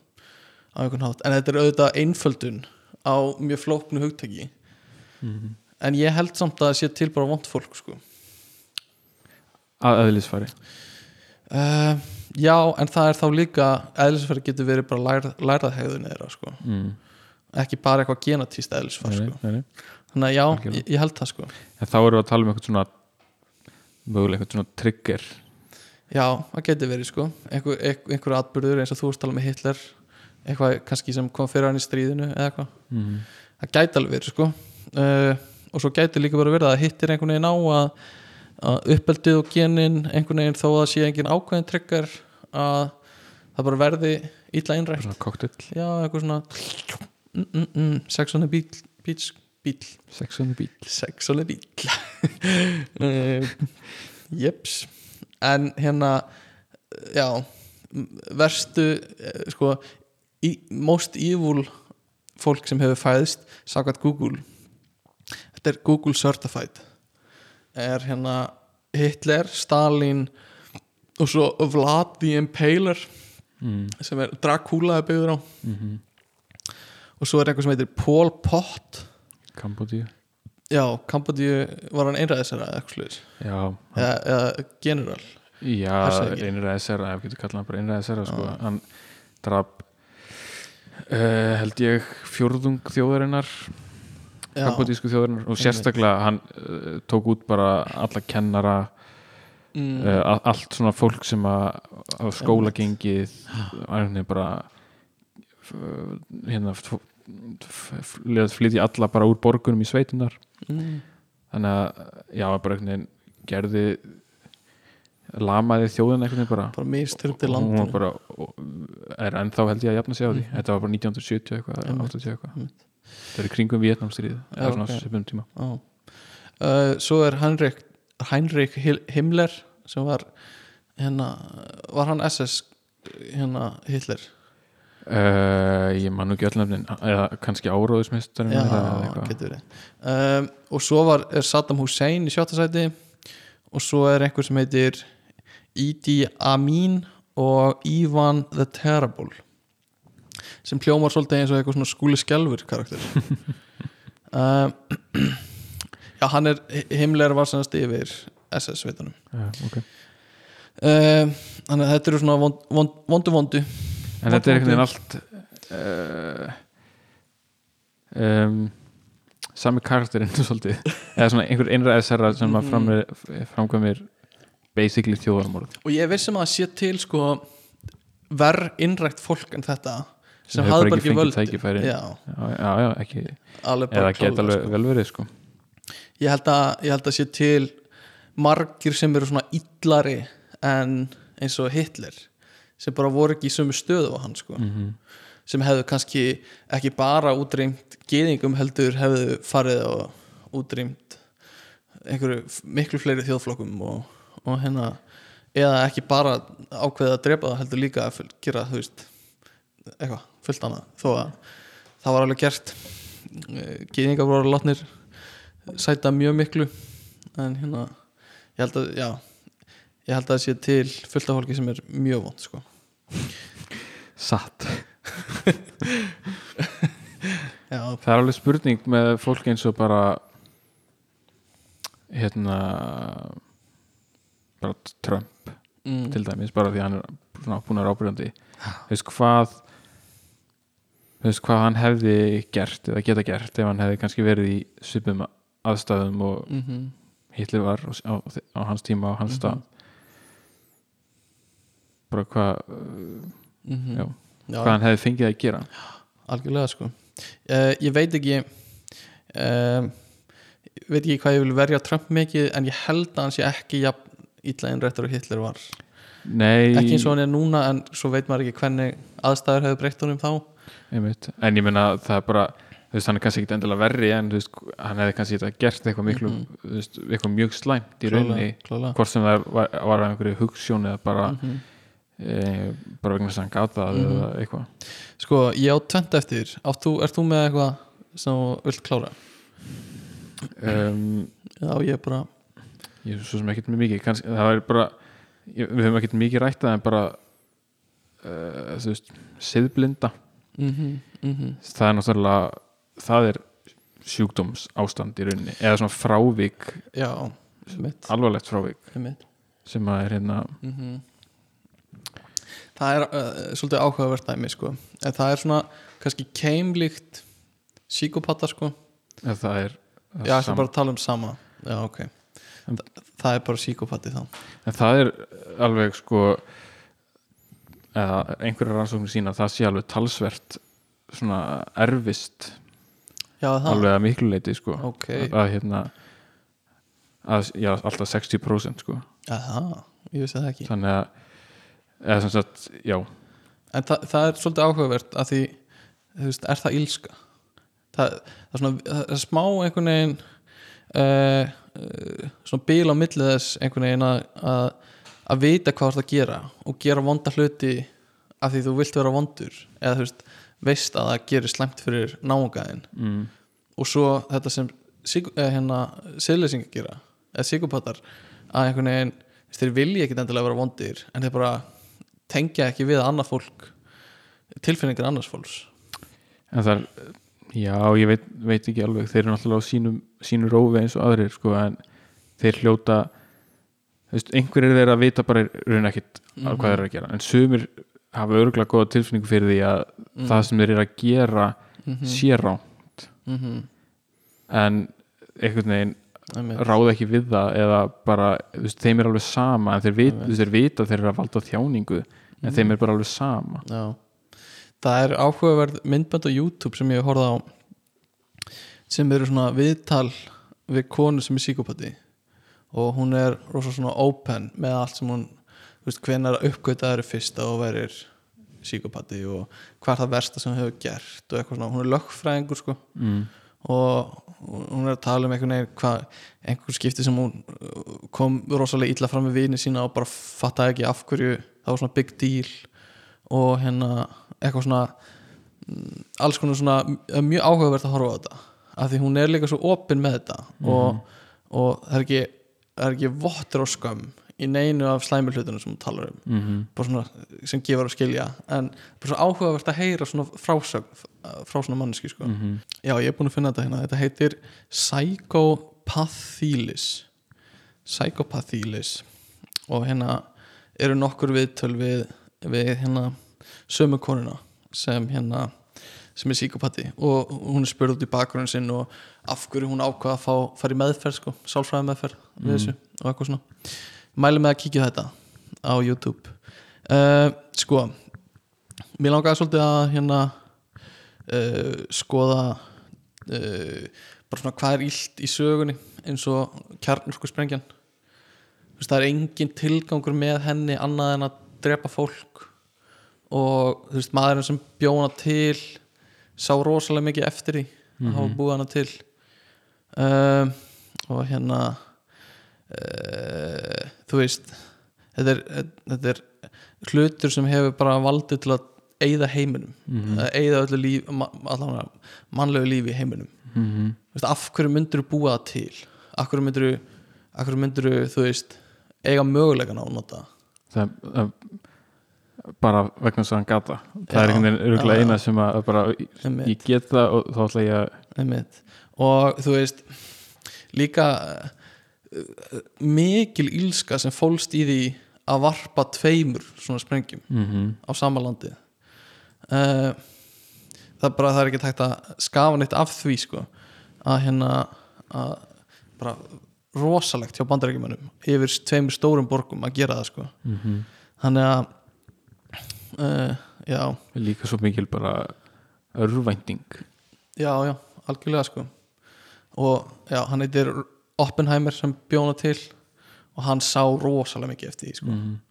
Speaker 3: á einhvern hátt, en þetta er auðvitað einföldun á mjög flóknu hugtaki.
Speaker 1: Mhm.
Speaker 3: en ég held samt að það sé til bara vond fólk sko.
Speaker 1: Að eðlisfari.
Speaker 3: Uh, já, en það er þá líka eðlisfæri getur verið bara lær, lærað hegðun eða sko,
Speaker 1: mm.
Speaker 3: ekki bara eitthvað genatíst eðlisfæri sko. þannig að já, ég, ég held það sko.
Speaker 1: En þá erum við að tala um eitthvað svona mögulega eitthvað svona trigger.
Speaker 3: Já, það getur verið sko. Einhver, einhver, einhver atbyrður eins og þú varst að tala með Hitler eitthvað kannski sem kom fyrir hann í stríðinu eða eitthvað,
Speaker 1: mm.
Speaker 3: það gæti alveg verið sko. Uh, og svo gæti líka bara verið að hittir einhvern veginn á að, að uppeldið og genin einhvern veginn þó að sé engin ákveðin tryggar að það bara verði illa innrætt
Speaker 1: svona cocktail.
Speaker 3: Já, eitthvað svona mm, mm, mm, sex on the beach, beach, beach.
Speaker 1: Sex on the beat
Speaker 3: sex on the beach. Uh, jeps. En hérna já, verstu eh, sko most evil fólk sem hefur fæðist sagðat Google. Þetta er Google Certified. Er hérna Hitler, Stalin og svo Vlad the Impaler
Speaker 1: mm.
Speaker 3: sem er Dracula er byggður á.
Speaker 1: Mm
Speaker 3: og svo er eitthvað sem heitir Pol Pot.
Speaker 1: Kambodíu
Speaker 3: já, Kambodíu var hann einræðisera eða eitthvað sluðis eða, eða general.
Speaker 1: Já
Speaker 3: Hershöfðingi.
Speaker 1: einræði sera, ef getur kallað hann bara einræði sera sko. Hann draf uh, held ég fjórðung þjóðarinnar kambodísku þjóðarinnar og sérstaklega hann uh, tók út bara alla kennara
Speaker 3: mm,
Speaker 1: uh, allt svona fólk sem að á skólagengið að bara hérna f- f- f- leið flytja alla bara úr borgunum í sveitunar
Speaker 3: mm,
Speaker 1: þannig að já, bara einhvern veginn gerði lamaði einhvern veginn bara
Speaker 3: bara
Speaker 1: og hún var
Speaker 3: landinu
Speaker 1: bara og er ennþá held ég að jafna sig á því
Speaker 3: Mhm.
Speaker 1: þetta var bara 1970 eitthvað,
Speaker 3: Einmitt.
Speaker 1: 80 eitthvað
Speaker 3: Einmitt.
Speaker 1: það er í kringum Vietnamstríð
Speaker 3: Já,
Speaker 1: eða svona
Speaker 3: ok.
Speaker 1: svipum tíma
Speaker 3: Já. uh, svo er Heinrich Heinrich Himmler sem var hérna, var hann SS hérna Hitler
Speaker 1: uh, ég man nú ekki öll nefnin eða kannski eitthvað
Speaker 3: verið um, og svo var er Saddam Hussein í sjötta sæti og svo er einhver sem heitir Idi Amin og Ivan the Terrible sem hljómar svolítið eins og eitthvað svona skúli skjálfur karakter. Um, já, hann er Himmler var sannast yfir SS veitunum.
Speaker 1: Já, ok.
Speaker 3: um, þannig að þetta eru svona vond, vond, vondu vondu.
Speaker 1: En þetta er einhvern veginn allt uh, um, sami karakterinn svolítið. Eða svona einhver einræðisherra sem
Speaker 3: Mhm.
Speaker 1: að framir, framkvæmir basically þjóðarmorð
Speaker 3: og ég vissum að það sé til sko verð innrækt fólk en þetta sem
Speaker 1: hefur
Speaker 3: hafði
Speaker 1: bara
Speaker 3: bara
Speaker 1: ekki
Speaker 3: ekki
Speaker 1: fengið
Speaker 3: völd
Speaker 1: tækifæri.
Speaker 3: já,
Speaker 1: já, já, já, ekki eða geta alveg
Speaker 3: sko.
Speaker 1: vel verið sko
Speaker 3: ég, held að, ég held að sé til margir sem eru svona illari en eins og Hitler sem bara voru ekki í sömu stöðu á hann sko
Speaker 1: Mhm.
Speaker 3: sem hefðu kannski ekki bara útrýmt geðingum heldur hefðu farið og útrýmt einhverju miklu fleiri þjóðflokkum og, og hérna eða ekki bara ákveðið að drepa það heldur líka að gera þú veist eitthvað, fullt annað. Þó að það var alveg gert. Geðingar voru látnir sæta mjög miklu en hérna ég held að, já ég held að það sé til fullt af fólki sem er mjög vond sko.
Speaker 1: Satt. Það er alveg spurning með fólk eins og bara hérna bara Trump
Speaker 3: mm,
Speaker 1: til dæmis bara því hann er svona búin að ábyrjandi veist hvað þú veist hvað hann hefði gert eða geta gert ef hann hefði kannski verið í svipum aðstæðum og
Speaker 3: mm
Speaker 1: Hitler var á, á, hans tíma á hans stað. Bara hvað
Speaker 3: mm
Speaker 1: já,
Speaker 3: já,
Speaker 1: hvað hann hefði fengið að gera.
Speaker 3: Algjörlega sko. Uh, ég veit ekki um, ég veit ekki hvað ég vil verja Trump mikið en ég held að hann sé ekki jafn illa innrættur og Hitler var.
Speaker 1: Nei,
Speaker 3: ekki eins og hann er núna en svo veit maður ekki hvernig aðstæður hefur breytt honum þá.
Speaker 1: Einmitt. en ég meina það er bara veist, hann er kannski ekki endilega verri en veist, hann hefði kannski gert eitthvað miklu þú veist, eitthvað mjög slæmt í rauninni hvort sem það var, var einhverju hugssjón eða bara,
Speaker 3: mm
Speaker 1: e, bara vegna að hann gata það
Speaker 3: Mhm.
Speaker 1: eða eitthvað.
Speaker 3: Sko ég á tvent eftir. Ert þú með eitthvað sem þú vilt klára?
Speaker 1: Um,
Speaker 3: já ég er bara
Speaker 1: ég er svo sem ekkert með mikið kannski, það er bara, ég, við höfum ekkert mikið rætt það en bara uh, þú veist, siðblinda.
Speaker 3: Mm -hmm,
Speaker 1: það er náttúrulega það er sjúkdóms ástand í rauninni eða svona frávik,
Speaker 3: já, mitt,
Speaker 1: alvarlegt frávik.
Speaker 3: Mitt.
Speaker 1: sem að er hérna
Speaker 3: Mm það er uh, svolítið áhugavert dæmi sko. en það er svona kannski keimlíkt síkopata sko.
Speaker 1: Það er það
Speaker 3: já,
Speaker 1: er sam-
Speaker 3: er bara að tala um sama. Já, ok
Speaker 1: En-
Speaker 3: Þa, það er bara síkopati þá.
Speaker 1: En það er alveg sko eða einhverja rannsóknir sína að það sé alveg talsvert svona erfist
Speaker 3: já,
Speaker 1: alveg að miklu leiti sko.
Speaker 3: Ok.
Speaker 1: Að hérna að, já, alltaf 60% sko.
Speaker 3: Það, ég vissi það ekki.
Speaker 1: Þannig að eða sem sagt, já,
Speaker 3: en það, það er svolítið áhugavert að því, þú veist, er það ílska það, það er svona það er smá einhvern veginn uh, uh, svona bíl á milli þess einhvern veginn að, að vita hvað þú ert að gera og gera vonda hluti af því þú vilt vera vondur eða þú veist, veist að það gerir slæmt fyrir náungaðin
Speaker 1: mm,
Speaker 3: og svo þetta sem eh, hérna, siðleysingar gera eða síkopatar að einhvern veginn þeir vilja ekki endilega vera vondir en þeir bara tengja ekki við annað fólk tilfinningar annars fólks.
Speaker 1: En það er já, ég veit, veit ekki alveg þeir eru náttúrulega á sínum, sínu rófi eins og aðrir sko, en þeir hljóta einhverjir þeir að vita bara raun ekkit mm
Speaker 3: Mhm.
Speaker 1: hvað þeir eru að gera en sumir hafa örgulega góða tilfinningu fyrir því að það sem þeir eru að gera
Speaker 3: Mhm.
Speaker 1: sé rá
Speaker 3: mm -hmm.
Speaker 1: en einhvern veginn ráða ekki við það eða bara, veist, þeim er alveg sama en þeir, vit, þeir vita þeir eru að valda þjáningu en
Speaker 3: Mhm.
Speaker 1: þeim er bara alveg sama
Speaker 3: Já. Það er áhugaverð myndband á YouTube sem ég hef horfað á sem eru svona viðtal við konu sem er síkopati og hún er rosa svona open með allt sem hún þú veist, hvenar uppgötaður er fyrst að hún verir síkopati og hvað er það versta sem hún hefur gert og eitthvað svona, hún er lögfræðingur sko.
Speaker 1: Mm.
Speaker 3: og hún er að tala um einhvern veginn hvað, einhver skipti sem hún uh, kom rosalega illa fram með vini sína og bara fattaði ekki af hverju það var svona big deal. Og hérna eitthvað svona mm, alls konar svona er mjög áhugavert að horfa á þetta. Af því hún er líka svo opin með þetta. Og, og það er ekki það er ekki vottur á skömm í neinu af slæmi hlutunum sem hún talar um.
Speaker 1: Mm
Speaker 3: bara svona, sem gefur að skilja. En bara svo áhugavert að heyra svona frásögn frá svona manneski sko.
Speaker 1: -hmm.
Speaker 3: Já, ég er búin að finna þetta hérna. Þetta heitir Psychopathylis. Psychopathylis. Og hérna eru nokkur viðtöl við, við hérna sömu konuna sem hérna sem er psykopati og hún er spurð út í bakgrunn sinn og af hverju hún ákvað að fá fara í meðferð sko, sálfræði meðferð við þessu og eitthvað svona. Mæli með að kíkja þetta á YouTube. Uh, sko mér langaði svolítið að hérna uh, skoða uh, bara svona hvað er illt í sögunni eins og kjarnurku sprengjan það er engin tilgangur með henni annað en að drepa fólk og þú veist, maðurinn sem bjó hana til sá rosalega mikið eftir því að hafa búið hana til. Um, og hérna uh, þú veist þetta er, þetta er hlutur sem hefur bara valdið til að eyða heiminum. Mm -hmm. eyða öllu líf allavega mannlegu lífi í heiminum.
Speaker 1: Mm
Speaker 3: Þú veist, af hverju myndir þú búa það til? Af hverju hverju myndir þú veist eiga mögulegan á að nota
Speaker 1: það, það bara vegna þess að hann gata. Það
Speaker 3: Já,
Speaker 1: er einhvern veginn
Speaker 3: já.
Speaker 1: eina sem að bara, ég get það og þá ætla ég að
Speaker 3: og þú veist líka uh, mikil ílska sem fólst í því að varpa tveimur svona sprengjum
Speaker 1: mm
Speaker 3: á sama landi. Uh, það er bara það er ekki hægt að skafa neitt af því sko að hérna að bara rosalegt hjá bandarækjumannum yfir tveimur stórum borgum að gera það sko.
Speaker 1: -hmm.
Speaker 3: þannig að uh,
Speaker 1: líka svo mikil bara örvænting.
Speaker 3: Já, já, algjörlega sko. Og já, hann heitir Oppenheimer sem bjóna til og hann sá rosalega mikið eftir því sko.
Speaker 1: Mm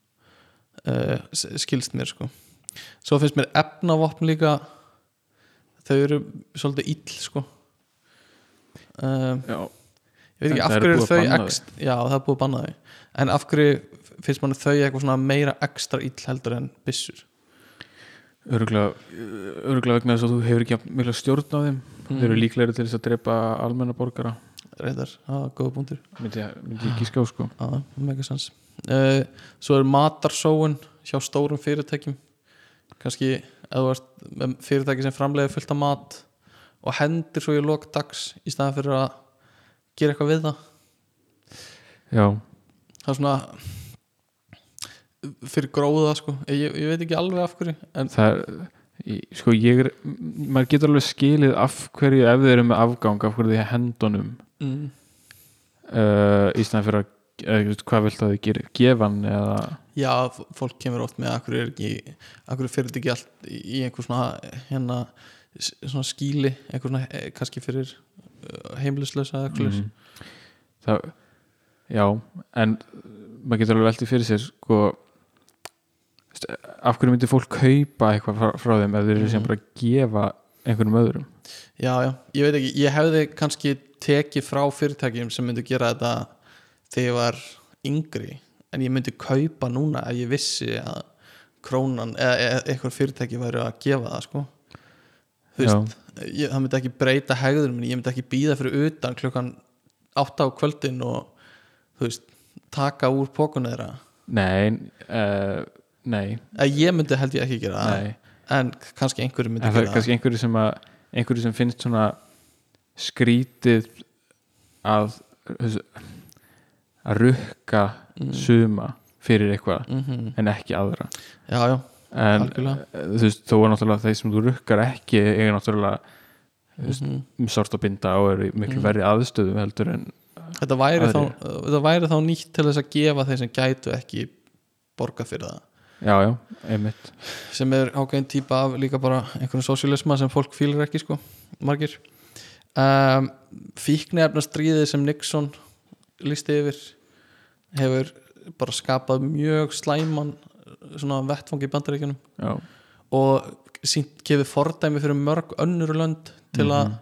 Speaker 3: uh, skilst mér sko. Svo finnst mér efnavopn líka þau eru svolítið ill sko. Um,
Speaker 1: já,
Speaker 3: ég veit ekki af
Speaker 1: er
Speaker 3: hverju þau ekst, já það er búið að banna þau. En af hverju finnst mann þau eitthvað meira ekstra ill heldur en byssur
Speaker 1: örgulega vegna þess að þú hefur ekki mikla stjórn á þeim. Þeir eru líklegri til þess að drepa almenna borgara.
Speaker 3: Reyndar, það er góða punktur
Speaker 1: myndi, ég- gíska á sko.
Speaker 3: Já, megasens uh, Svo er matarsóun hjá stórum fyrirtækjum. Kannski fyrirtæki sem framleiði fullt af mat og hendir svo í lok dags í staðan fyrir að gera eitthvað við það.
Speaker 1: Já,
Speaker 3: það er svona fyrir gróða sko. Ég, ég veit ekki alveg af hverju en
Speaker 1: það er sko ég er, maður getur alveg skilið af hverju ef þeir eru með afgang af hverju því hendunum
Speaker 3: mm,
Speaker 1: uh, í staðan fyrir að eða, hvað vilt að þið gera, gefa hann eða
Speaker 3: já, fólk kemur oft með að hverju er ekki, að hverju fyrir þetta ekki allt í einhver svona hérna svona skíli, einhver svona eh, kannski fyrir uh, heimilislösa eða eitthvað mm.
Speaker 1: Já en maður getur alveg veltið fyrir sér sko veist, af hverju myndi fólk kaupa eitthvað frá, frá þeim ef þeir eru sem
Speaker 3: Mhm.
Speaker 1: bara að gefa einhverjum öðrum?
Speaker 3: Já, já, ég veit ekki, ég hefði kannski tekið frá fyrirtækjum sem myndi gera þetta þegar ég var yngri en ég myndi kaupa núna ef ég vissi að krónan eða, eða eitthvað fyrirtæki væri að gefa það sko. Veist, ég, það myndi ekki breyta hegður ég myndi ekki býða fyrir utan klukkan átta á kvöldin og veist, taka úr pókuna þeirra.
Speaker 1: Nei, uh, nei,
Speaker 3: eða ég myndi held ég ekki gera það
Speaker 1: nei
Speaker 3: en kannski einhverju myndi
Speaker 1: en það er
Speaker 3: gera
Speaker 1: kannski einhverju sem að einhverju sem finnst svona skrítið að að rukka
Speaker 3: Mm.
Speaker 1: suma fyrir eitthvað
Speaker 3: það mm
Speaker 1: en ekki aðra
Speaker 3: Já, já,
Speaker 1: en
Speaker 3: Algjörlega.
Speaker 1: eh, þú veist, þó er náttúrulega þeir sem þú rukkar ekki er náttúrulega
Speaker 3: mm
Speaker 1: um sárt að binda og eru í miklu
Speaker 3: Mm.
Speaker 1: verri aðstöðu heldur en
Speaker 3: þetta væri, þá,
Speaker 1: Aðrir.
Speaker 3: þetta væri þá nýtt til þess að gefa þeir sem gætu ekki borga fyrir það
Speaker 1: já, já, einmitt
Speaker 3: sem er ákveðin típa af líka bara einhvern sósialisma sem fólk fýlir ekki sko, margir um, fíknefnastríðið sem Nixon lísti yfir hefur bara skapað mjög slæman svona vettfangi í bandaríkjunum
Speaker 1: já,
Speaker 3: og sínt gefið fordæmi fyrir mörg önnur lönd til að
Speaker 1: Mhm.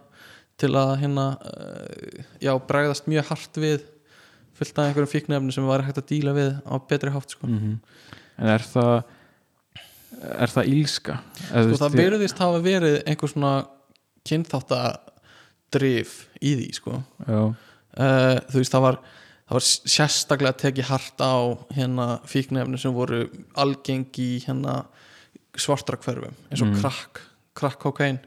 Speaker 3: til að hérna uh, já, bregðast mjög hart við fullt af einhverjum fíknefni sem var hægt að díla við á betri hátt sko.
Speaker 1: mhm. En er það er það ílska
Speaker 3: sko, það verðist hafa verið einhver svona kynþáttadrif í því sko. uh, þú veist það var það var sérstaklega tekið hart á hérna fíknefni sem voru algeng í hérna svartra hverfum eins og
Speaker 1: Mm.
Speaker 3: krakk, krakk kokain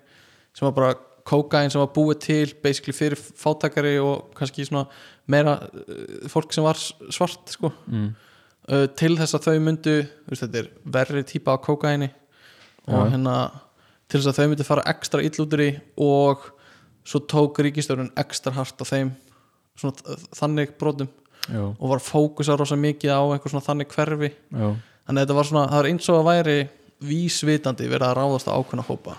Speaker 3: sem var bara kokain sem var búið til basically fyrir fátakari og kannski svona meira uh, fólk sem var svart sko
Speaker 1: mm,
Speaker 3: uh, til þess að þau myndu veist, þetta er verri típa á kókaini og hérna til þess að þau myndu fara ekstra ill út úr í og svo tók ríkistjórun ekstra hart á þeim svona þannig brotum
Speaker 1: já,
Speaker 3: og var fókusar rosa mikið á einhver svona þannig hverfi.
Speaker 1: Já,
Speaker 3: þannig að þetta var svona, það var eins og að væri vísvitandi verið að ráðast á ákveðna hópa.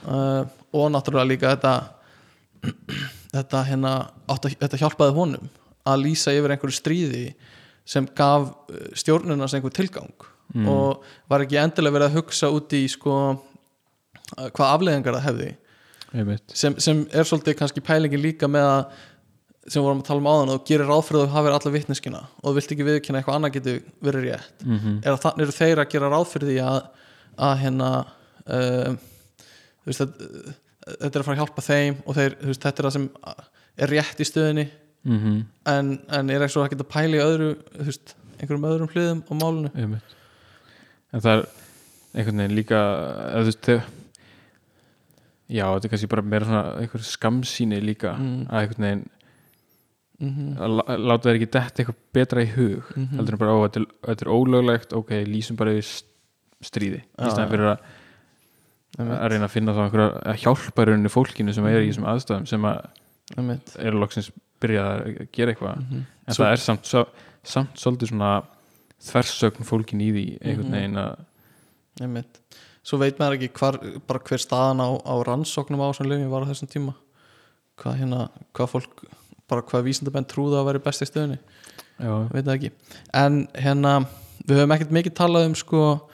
Speaker 3: Uh, og náttúrulega líka þetta þetta hérna átt að, þetta hjálpaði honum að lýsa yfir einhverju stríði sem gaf uh, stjórnunars einhver tilgang.
Speaker 1: Mm.
Speaker 3: og var ekki endilega verið að hugsa út í sko hvað afleðingar það hefði. Sem, sem er svolítið kannski pælingin líka með að sem við vorum að tala um áðan og gerir ráð fyrir að þú hafir alla vitneskina og þú vilt ekki viðkynna eitthvað annað getur verið rétt.
Speaker 1: Mm -hmm.
Speaker 3: er að þannig eru þeir að gera ráð fyrir því að, að hérna þú veist, að, þetta er að fara að hjálpa þeim og þeir, veist, þetta er það sem er rétt í stöðinni
Speaker 1: Mhm.
Speaker 3: en, en er ekki svo að geta pæli öðru, veist, einhverjum öðrum hliðum á
Speaker 1: einmitt. En það er einhvern veginn líka þú veist þegar já, þetta er kannski bara meira svona einhver skamsýni líka
Speaker 3: Mm.
Speaker 1: að einhvern veginn
Speaker 3: mm
Speaker 1: að lá- láta þeir ekki detta eitthvað betra í hug.
Speaker 3: Mhm.
Speaker 1: heldur en bara, ó, þetta er, þetta er ólöglegt ok, lýsum bara s- stríði.
Speaker 3: Já,
Speaker 1: í staðan fyrir að, að reyna að finna þá einhverja að hjálpa í rauninni fólkinu sem er í þessum aðstæðum sem að eru loksins byrjað að gera eitthvað.
Speaker 3: Mhm.
Speaker 1: en
Speaker 3: Svo-
Speaker 1: það er samt, samt svolítið svona þversögn fólkin í því einhvern
Speaker 3: Mhm.
Speaker 1: veginn að
Speaker 3: einmitt. Svo veit maður ekki hvar, bara hver staðan á, á rannsóknum á þessum lögum var á þessum tíma. Hvað hérna, hvað fólk bara hvað vísindabenn trúða að vera best í stöðunni.
Speaker 1: Já,
Speaker 3: veit það ekki. En hérna, við höfum ekkert mikið talað um sko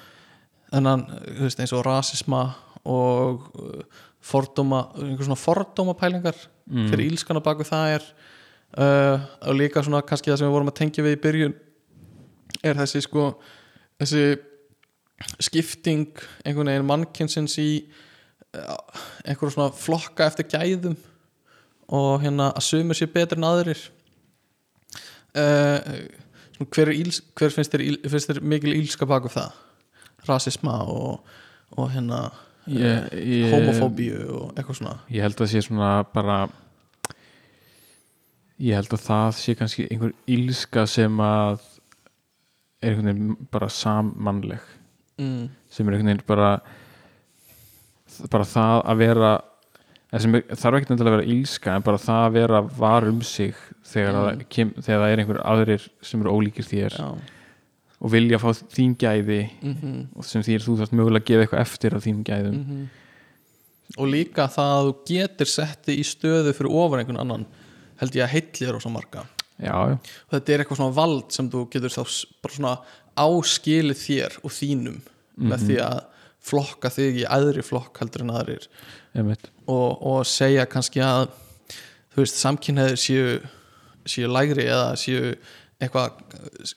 Speaker 3: þennan, þú veist, eins og rasisma og uh, fordóma einhver svona fordóma pælingar
Speaker 1: mm,
Speaker 3: fyrir ílskana baku það er uh, og líka svona kannski það sem við vorum að tengja við í byrjun er þessi sko þessi skipting einhvern veginn mannkynsins í uh, einhverjum svona flokka eftir gæðum og hérna að sumir sér betur en aðrir. Uh, svona hver, er íls, hver finnst, þér, íl- finnst þér mikil ílska baku það? Rasisma og, og hérna
Speaker 1: ég, ég,
Speaker 3: homofóbíu og eitthvað svona.
Speaker 1: ég held að sé svona bara ég held að það sé kannski einhver ílska sem að er einhvern veginn bara sammannleg
Speaker 3: mm.
Speaker 1: sem er einhvern veginn bara bara það að vera er, þarf ekki að vera ílska en bara það að vera var um sig þegar,
Speaker 3: Mm.
Speaker 1: það, kem, þegar það er einhver aðrir sem eru ólíkir þér
Speaker 3: Já.
Speaker 1: og vilja fá þín gæði
Speaker 3: Mm
Speaker 1: og sem þýr þú þarft mögulega að gefa eitthvað eftir af þínum gæðum
Speaker 3: Mhm. og líka það að þú getur setti í stöðu fyrir ofar einhvern annan held ég að heillir og svo marga.
Speaker 1: Já, já,
Speaker 3: og þetta er eitthvað svona vald sem þú getur þá bara svona áskilið þér og þínum með
Speaker 1: Mhm.
Speaker 3: því að flokka þig í aðri flokk heldur en aðrir. Og, og segja kannski að þú veist, samkynneðir séu séu lægri eða séu eitthvað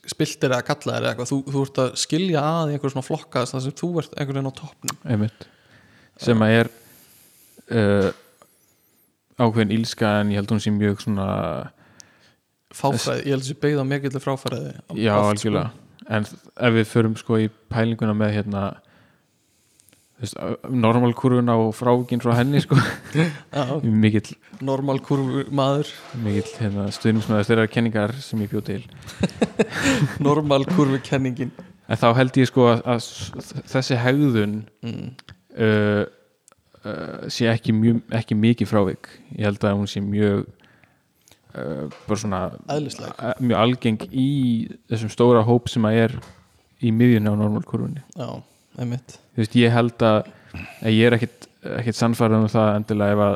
Speaker 3: spiltir eða kallaðir eða eitthvað, þú, þú ert að skilja að í einhver svona flokka þar sem þú ert einhvern veginn á toppnum.
Speaker 1: Sem að er uh, ákveðin ílska en ég held hún sé mjög svona
Speaker 3: fáfræði, ég held þessi beigð á mikill fráfæriði
Speaker 1: já, algjörlega. en ef við förum sko í pælinguna með hérna normalkurvuna og fráginn frá henni sko.
Speaker 3: Sko. Já,
Speaker 1: mikill,
Speaker 3: normal kurvu maður
Speaker 1: mikill hérna, stuðningsmæður þeirra kenningar sem ég bjóð til.
Speaker 3: Normal kurvu kenningin
Speaker 1: en þá held ég sko að, að þessi hegðun
Speaker 3: mm.
Speaker 1: uh, uh, sé ekki, mjög, ekki mikið frávik. Ég held að hún sé mjög uh, bara svona
Speaker 3: eðlislega
Speaker 1: uh, mjög algeng í þessum stóra hóp sem að er í miðjunni á veist, ég held að, að ég er ekkit, ekkit sannfærið um það endilega ef að,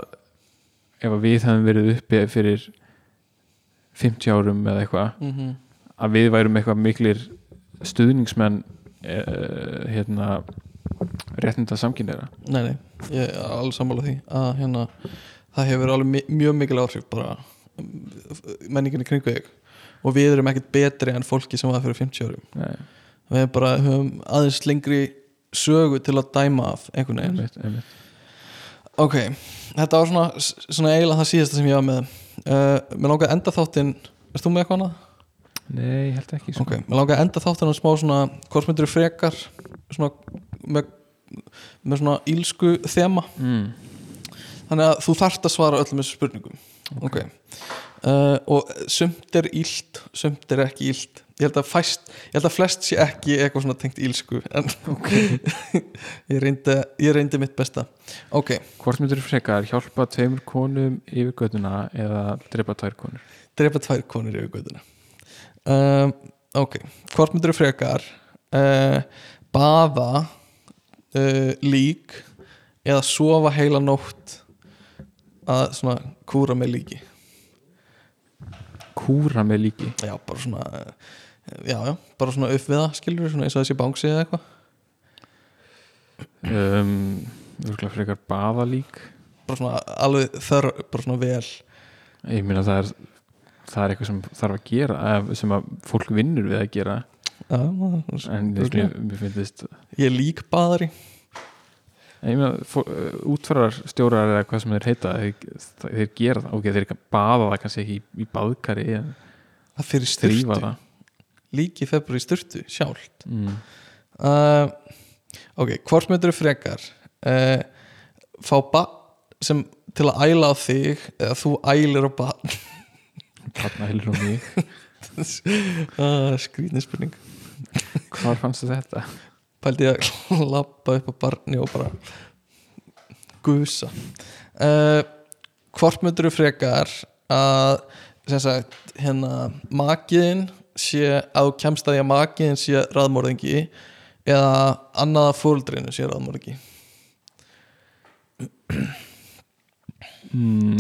Speaker 1: ef að við hefum verið uppi fyrir 50 árum eða eitthvað
Speaker 3: mm
Speaker 1: að við værum eitthvað miklir stuðningsmenn uh, hérna réttinda samkynneira
Speaker 3: nei, nei, ég er alveg sammála því að hérna, það hefur alveg mjög mikil áhrif bara um, menninginni kringu þig og við erum ekkert betri en fólki sem var fyrir 50 árum
Speaker 1: Nei,
Speaker 3: við bara höfum aðeins lengri sögu til að dæma af einhvern veginn
Speaker 1: einmitt, einmitt.
Speaker 3: ok, þetta var svona, svona eiginlega það síðasta sem ég var með uh, mér langar að enda þáttinn erst þú með eitthvað annað?
Speaker 1: Nei, ég held ekki sko.
Speaker 3: ok, mér langar að enda þáttinn á smá svona hvort myndir frekar svona með, með svona ílsku þema.
Speaker 1: Mm.
Speaker 3: þannig að þú þarft að svara öllum þessu spurningum. Ok, Uh, og sumt er ílt sumt er ekki ílt ég held að, fæst, ég held að flest sé ekki eitthvað svona tengt ílsku en ég, reyndi, ég reyndi mitt besta.
Speaker 1: Hvort myndir þú frekar hjálpa tveimur konum yfir göttuna eða drepa tvær konur?
Speaker 3: Drepa tvær konur yfir göduna um, ok, hvort myndir frekar uh, baða uh, lík eða sofa heila nótt að svona kúra með líki.
Speaker 1: Kúra með líki?
Speaker 3: Já, bara svona uh, já, já, bara svona upp við það skilur svona eins og þessi bánsi eða eitthvað.
Speaker 1: Um, Örgulega frekar baða lík.
Speaker 3: Bara svona alveg þör, bara svona vel.
Speaker 1: Ég meina það er það er eitthvað sem þarf að gera eða sem að fólk vinnur við að gera
Speaker 3: já, maður-
Speaker 1: en þú mér finnst
Speaker 3: ég lík baðari.
Speaker 1: Ég meina, fó- uh, útfarar stjórar eða hvað sem þeir heita þeir, þeir gera það, ok, þeir baða það kannski ekki í, í baðkari
Speaker 3: það fyrir styrtu,
Speaker 1: það.
Speaker 3: Líki februar í styrtu sjálft.
Speaker 1: Mm.
Speaker 3: uh, ok, hvort myndur frekar uh, fá barn sem til að æla á þig eða þú ælir á barn?
Speaker 1: Þarna helur á mig.
Speaker 3: Uh, skrýtni spurning
Speaker 1: hvar fannst þetta?
Speaker 3: pældi ég að lappa upp á barni og bara gusa. Uh, hvort myndur frekar að sagt hérna makiðin sé að þú kemst að að makiðin sé raðmörðingi eða annaða fóldrinu sé raðmörðingi
Speaker 1: Mm,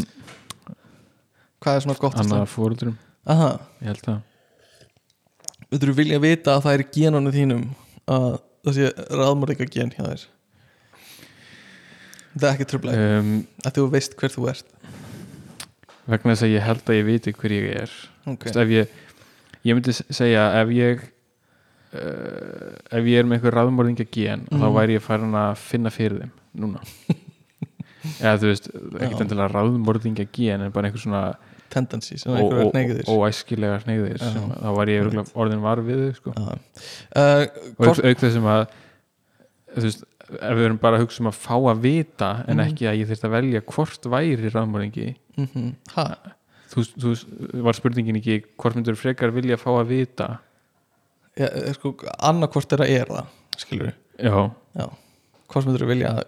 Speaker 3: hvað er svona gott að
Speaker 1: annað fóröldurum,
Speaker 3: Aha,
Speaker 1: ég held það
Speaker 3: Þú vilja vita að það er genunum þínum að það sé raðmörðinga gen hjá þér. Það er ekki tröflega
Speaker 1: um,
Speaker 3: að þú veist hver þú ert.
Speaker 1: Vegna þess að ég held að ég viti hver ég er.
Speaker 3: Okay.
Speaker 1: Vist, ég, ég myndi segja ef ég uh, ef ég er með einhver raðmörðingja gen þá
Speaker 3: Mhm.
Speaker 1: væri ég farin að finna fyrir þeim núna. Eða þú veist, ekkert endilega raðmörðingja gen en bara einhver svona
Speaker 3: tendency sem einhverjar
Speaker 1: óæskilega sneiðir
Speaker 3: Já.
Speaker 1: sem, þá var ég örugglega orðin var við þau sko.
Speaker 3: uh,
Speaker 1: og auk, auk þessum að veist, við erum bara að hugsa um að fá að vita en
Speaker 3: Mhm.
Speaker 1: ekki að ég þurft að velja hvort væri raðmörðingi
Speaker 3: mm ha,
Speaker 1: þú, þú var spurningin ekki hvort myndur frekar vilja fá að vita?
Speaker 3: Ja, sko, annarkvort er að er það skilur við
Speaker 1: já,
Speaker 3: Já. hvort myndur vilja að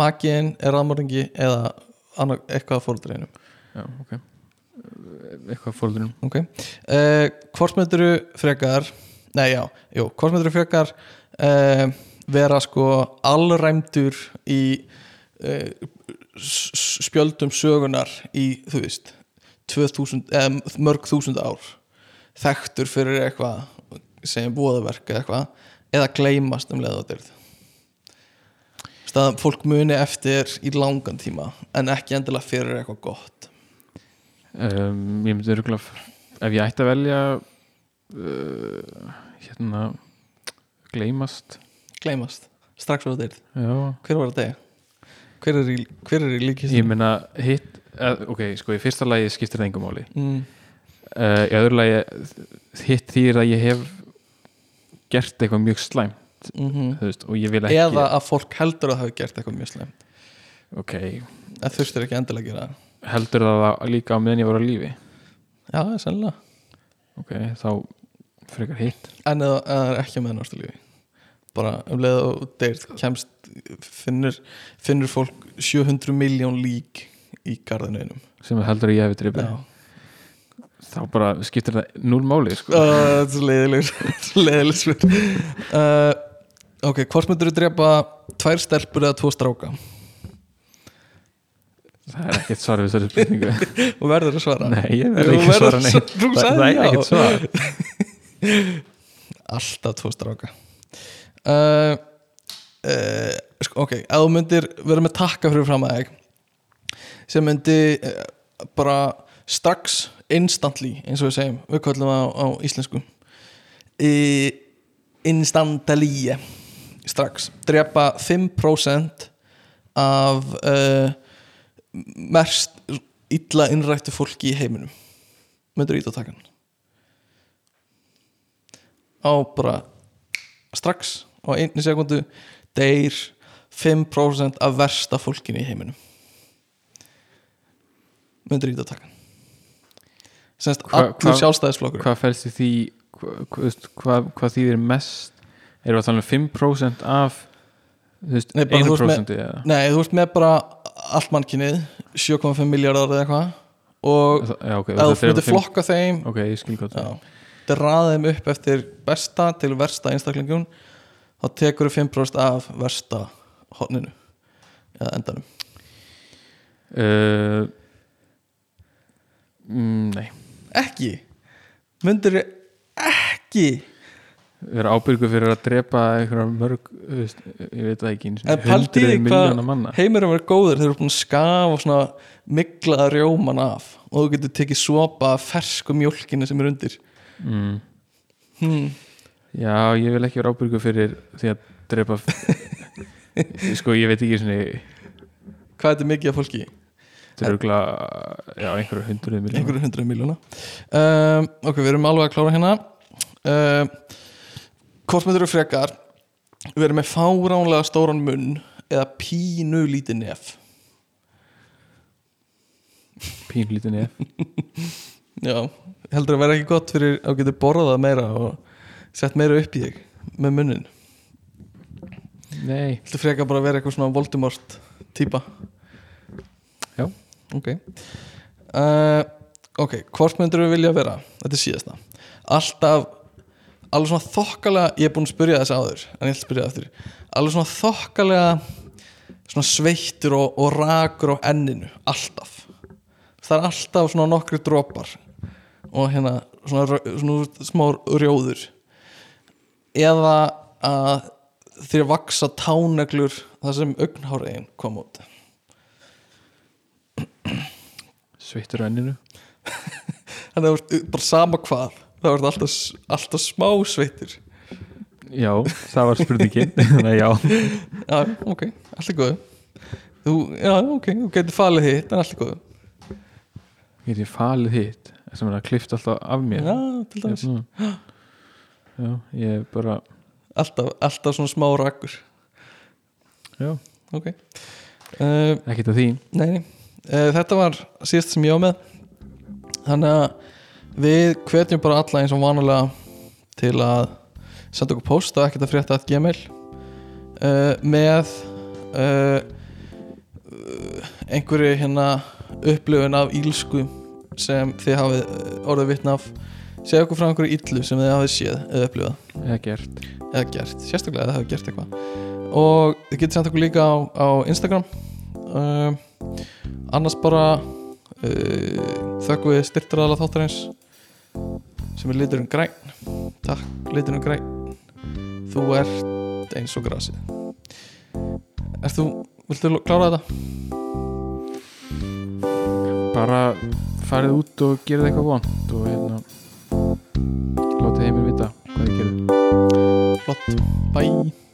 Speaker 3: makiðin er raðmörðingi eða eitthvað að fóldreinum
Speaker 1: já, ok eitthvað fóröldurum
Speaker 3: ok. Uh, hvort myndur frekar nei já, jú, hvort myndur frekar uh, vera sko allræmdur í uh, spjöldum sögunar í, þú veist 2000, eða mörg þúsund ár þekktur fyrir eitthvað sem búðaverk eða eitthvað eða gleymast um dyrð? Staðan fólk muni eftir í langan tíma en ekki endilega fyrir eitthvað gott
Speaker 1: um, ég myndi örgulega ef ég ætti að velja uh, hérna gleymast.
Speaker 3: Gleymast, strax á
Speaker 1: já,
Speaker 3: hver var þetta? hver er í, í líkist?
Speaker 1: ég meina hitt uh, ok, sko, í fyrsta lagi skiptir það engum máli.
Speaker 3: Mm,
Speaker 1: uh, í öðru lagi hitt þýr að ég hef gert eitthvað mjög slæmt
Speaker 3: mm
Speaker 1: þú veist, og ég vil ekki
Speaker 3: eða að fólk heldur að það hafi gert eitthvað mjög slæmt.
Speaker 1: Ok,
Speaker 3: það þurftir ekki endilega að gera það
Speaker 1: heldur það að líka á meðan ég var á lífi?
Speaker 3: Já, sennilega.
Speaker 1: Ok, þá frekar hitt.
Speaker 3: En eða það er ekki með náttúrulega lífi? Bara um leið og deyrt kemst finnur, finnur fólk 700 miljón lík í garðinu einum
Speaker 1: sem heldur ég hef drifið þá bara skiptir það núl máli sko.
Speaker 3: Ó, þetta er leiðilegur svör. Uh, ok, hvort myndur þú drepa tvær stelpur eða tvo stráka
Speaker 1: það er ekkert svar við þessari spurningu.
Speaker 3: Og verður að svara.
Speaker 1: Nei, ég
Speaker 3: Jú,
Speaker 1: verð ekki að
Speaker 3: verður
Speaker 1: svara
Speaker 3: að
Speaker 1: nei
Speaker 3: svara- þú
Speaker 1: það,
Speaker 3: sagðir
Speaker 1: það er
Speaker 3: já.
Speaker 1: ekkert svar.
Speaker 3: Alltaf tvo stráka. Uh, uh, sko, ok, ef þú myndir vera með takka fyrir fram að þig sem myndi uh, bara strax instantly, eins og við segjum við kallum það á, á íslensku instantly strax, drepa 5% af uh, mest illa innrættu fólki í heiminum. Myndur ít á takkan á bara strax á einni sekundu deyr 5% af versta fólkinu í heiminum. Myndur ít á takkan semst
Speaker 1: Hva-
Speaker 3: allur
Speaker 1: hva-
Speaker 3: sjálfstæðisflokkur
Speaker 1: hvað fælst í því hvað, hvað, hvað þýðir mest? Erum við að tala um 5% af veist,
Speaker 3: Nei, bara þú ert
Speaker 1: 1% eða?
Speaker 3: Nei, þú ert með bara allt mannkynnið 7,5 miljardar eða eitthvað. Og
Speaker 1: já, ok,
Speaker 3: ef þú
Speaker 1: er
Speaker 3: myndir flokka þeim
Speaker 1: ok, ég skil gott
Speaker 3: já, þetta ræða þeim upp eftir besta til versta einstaklingun þá tekur þú 5% af versta hodninu eða endanum.
Speaker 1: Uh, mm, nei.
Speaker 3: Ekki? Myndir ekki ekki
Speaker 1: vera ábyrgu fyrir að drepa einhverja mörg ég veit það ekki einu sinni,
Speaker 3: En pældi
Speaker 1: hundruð
Speaker 3: því
Speaker 1: miljóna
Speaker 3: hvað
Speaker 1: manna
Speaker 3: heimurum er góður þeir eru búin að skafa svona miklaða rjóman af og þú getur tekið sopa af fersku mjólkinu sem er undir
Speaker 1: mm.
Speaker 3: hmm.
Speaker 1: já, ég vil ekki vera ábyrgu fyrir því að drepa sko, ég veit ekki svona
Speaker 3: Hvað er þetta mikið af fólki?
Speaker 1: þetta er já, einhverju hundruð miljóna
Speaker 3: einhverju hundruð miljóna um, ok, við erum alveg að klára hérna um, hvort myndur við frekar erum með fáránlega stóran munn eða pínu lítið nef?
Speaker 1: Pínlítið nef.
Speaker 3: Já, heldur að vera ekki gott fyrir að þú getur borðað meira og sett meira upp í þig með munnin.
Speaker 1: Nei,
Speaker 3: heldur frekar bara að vera eitthvað svona Voldemort típa?
Speaker 1: Já.
Speaker 3: ok. Uh, ok, hvort myndur við vilja vera? Þetta er síðasta. Alltaf alveg svona þokkalega, ég er búin að spyrja þess áður en ég ætla að spyrja það eftir alveg svona þokkalega svona sveittur og, og rakur á enninu alltaf. Það er alltaf svona nokkri dropar og hérna svona, svona smá rjóður. Eða að þeir vaksa táneglur þar sem augnháriðin kom út.
Speaker 1: Sveittur á enninu?
Speaker 3: Þannig að það var bara sama hvað það var alltaf, alltaf smá sveittur
Speaker 1: já, það var spurningin. Þannig að já,
Speaker 3: já, ok, allt er góð þú, já, ok, þú getur falið hitt en allt er góð
Speaker 1: ég er falið hitt sem er að klifta alltaf af mér?
Speaker 3: Já, til dæmis,
Speaker 1: já, já, ég bara
Speaker 3: alltaf, alltaf svona smá rakkur
Speaker 1: já,
Speaker 3: ok. Uh,
Speaker 1: ekkert að því.
Speaker 3: Nei, nei. Uh, þetta var síðast sem ég á með. Þannig að við hvetjum bara alla eins og vanulega til að senda okkur post á ekkert að frétta að gmail. Uh, með uh, einhverju hérna upplifun af ílsku sem þið hafið uh, orðið vitna af segja okkur frá einhverju illu sem þið hafið séð eða upplifað.
Speaker 1: Eða gert.
Speaker 3: Eða gert, sérstaklega eða hafið gert eitthvað. Og þið getið sendt okkur líka á, á Instagram. Uh, annars bara þökkum við styrtaraðala þáttarins sem er liturinn græn takk liturinn græn þú ert eins og grasið. Erst þú, viltu klára þetta?
Speaker 1: bara farið út og gerði eitthvað vond og hérna látið heimir vita hvað þið gerði
Speaker 3: Flott, bye